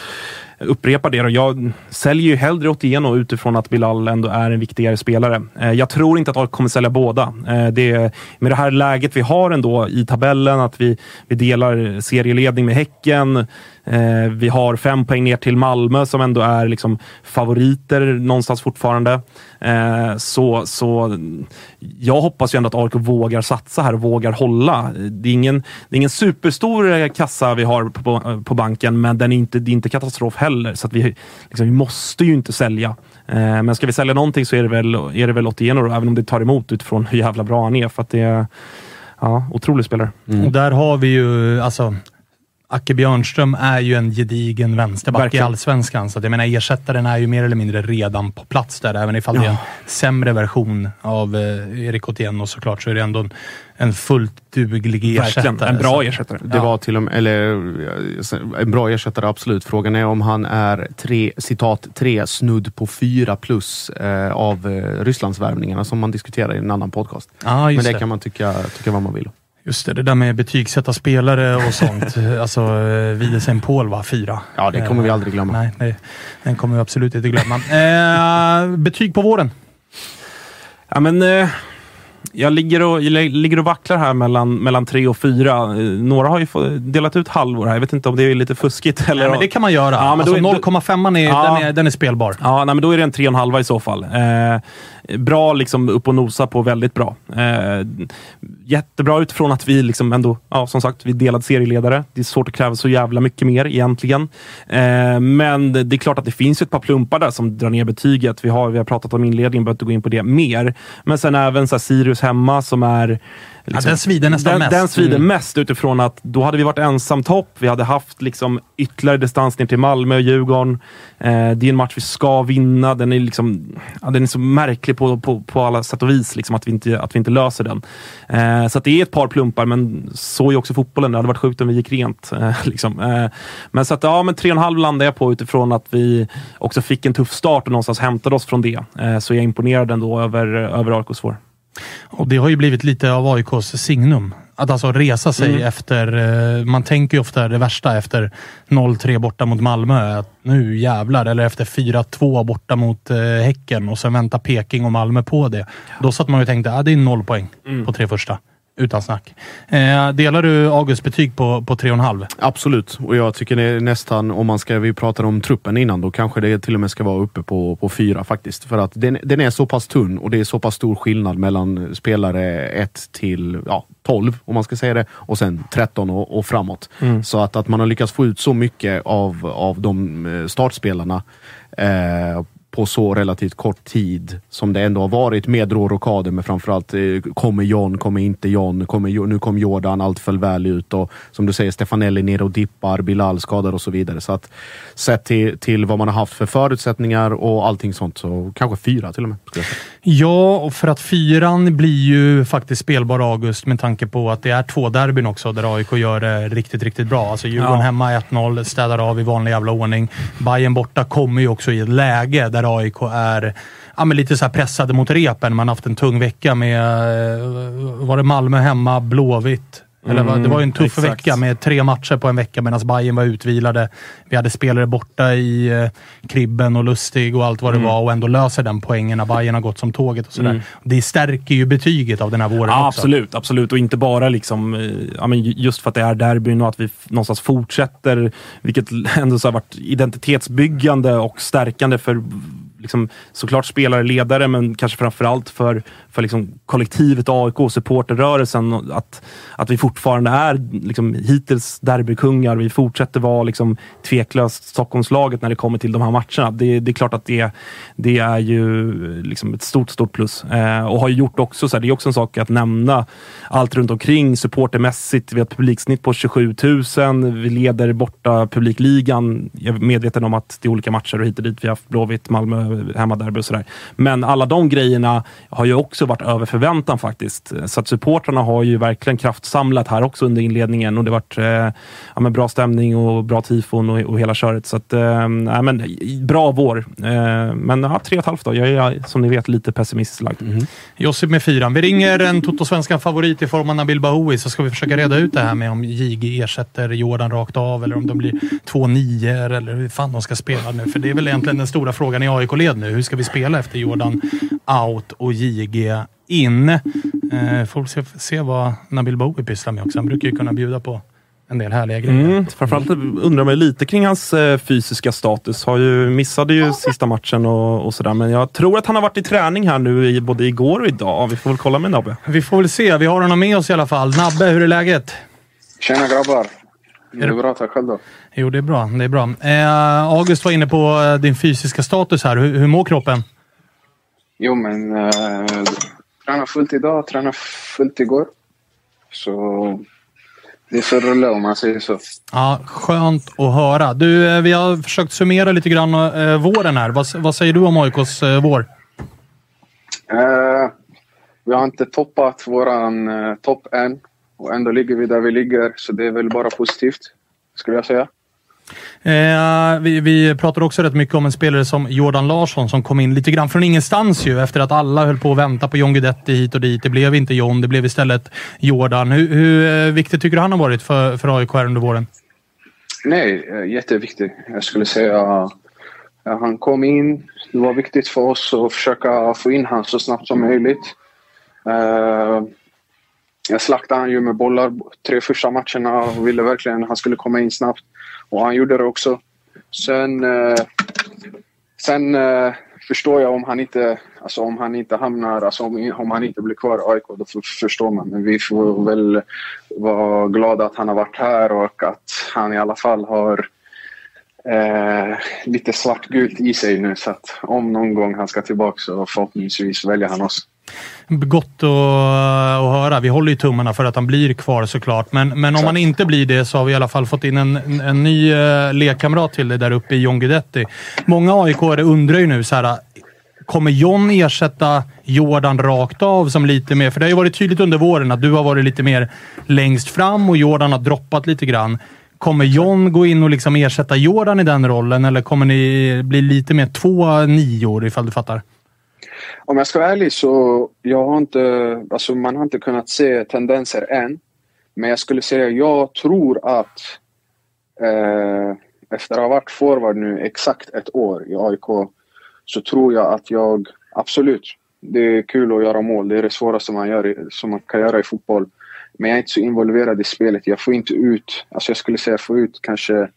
Speaker 8: upprepar det. Då. Jag säljer ju hellre Otieno utifrån att Bilal ändå är en viktigare spelare. Eh, jag tror inte att AIK kommer sälja båda. Eh, det är, med det här läget vi har ändå i tabellen, att vi, vi delar serieledning med Häcken. Eh, Vi har fem poäng ner till Malmö som ändå är liksom favoriter någonstans fortfarande. Eh, Så, så jag hoppas ju ändå att AIK vågar satsa här och vågar hålla. Det är ingen, det är ingen superstor eh, kassa vi har på, på, på banken, men den är inte, det är inte katastrof heller. Så att vi, liksom, vi måste ju inte sälja. Eh, Men ska vi sälja någonting så är det väl, är det väl Otieno, då, även om det tar emot utifrån hur jävla bra han är. För att det är ja, otrolig spelare.
Speaker 6: Och där har vi ju, alltså, Acke Björnström är ju en gedigen vänsterback
Speaker 8: Verkligen.
Speaker 6: i Allsvenskan. Så att jag menar, ersättaren är ju mer eller mindre redan på plats där. Även ifall det är en
Speaker 8: Ja.
Speaker 6: sämre version av eh, Erik Otieno såklart, så är det ändå en, en fullt duglig ersättare.
Speaker 8: Verkligen, en bra ersättare.
Speaker 9: Det
Speaker 6: Ja.
Speaker 9: var till och med, eller eh, en bra ersättare absolut. Frågan är om han är tre, citat, tre snudd på fyra plus eh, av eh, Rysslandsvärvningarna som man diskuterar i en annan podcast.
Speaker 6: Ja,
Speaker 9: Men det
Speaker 6: det.
Speaker 9: kan man tycka, tycka vad man vill.
Speaker 6: Just det, det där med betygsätta spelare och sånt. alltså, eh, Widesen Paul var fyra.
Speaker 9: Ja, det kommer vi aldrig glömma.
Speaker 6: Nej, nej, den kommer vi absolut inte glömma. Eh, betyg på våren?
Speaker 8: Ja, men, eh, jag ligger och, jag ligger och vacklar här mellan, mellan tre och fyra. Eh, Några har ju delat ut halvor här. Jag vet inte om det är lite fuskigt. Eller
Speaker 6: Nej, men det kan man göra.
Speaker 8: Ja, men
Speaker 6: alltså,
Speaker 8: då är-
Speaker 6: 0,5 är,
Speaker 8: Ja.
Speaker 6: den är, den är spelbar.
Speaker 8: Ja, nej, men då är det en tre och en halva i så fall. Eh, bra liksom upp och nosa på väldigt bra. Eh, jättebra utifrån att vi liksom ändå, ja, som sagt, vi är delad serieledare. Det är svårt att kräva så jävla mycket mer egentligen. Eh, men det är klart att det finns ett par plumpar där som drar ner betyget. Vi har, vi har pratat om inledningen, behöver inte gå in på det mer. Men sen även så här, Sirius hemma som är
Speaker 6: ja, den svider nästan
Speaker 8: den,
Speaker 6: mest.
Speaker 8: Den svider
Speaker 6: Mm.
Speaker 8: mest utifrån att då hade vi varit ensam topp. Vi hade haft liksom ytterligare distans ner till Malmö och Djurgården. Eh, det är en match vi ska vinna. Den är, liksom, ja, den är så märklig på, på, på alla sätt och vis, liksom, att, vi inte, att vi inte löser den. Eh, så det är ett par plumpar, men så är också fotbollen. Det hade varit sjukt om vi gick rent. Eh, liksom. eh, men så att, ja, men 3,5 landar jag på utifrån att vi också fick en tuff start och någonstans hämtade oss från det. Eh, så jag är imponerad ändå över, över AIKs vår.
Speaker 6: Och det har ju blivit lite av AIKs signum. Att alltså resa sig
Speaker 8: Mm.
Speaker 6: efter... eh, Man tänker ju ofta det värsta efter 0-3 borta mot Malmö. Att nu jävlar. Eller efter 4-2 borta mot eh, Häcken och sen väntar Peking och Malmö på det. Då satt man ju och tänkte att det är noll poäng
Speaker 8: Mm.
Speaker 6: på tre första. Utan snack. Eh, delar du Augusts betyg på, på 3,5?
Speaker 9: Absolut, och jag tycker det är nästan, om man ska, vi pratade om truppen innan, då kanske det till och med ska vara uppe på, på fyra faktiskt. För att den, den är så pass tunn och det är så pass stor skillnad mellan spelare 1 till ja, 12, om man ska säga det, och sen 13 och, och framåt.
Speaker 8: Mm.
Speaker 9: Så att, att man har lyckats få ut så mycket av, av de eh, startspelarna eh, på så relativt kort tid som det ändå har varit med rå rockader med framförallt eh, kommer John, kommer inte John, kommer, nu kom Jordan, allt föll väl ut och som du säger Stefanelli ner och dippar, Bilal skadad och så vidare. Så att sett till, till vad man har haft för förutsättningar och allting sånt så kanske fyra till och med. skulle jag säga.
Speaker 6: Ja, och för att fyran blir ju faktiskt spelbar August med tanke på att det är två derbyn också där AIK gör det riktigt, riktigt bra. Alltså Djurgården
Speaker 8: Ja.
Speaker 6: hemma 1-0, städar av i vanlig jävla ordning. Bayern borta kommer ju också i ett läge där AIK är ja, men lite så här pressade mot repen. Man har haft en tung vecka med, eh, var det Malmö hemma, Blåvitt? Eller vad- det var ju en tuff
Speaker 8: exakt.
Speaker 6: vecka med tre matcher på en vecka medan Bayern var utvilade. Vi hade spelare borta i eh, Kribben och Lustig och allt vad det
Speaker 8: Mm.
Speaker 6: var och ändå löser den poängen när Bayern har gått som tåget och sådär.
Speaker 8: Mm.
Speaker 6: Det stärker ju betyget av den här våren
Speaker 8: Ja,
Speaker 6: också.
Speaker 8: absolut, absolut. Och inte bara liksom, eh, ja, men ju- just för att det är derbyn och att vi någonstans fortsätter, vilket ändå så har varit identitetsbyggande och stärkande för liksom, såklart spelare, ledare, men kanske framförallt för, för liksom, kollektivet AIK supporterrörelsen. Att, att vi fortfarande är liksom, hittills derbykungar. Vi fortsätter vara liksom, tveklöst Stockholmslaget när det kommer till de här matcherna. Det, det är klart att det, det är ju liksom, ett stort, stort plus. Eh, och har ju gjort också, så här, det är också en sak att nämna, allt runt omkring supportermässigt. Vi har ett publiksnitt på 27 000. Vi leder borta publikligan. Jag är medveten om att det är olika matcher och hit och dit. Vi har haft Blåvitt, Malmö, hemmaderby och sådär. Men alla de grejerna har ju också varit över förväntan faktiskt. Så att supportrarna har ju verkligen kraftsamlat här också under inledningen och det har varit eh, ja, men bra stämning och bra tifon och, och hela köret. Så att, eh, ja, men, bra vår. Eh, men ja, tre och ett halvt då. Jag är som ni vet lite pessimistisk lagd. Mm-hmm.
Speaker 6: Josip med fyran. Vi ringer en totosvenskan favorit i form av Nabil Bahoui så ska vi försöka reda ut det här med om JG ersätter Jordan rakt av eller om de blir två nior eller hur fan de ska spela nu. För det är väl egentligen den stora frågan i AIK-led nu. Hur ska vi spela efter Jordan out och JG in? Eh, får se, se vad Nabil Bahoui pysslar med också. Han brukar ju kunna bjuda på en del härliga grejer.
Speaker 8: Mm, framförallt undrar man lite kring hans eh, fysiska status. Har ju, missade ju sista matchen och, och sådär. Men jag tror att han har varit i träning här nu i, både igår och idag. Vi får väl kolla med Nabbe.
Speaker 6: Vi får väl se. Vi har honom med oss i alla fall. Nabbe, hur är läget?
Speaker 13: Tjena grabbar! Är det bra? Tack själv då.
Speaker 6: Jo, det är bra. Det är bra. Eh, August var inne på eh, din fysiska status här. Hur, hur mår kroppen?
Speaker 13: Jo, men äh, tränar fullt idag, tränar fullt igår. Så det är så rulle om man säger så.
Speaker 6: Ja, skönt att höra. Du, eh, vi har försökt summera lite grann eh, våren här. Vad, vad säger du om AIKs eh, vår?
Speaker 13: Eh, vi har inte toppat våran uh, topp än och ändå ligger vi där vi ligger. Så det är väl bara positivt, skulle jag säga.
Speaker 6: Eh, vi, vi pratade också rätt mycket om en spelare som Jordan Larsson som kom in lite grann från ingenstans ju efter att alla höll på att vänta på John Guidetti hit och dit. Det blev inte John, det blev istället Jordan. Hur, hur eh, viktig viktigt tycker du han har varit för, för AIK här under våren?
Speaker 13: Nej, eh, jätteviktig. Jag skulle säga han kom in. Det var viktigt för oss att försöka få in han så snabbt som möjligt. Eh, jag slaktade han ju med bollar tre första matcherna och ville verkligen att han skulle komma in snabbt. Och han gjorde det också. Sen... eh, sen eh, förstår jag om han inte, alltså om han inte hamnar, alltså om, om han inte blir kvar i AIK, då förstår man. Men vi får väl vara glada att han har varit här och att han i alla fall har eh, lite svartgult i sig nu. Så att om någon gång han ska tillbaka så förhoppningsvis väljer han oss.
Speaker 6: Gott att, att höra. Vi håller ju tummarna för att han blir kvar såklart. Men, men om han inte blir det så har vi i alla fall fått in en, en ny uh, lekkamrat till dig där uppe i John Guidetti. Många aik undrar ju nu så här. Kommer John ersätta Jordan rakt av som lite mer... För det har ju varit tydligt under våren att du har varit lite mer längst fram och Jordan har droppat lite grann. Kommer John gå in och liksom ersätta Jordan i den rollen eller kommer ni bli lite mer två nior ifall du fattar?
Speaker 13: Om jag ska vara ärlig så jag har inte, alltså man har inte kunnat se tendenser än. Men jag skulle säga jag tror att eh, efter att ha varit forward nu exakt ett år i AIK så tror jag att jag absolut, det är kul att göra mål. Det är det svåraste man, gör, som man kan göra i fotboll. Men jag är inte så involverad i spelet. Jag får inte ut, alltså jag skulle säga jag får ut kanske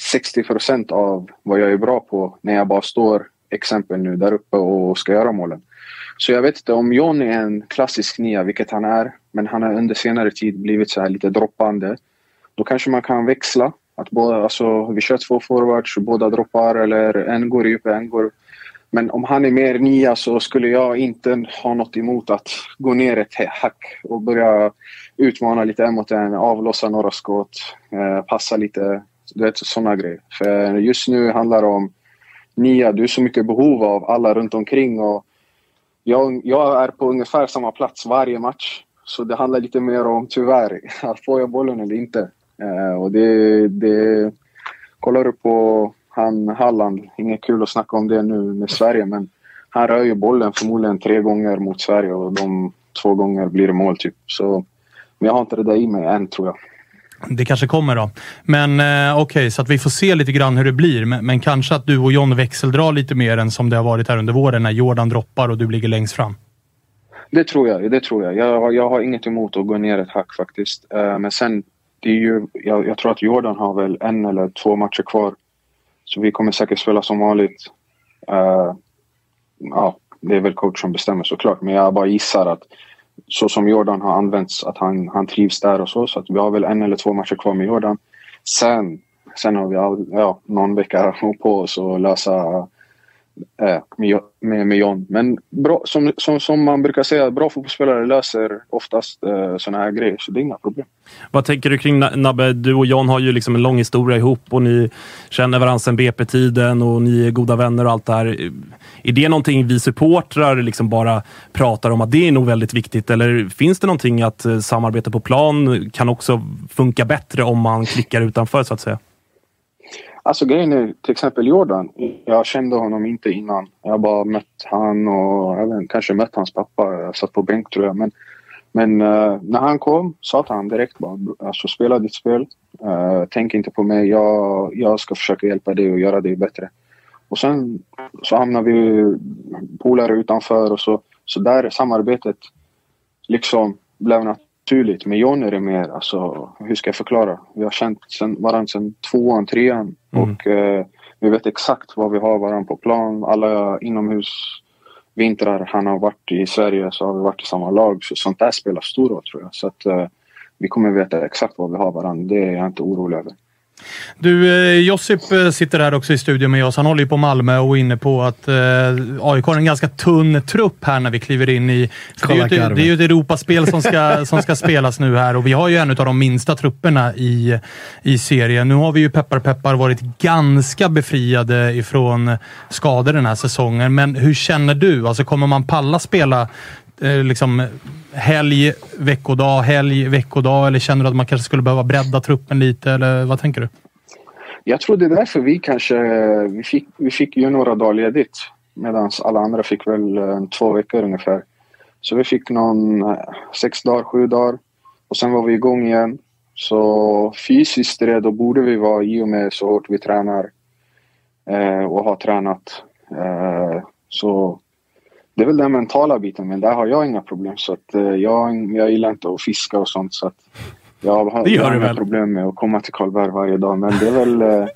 Speaker 13: 60 procent av vad jag är bra på när jag bara står exempel nu där uppe och ska göra målen. Så jag vet inte om John är en klassisk nia, vilket han är, men han har under senare tid blivit så här lite droppande. Då kanske man kan växla. Att båda, alltså, vi kör två forwards, båda droppar eller en går djup, en går... Men om han är mer nia så skulle jag inte ha något emot att gå ner ett hack och börja utmana lite en mot en, avlossa några skott, eh, passa lite. Du vet, sådana grejer. För just nu handlar det om nia. Du är så mycket behov av alla runt omkring. Och jag, jag är på ungefär samma plats varje match. Så det handlar lite mer om, tyvärr, får jag bollen eller inte? Eh, och det, det... Kollar du på han Halland, inget kul att snacka om det nu med Sverige, men han rör ju bollen förmodligen tre gånger mot Sverige och de två gånger blir det mål typ. Så, men jag har inte det där i mig än tror jag.
Speaker 6: Det kanske kommer då. Men eh, okej, okay, så att vi får se lite grann hur det blir. Men, men, kanske att du och John växeldrar lite mer än som det har varit här under våren när Jordan droppar och du ligger längst fram.
Speaker 13: Det tror jag. Det tror jag. Jag, jag har inget emot att gå ner ett hack faktiskt. Uh, men sen, det är ju, jag, jag, tror att Jordan har väl en eller två matcher kvar. Så vi kommer säkert spela som vanligt. Uh, ja, det är väl coach som bestämmer såklart. Men jag bara gissar att så som Jordan har använts, att han, han trivs där och så. Så att vi har väl en eller två matcher kvar med Jordan. Sen, sen har vi all, ja, någon vecka på oss att lösa äh, med, med, med John. Men bra, som, som, som man brukar säga, bra fotbollsspelare löser oftast eh, äh, sådana här grejer, så det är inga problem.
Speaker 8: Vad tänker du kring Nabbe? Du och John har ju liksom en lång historia ihop och ni känner varandra sedan BP-tiden och ni är goda vänner och allt det här. Är det någonting vi supportrar liksom bara pratar om att det är nog väldigt viktigt? Eller finns det någonting att eh, samarbete på plan kan också funka bättre om man klickar utanför så att säga?
Speaker 13: Alltså grejen är till exempel Jordan. Jag kände honom inte innan. Jag har bara mött han och även kanske mött hans pappa. Jag satt på bänk tror jag. Men, men uh, när han kom sa till han direkt bara alltså spela ditt spel. Uh, tänk inte på mig. Jag, jag ska försöka hjälpa dig och göra dig bättre. Och sen så hamnar vi polare utanför och så. Så där samarbetet liksom blev naturligt. Med John är det mer, alltså, hur ska jag förklara? Vi har känt sen, varandra sedan tvåan, trean mm. och eh, vi vet exakt vad vi har varandra på plan. Alla inomhus vintrar han har varit i Sverige så har vi varit i samma lag. Så sånt där spelar stor roll tror jag. Så att eh, vi kommer veta exakt vad vi har varandra. Det är jag inte orolig över.
Speaker 6: Du, eh, Josip eh, sitter här också i studion med oss. Han håller ju på Malmö och är inne på att eh, AIK har en ganska tunn trupp här när vi kliver in i... Det är, ju ett, det är ju ett Europaspel som ska, som ska spelas nu här och vi har ju en av de minsta trupperna i, i serien. Nu har vi ju peppar peppar varit ganska befriade ifrån skador den här säsongen, men hur känner du? Alltså kommer man palla spela Eh, liksom helg, veckodag, helg, veckodag? Eller känner du att man kanske skulle behöva bredda truppen lite? Eller vad tänker du?
Speaker 13: Jag tror det är därför vi kanske... Vi fick, vi fick ju några dagar ledigt medan alla andra fick väl eh, två veckor ungefär. Så vi fick någon eh, sex dagar, sju dagar och sen var vi igång igen. Så fysiskt redo borde vi vara i och med så hårt vi tränar eh, och har tränat. Eh, så det är väl den mentala biten, men där har jag inga problem. Så att, eh, jag, jag gillar inte att fiska och sånt. Så att jag har, jag har inga problem med att komma till Karlberg varje dag. Men det är väl... Eh,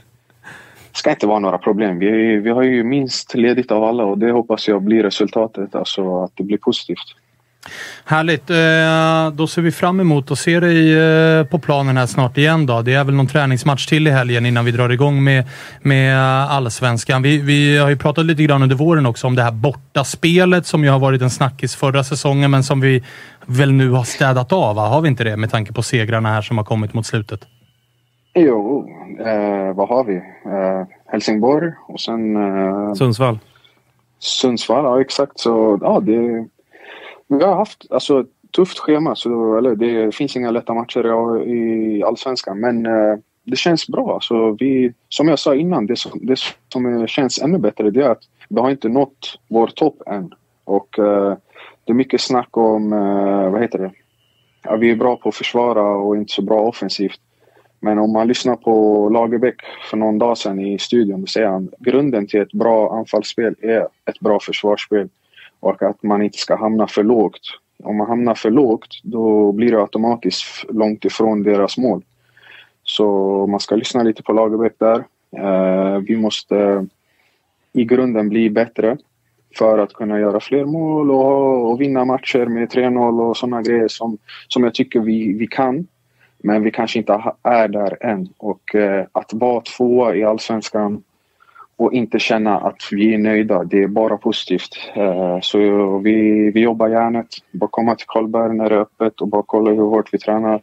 Speaker 13: ska inte vara några problem. Vi, vi har ju minst ledigt av alla och det hoppas jag blir resultatet. Alltså att det blir positivt.
Speaker 6: Härligt! Eh, Då ser vi fram emot att se dig eh, på planen här snart igen. Då. Det är väl någon träningsmatch till i helgen innan vi drar igång med, med allsvenskan. Vi, vi har ju pratat lite grann under våren också om det här bortaspelet som ju har varit en snackis förra säsongen, men som vi väl nu har städat av. Va? Har vi inte det med tanke på segrarna här som har kommit mot slutet?
Speaker 13: Jo, eh, vad har vi? Eh, Helsingborg och sen... Eh,
Speaker 8: Sundsvall.
Speaker 13: Sundsvall, ja exakt. Så ja, det... Vi har haft alltså, ett tufft schema, så eller, det finns inga lätta matcher i, allsvenskan. Men eh, det känns bra. Alltså, vi, som jag sa innan, det som, det som känns ännu bättre det är att vi har inte nått vår topp än. Och eh, det är mycket snack om, eh, vad heter det? Ja, vi är bra på att försvara och inte så bra offensivt. Men om man lyssnar på Lagerbäck för någon dag sedan i studion, då säger han grunden till ett bra anfallsspel är ett bra försvarsspel och att man inte ska hamna för lågt. Om man hamnar för lågt, då blir det automatiskt långt ifrån deras mål. Så man ska lyssna lite på Lagerbäck där. Eh, vi måste i grunden bli bättre för att kunna göra fler mål och, och vinna matcher med 3-0 och sådana grejer som, som jag tycker vi, vi kan. Men vi kanske inte är där än. Och eh, att vara tvåa i allsvenskan och inte känna att vi är nöjda, det är bara positivt. Eh, så vi, vi jobbar järnet. Bara komma till Karlberg när det är öppet och bara kolla hur hårt vi tränar.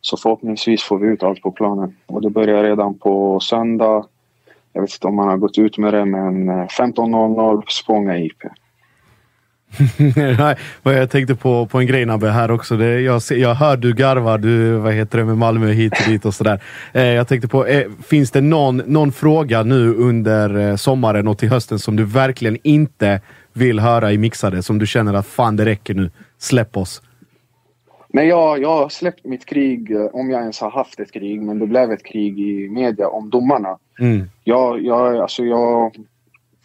Speaker 13: Så förhoppningsvis får vi ut allt på planen. Och det börjar redan på söndag. Jag vet inte om man har gått ut med det, men eh, 15.00 Spånga IP.
Speaker 9: Nej, vad jag tänkte på, på en grej Nabbe här också. Det, jag, jag hör du garvar, du vad heter det med Malmö hit och dit och sådär. Eh, jag tänkte på, eh, finns det någon, någon fråga nu under eh, sommaren och till hösten som du verkligen inte vill höra i mixade? Som du känner att fan det räcker nu, släpp oss.
Speaker 13: Men jag, jag har släppt mitt krig, eh, om jag ens har haft ett krig, men det blev ett krig i media om domarna.
Speaker 9: Mm.
Speaker 13: Jag, jag, alltså jag,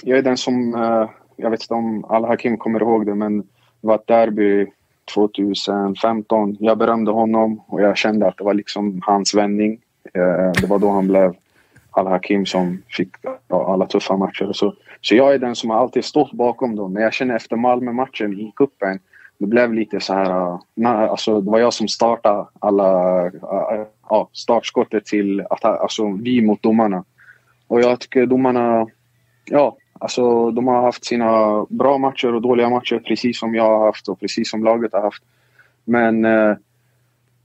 Speaker 13: jag är den som eh, jag vet inte om Al-Hakim kommer ihåg det, men det var ett derby 2015. Jag berömde honom och jag kände att det var liksom hans vändning. Eh, det var då han blev Al-Hakim som fick alla tuffa matcher så. Så jag är den som har alltid stått bakom dem. Men jag känner efter Malmö-matchen i kuppen det blev lite så här... Eh, alltså, det var jag som startade alla... Eh, ja, startskottet till att, alltså, vi mot domarna. Och jag tycker domarna... Ja, Alltså, de har haft sina bra matcher och dåliga matcher precis som jag har haft och precis som laget har haft. Men eh,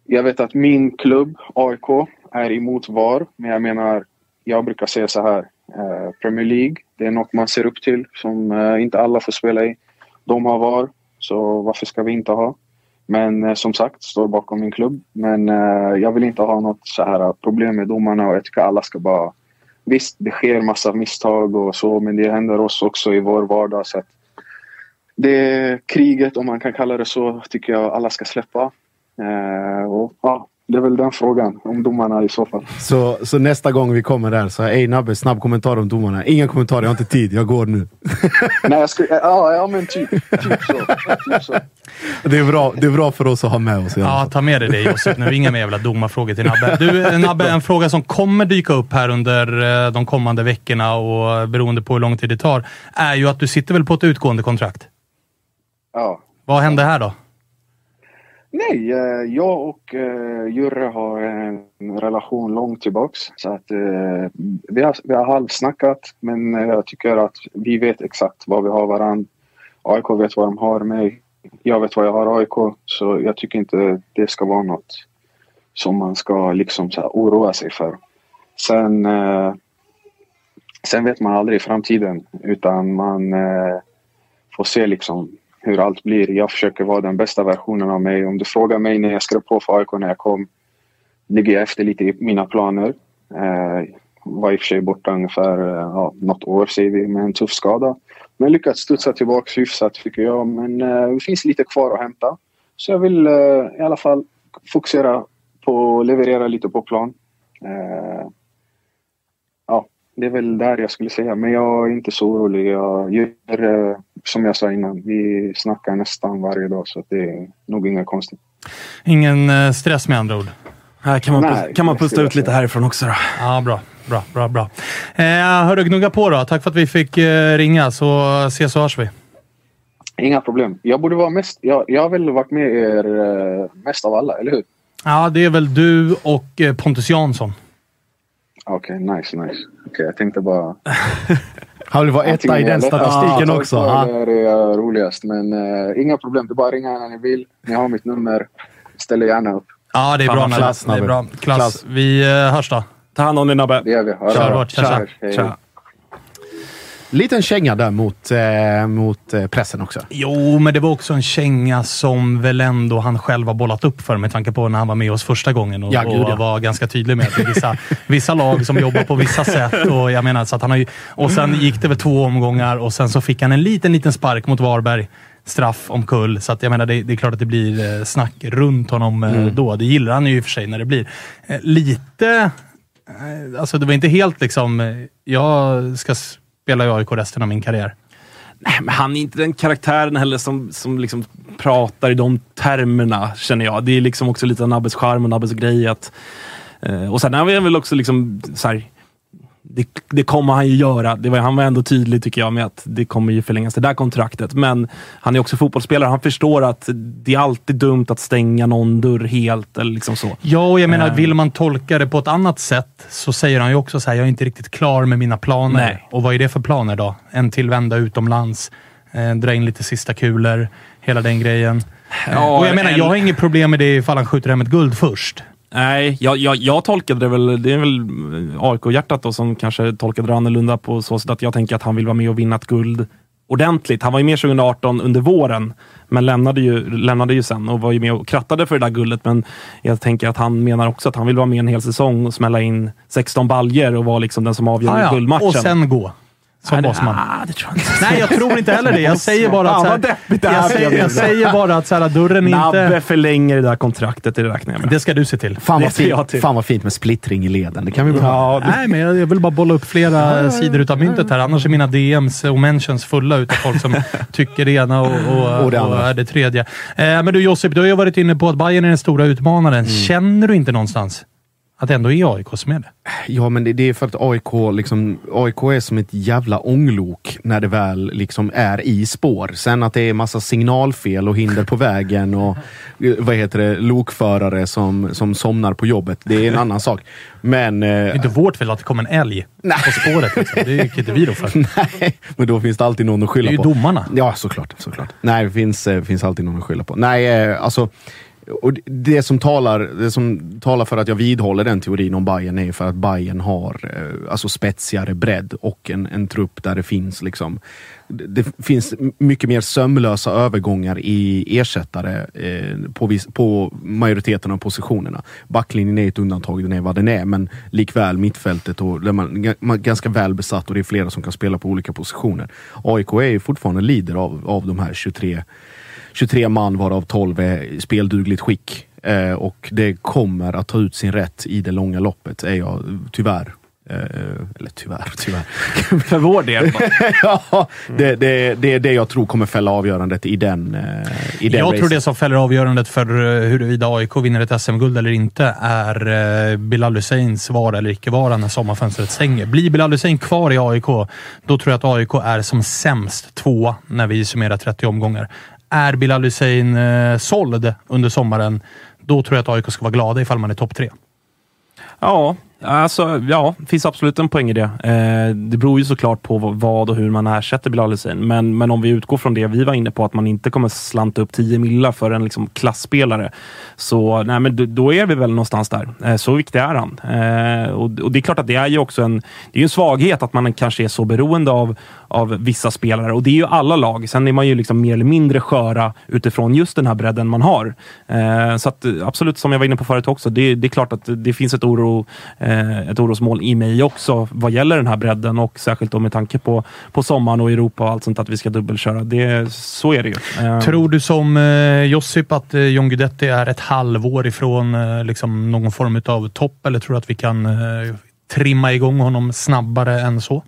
Speaker 13: jag vet att min klubb, AIK, är emot VAR. Men jag menar, jag brukar säga så här. Eh, Premier League, det är något man ser upp till som eh, inte alla får spela i. De har VAR, så varför ska vi inte ha? Men eh, som sagt, står bakom min klubb. Men eh, jag vill inte ha något så här problem med domarna och jag tycker alla ska bara Visst, det sker massa misstag och så, men det händer oss också i vår vardag. Så det kriget, om man kan kalla det så, tycker jag alla ska släppa. Eh, och, ja, det är väl den frågan, om domarna i så fall.
Speaker 9: Så, så nästa gång vi kommer där, så ej Nabbe, snabb kommentar om domarna. Inga kommentarer, jag har inte tid, jag går nu.
Speaker 13: Nej, jag ska, ja, ja, men typ, typ, så, typ så.
Speaker 9: Det är, bra, det är bra för oss att ha med oss.
Speaker 6: Ja, ta med dig det Josef nu. Inga mer jävla domarfrågor till Nabbe. Du, Nabbe, en fråga som kommer dyka upp här under eh, de kommande veckorna och beroende på hur lång tid det tar, är ju att du sitter väl på ett utgående kontrakt?
Speaker 13: Ja.
Speaker 6: Vad hände här då?
Speaker 13: Nej, eh, jag och eh, Jurre har en relation långt tillbaks. Så att, eh, vi, har, vi har halvsnackat, men jag tycker att vi vet exakt vad vi har varandra. AIK vet vad de har mig. Jag vet vad jag har AIK. Så jag tycker inte det ska vara något som man ska liksom så här oroa sig för. Sen, sen vet man aldrig i framtiden, utan man får se liksom hur allt blir. Jag försöker vara den bästa versionen av mig. Om du frågar mig när jag skrev på för AIK när jag kom, ligger jag efter lite i mina planer. Eh, var i och för sig borta ungefär eh, ja, något år säger vi med en tuff skada. Men lyckats studsa tillbaka hyfsat tycker jag. Men eh, det finns lite kvar att hämta. Så jag vill eh, i alla fall fokusera på att leverera lite på plan. Eh, det är väl där jag skulle säga. Men jag är inte så orolig. Jag gör, eh, som jag sa innan, vi snackar nästan varje dag så det är nog inget konstigt.
Speaker 6: Ingen eh, stress med andra ord?
Speaker 8: Här kan man, Nej, kan man pusta ut lite härifrån också då.
Speaker 6: Ja, bra. Bra, bra, bra. Eh, hörru, gnugga på då. Tack för att vi fick eh, ringa, så ses och hörs vi.
Speaker 13: Inga problem. Jag borde vara mest... Jag, jag har väl varit med er uh, mest av alla, eller hur?
Speaker 6: Ja, det är väl du och eh, Pontus Jansson.
Speaker 13: Okej, okay, nice, nice. Okej, okay, jag tänkte bara...
Speaker 9: Han vill vara etta i den statistiken ah, också.
Speaker 13: Ah. Det är roligast, men uh, inga problem. Det är bara att ringa när ni vill. Ni har mitt nummer. Ställer gärna upp.
Speaker 6: Ja, det är bra. Klass, det är bra. Klass. Klass. Vi uh, hörs då.
Speaker 8: Ta hand om dig Nabbe.
Speaker 13: Det gör vi.
Speaker 6: Kör hårt. Tja, tja. tja.
Speaker 9: Liten känga där mot, eh, mot eh, pressen också.
Speaker 6: Jo, men det var också en känga som väl ändå han själv har bollat upp för med tanke på när han var med oss första gången och, ja, gud, ja. och var ganska tydlig med att det är vissa, vissa lag som jobbar på vissa sätt. Och, jag menar, så att han har ju, och sen gick det väl två omgångar och sen så fick han en liten, liten spark mot Varberg straff om kull. Så att jag menar, det, det, är klart att det blir eh, snack runt honom eh, mm. då. Det gillar han ju i och för sig när det blir. Lite... Alltså det var inte helt liksom... Jag ska spela i AIK resten av min karriär.
Speaker 8: Nej, men han är inte den karaktären heller som, som liksom pratar i de termerna, känner jag. Det är liksom också lite Nabbes charm och Nabbes grej. Att, eh, och sen är han väl också liksom så här, det, det, kommer han ju göra. Det var, han var ändå tydlig tycker jag med att det kommer ju förlängas det där kontraktet. Men han är också fotbollsspelare. Han förstår att det är alltid dumt att stänga någon dörr helt. Eller liksom så.
Speaker 6: Ja, och jag menar, uh. vill man tolka det på ett annat sätt så säger han ju också så här, jag är inte riktigt klar med mina planer. Nej. Och vad är det för planer då? En till vända utomlands, eh, dra in lite sista kulor, hela den grejen. Ja, och jag menar, jag har inget problem med det ifall han skjuter hem ett guld först.
Speaker 8: Nej, jag, jag, jag tolkade det väl, det är väl AIK-hjärtat då som kanske tolkade det annorlunda på så sätt att jag tänker att han vill vara med och vinna ett guld ordentligt. Han var ju med 2018 under våren, men lämnade ju, lämnade ju sen och var ju med och krattade för det där guldet. Men jag tänker att han menar också att han vill vara med en hel säsong och smälla in 16 baljer och vara liksom den som avgör ah, ja. guldmatchen.
Speaker 6: Och sen gå. Som
Speaker 8: Nej,
Speaker 6: bossman.
Speaker 8: Ah, det tror jag inte.
Speaker 6: Nej, jag tror inte heller det. Jag säger bara att... Fan, jag, säger, jag säger bara att så här, dörren inte...
Speaker 8: Nabbe förlänger det där kontraktet, det räknar jag med.
Speaker 6: Det ska du se till.
Speaker 9: Fan vad, fint, till. fan vad fint med splittring i leden. Det kan vi bara...
Speaker 6: Ja, Nej, men jag vill bara bolla upp flera sidor utav myntet här. Annars är mina DMs och mentions fulla utav folk som tycker det ena och, och, och, det och är det tredje. Eh, men du Josip, du har ju varit inne på att Bayern är den stora utmanaren. Mm. Känner du inte någonstans att det ändå är AIK som är det.
Speaker 9: Ja, men det, det, är för att AIK, liksom, AIK är som ett jävla ånglok när det väl liksom är i spår. Sen att det är massa signalfel och hinder på vägen och vad heter det, lokförare som, som somnar på jobbet. Det är en annan sak. Men,
Speaker 6: det är inte vårt fel att det kom en älg nej. på spåret. Liksom. Det är inte vi då för.
Speaker 9: Nej, men då finns det alltid någon att skylla på.
Speaker 6: Det är ju på. domarna.
Speaker 9: Ja, såklart. såklart. Nej, det finns, eh, finns alltid någon att skylla på. Nej, eh, alltså och det som, talar, det som talar för att jag vidhåller den teorin om Bayern är för att Bayern har eh, alltså spetsigare bredd och en, en trupp där det finns liksom det finns mycket mer sömlösa övergångar i ersättare eh, på, vis, på majoriteten av positionerna. Backlinjen är ett undantag, den är vad den är, men likväl mittfältet och där man, man ganska väl besatt och det är flera som kan spela på olika positioner. AIK är ju fortfarande leader av, av de här 23 23 man varav 12 är i speldugligt skick. Eh, och det kommer att ta ut sin rätt i det långa loppet, är jag tyvärr Uh, eller tyvärr, tyvärr.
Speaker 8: För vår del.
Speaker 9: ja, det, det, det, är det jag tror kommer fälla avgörandet i den, uh, i den
Speaker 6: Jag
Speaker 9: racen.
Speaker 6: tror det som fäller avgörandet för huruvida AIK vinner ett SM-guld eller inte är uh, Bilal Husseins vara eller icke vara när sommarfönstret stänger. Blir Bilal Hussein kvar i AIK, då tror jag att AIK är som sämst tvåa när vi summerar 30 omgångar är Bilal Hussein eh, såld under sommaren, då tror jag att AIK ska vara glada ifall man är topp tre.
Speaker 8: Ja, Alltså, ja, det finns absolut en poäng i det. Eh, det beror ju såklart på vad och hur man ersätter Bilal Hussein. Men, men om vi utgår från det vi var inne på, att man inte kommer slanta upp 10 millar för en liksom, klassspelare. Så nej, men då är vi väl någonstans där. Eh, så viktig är han. Eh, och, och, det är klart att det är ju också en, det är en svaghet att man kanske är så beroende av, av vissa spelare. Och det är ju alla lag. Sen är man ju liksom mer eller mindre sköra utifrån just den här bredden man har. Eh, så att, absolut, som jag var inne på förut också, det, det är klart att det finns ett oro ett orosmål i mig också vad gäller den här bredden och särskilt då med tanke på, på sommaren och Europa och allt sånt att vi ska dubbelköra. Det, så är det ju.
Speaker 6: Eh. Tror du som eh, Josip att eh, John Guidetti är ett halvår ifrån eh, liksom någon form av topp eller tror du att vi kan eh, trimma igång honom snabbare än så?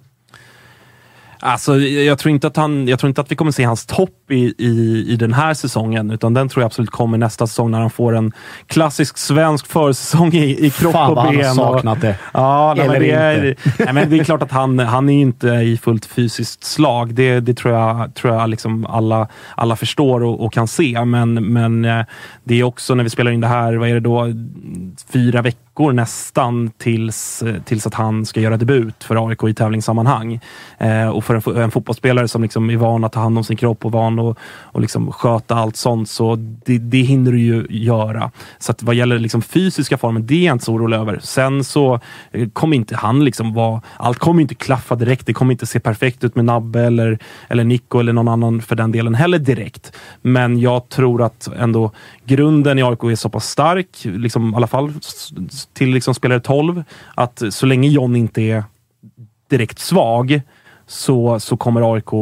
Speaker 8: Alltså, jag, tror inte att han, jag tror inte att vi kommer se hans topp i, i, i den här säsongen, utan den tror jag absolut kommer nästa säsong när han får en klassisk svensk försäsong i, i kropp
Speaker 9: Fan
Speaker 8: och
Speaker 9: vad han
Speaker 8: ben.
Speaker 9: har saknat det.
Speaker 8: Ja, nej, men det, är, nej, men det är klart att han, han är inte i fullt fysiskt slag. Det, det tror jag, tror jag liksom alla, alla förstår och, och kan se. Men, men eh, det är också när vi spelar in det här, vad är det då, fyra veckor nästan tills, eh, tills att han ska göra debut för AIK i tävlingssammanhang. Eh, och för en, en fotbollsspelare som liksom är van att ta hand om sin kropp och van att och liksom sköta allt sånt, så det, det hinner du ju göra. Så att vad gäller liksom fysiska formen, det är jag inte så orolig över. Sen så eh, kommer inte han liksom vara... Allt kommer inte klaffa direkt. Det kommer inte se perfekt ut med Nabbe eller, eller Nico eller någon annan för den delen heller direkt. Men jag tror att ändå grunden i AIK är så pass stark, liksom, i alla fall till liksom spelare 12, att så länge John inte är direkt svag så, så kommer AIK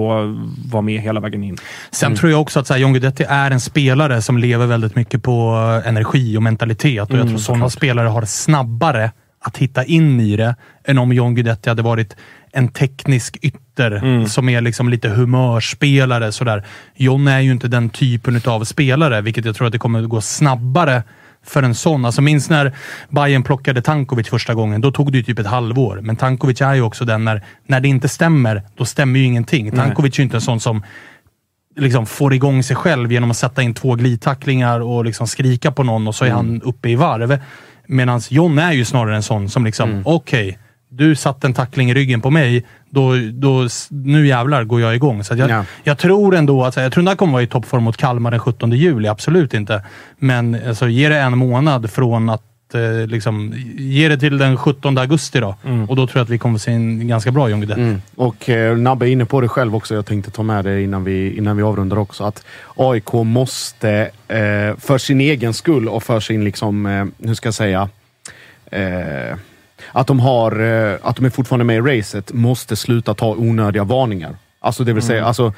Speaker 8: vara med hela vägen in.
Speaker 6: Sen tror jag också att så här, John Guidetti är en spelare som lever väldigt mycket på eh, energi och mentalitet. Och jag
Speaker 8: Mm,
Speaker 6: tror sådana spelare har snabbare att hitta in i det än om John Guidetti hade varit en teknisk ytter
Speaker 8: Mm.
Speaker 6: som är liksom lite humörspelare. Sådär. John är ju inte den typen av spelare, vilket jag tror att det kommer att gå snabbare för en sån. Alltså minns när Bayern plockade Tankovic första gången. Då tog det ju typ ett halvår. Men Tankovic är ju också den när, när det inte stämmer, då stämmer ju ingenting. Tankovic är ju inte en sån som liksom får igång sig själv genom att sätta in två glidtacklingar och liksom skrika på någon och så är han uppe i varv. Medan John är ju snarare en sån som liksom, okej, du satte en tackling i ryggen på mig, då, då, nu jävlar går jag igång. Så att jag,
Speaker 9: Ja.
Speaker 6: jag tror ändå att, jag tror inte han kommer vara i toppform mot Kalmar den 17 juli, absolut inte. Men alltså, ge det en månad från att eh, liksom, ge det till den 17 augusti då. Och då tror jag att vi kommer se en ganska bra Guidetti.
Speaker 9: Mm. Och eh, Nabbe är inne på det själv också. Jag tänkte ta med det innan vi, innan vi avrundar också. Att AIK måste, eh, för sin egen skull och för sin, liksom, eh, hur ska jag säga, eh, att, de har, eh, att de är fortfarande med i racet, måste sluta ta onödiga varningar. Alltså det vill säga,
Speaker 8: Mm.
Speaker 9: alltså,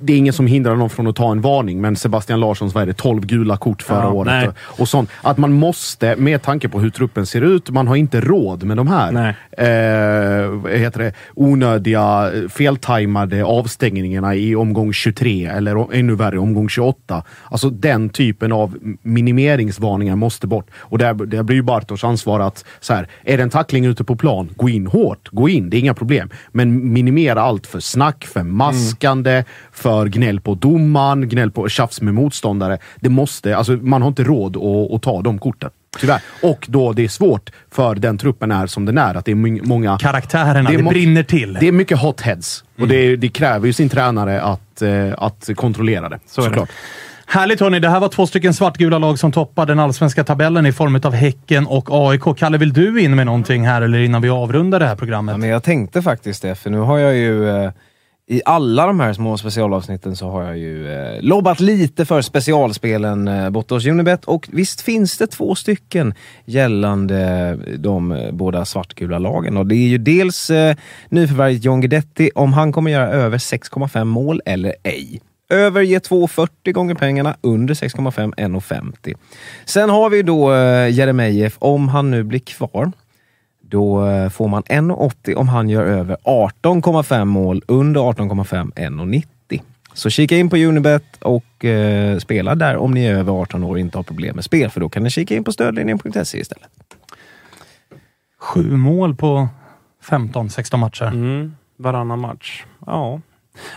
Speaker 9: det är ingen som hindrar någon från att ta en varning, men Sebastian Larssons, vad är det, 12 gula kort förra
Speaker 8: Ja,
Speaker 9: året.
Speaker 8: nej.
Speaker 9: Och, sånt. Att man måste, med tanke på hur truppen ser ut, man har inte råd med de här eh, heter det, onödiga feltajmade avstängningarna i omgång 23 eller ännu värre omgång 28. Alltså den typen av minimeringsvarningar måste bort. Och där, där blir ju Bartosz ansvar att så här, är det en tackling ute på plan, gå in hårt, gå in, det är inga problem. Men minimera allt för snack, för maskande, för gnäll på domaren, gnäll på tjafs med motståndare. Det måste, alltså man har inte råd att, att ta de korten. Tyvärr. Och då det är svårt för den truppen är som den är. Att det är många...
Speaker 6: Karaktärerna, det,
Speaker 9: må-
Speaker 6: brinner till.
Speaker 9: Det är mycket hot heads. Och det, det kräver ju sin tränare att, eh, att kontrollera det.
Speaker 8: Så är det.
Speaker 9: såklart.
Speaker 6: Härligt hörni, det här var två stycken svartgula lag som toppar den allsvenska tabellen i form av Häcken och AIK. Kalle, vill du in med någonting här eller innan vi avrundar det här programmet?
Speaker 11: Ja, men jag tänkte faktiskt det, för nu har jag ju eh, i alla de här små specialavsnitten så har jag ju eh, lobbat lite för specialspelen eh, Bottos Unibet och visst finns det två stycken gällande de eh, båda svartgula lagen. Och det är ju dels eh, nyförvärvet John Guidetti, om han kommer göra över 6,5 mål eller ej. Över ger 2,40 gånger pengarna, under 6,5 1,50. Sen har vi då eh, Jeremejeff, om han nu blir kvar. Då eh, får man 1,80 om han gör över 18,5 mål, under 18,5 1,90. Så kika in på Unibet och eh, spela där om ni är över 18 år och inte har problem med spel, för då kan ni kika in på stödlinjen.se istället.
Speaker 6: Sju mål på 15-16 matcher.
Speaker 8: Mm, varannan match. Ja.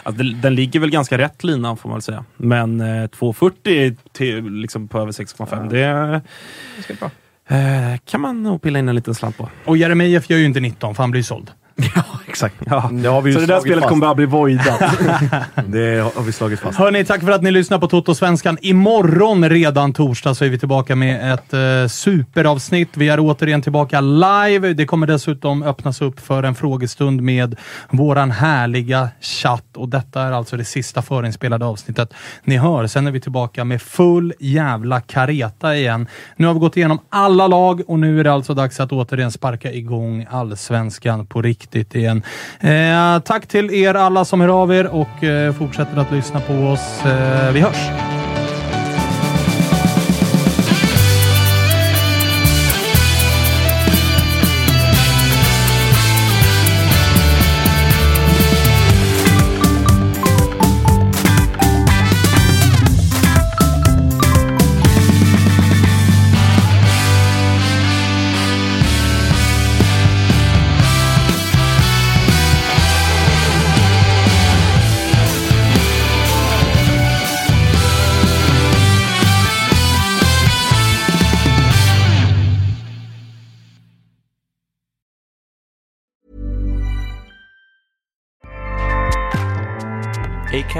Speaker 8: Alltså, den, den ligger väl ganska rätt linan får man väl säga. Men eh, 2,40 till, liksom på över 6,5 det eh, kan man nog pilla in en liten slant på.
Speaker 6: Och Jeremejeff gör ju inte 19, för han blir såld.
Speaker 9: Exakt.
Speaker 8: Ja.
Speaker 9: Det har vi
Speaker 8: Så det där spelet
Speaker 9: fast.
Speaker 8: kommer bara bli voidat.
Speaker 9: Det har vi slagit fast.
Speaker 6: Hörni, tack för att ni lyssnar på Toto-svenskan. Imorgon, redan torsdag, så är vi tillbaka med ett eh, superavsnitt. Vi är återigen tillbaka live. Det kommer dessutom öppnas upp för en frågestund med våran härliga chatt. Och detta är alltså det sista förinspelade avsnittet ni hör. Sen är vi tillbaka med full jävla kareta igen. Nu har vi gått igenom alla lag och nu är det alltså dags att återigen sparka igång allsvenskan på riktigt igen. Eh, tack till er alla som hör av er och eh, fortsätter att lyssna på oss. Eh, vi hörs!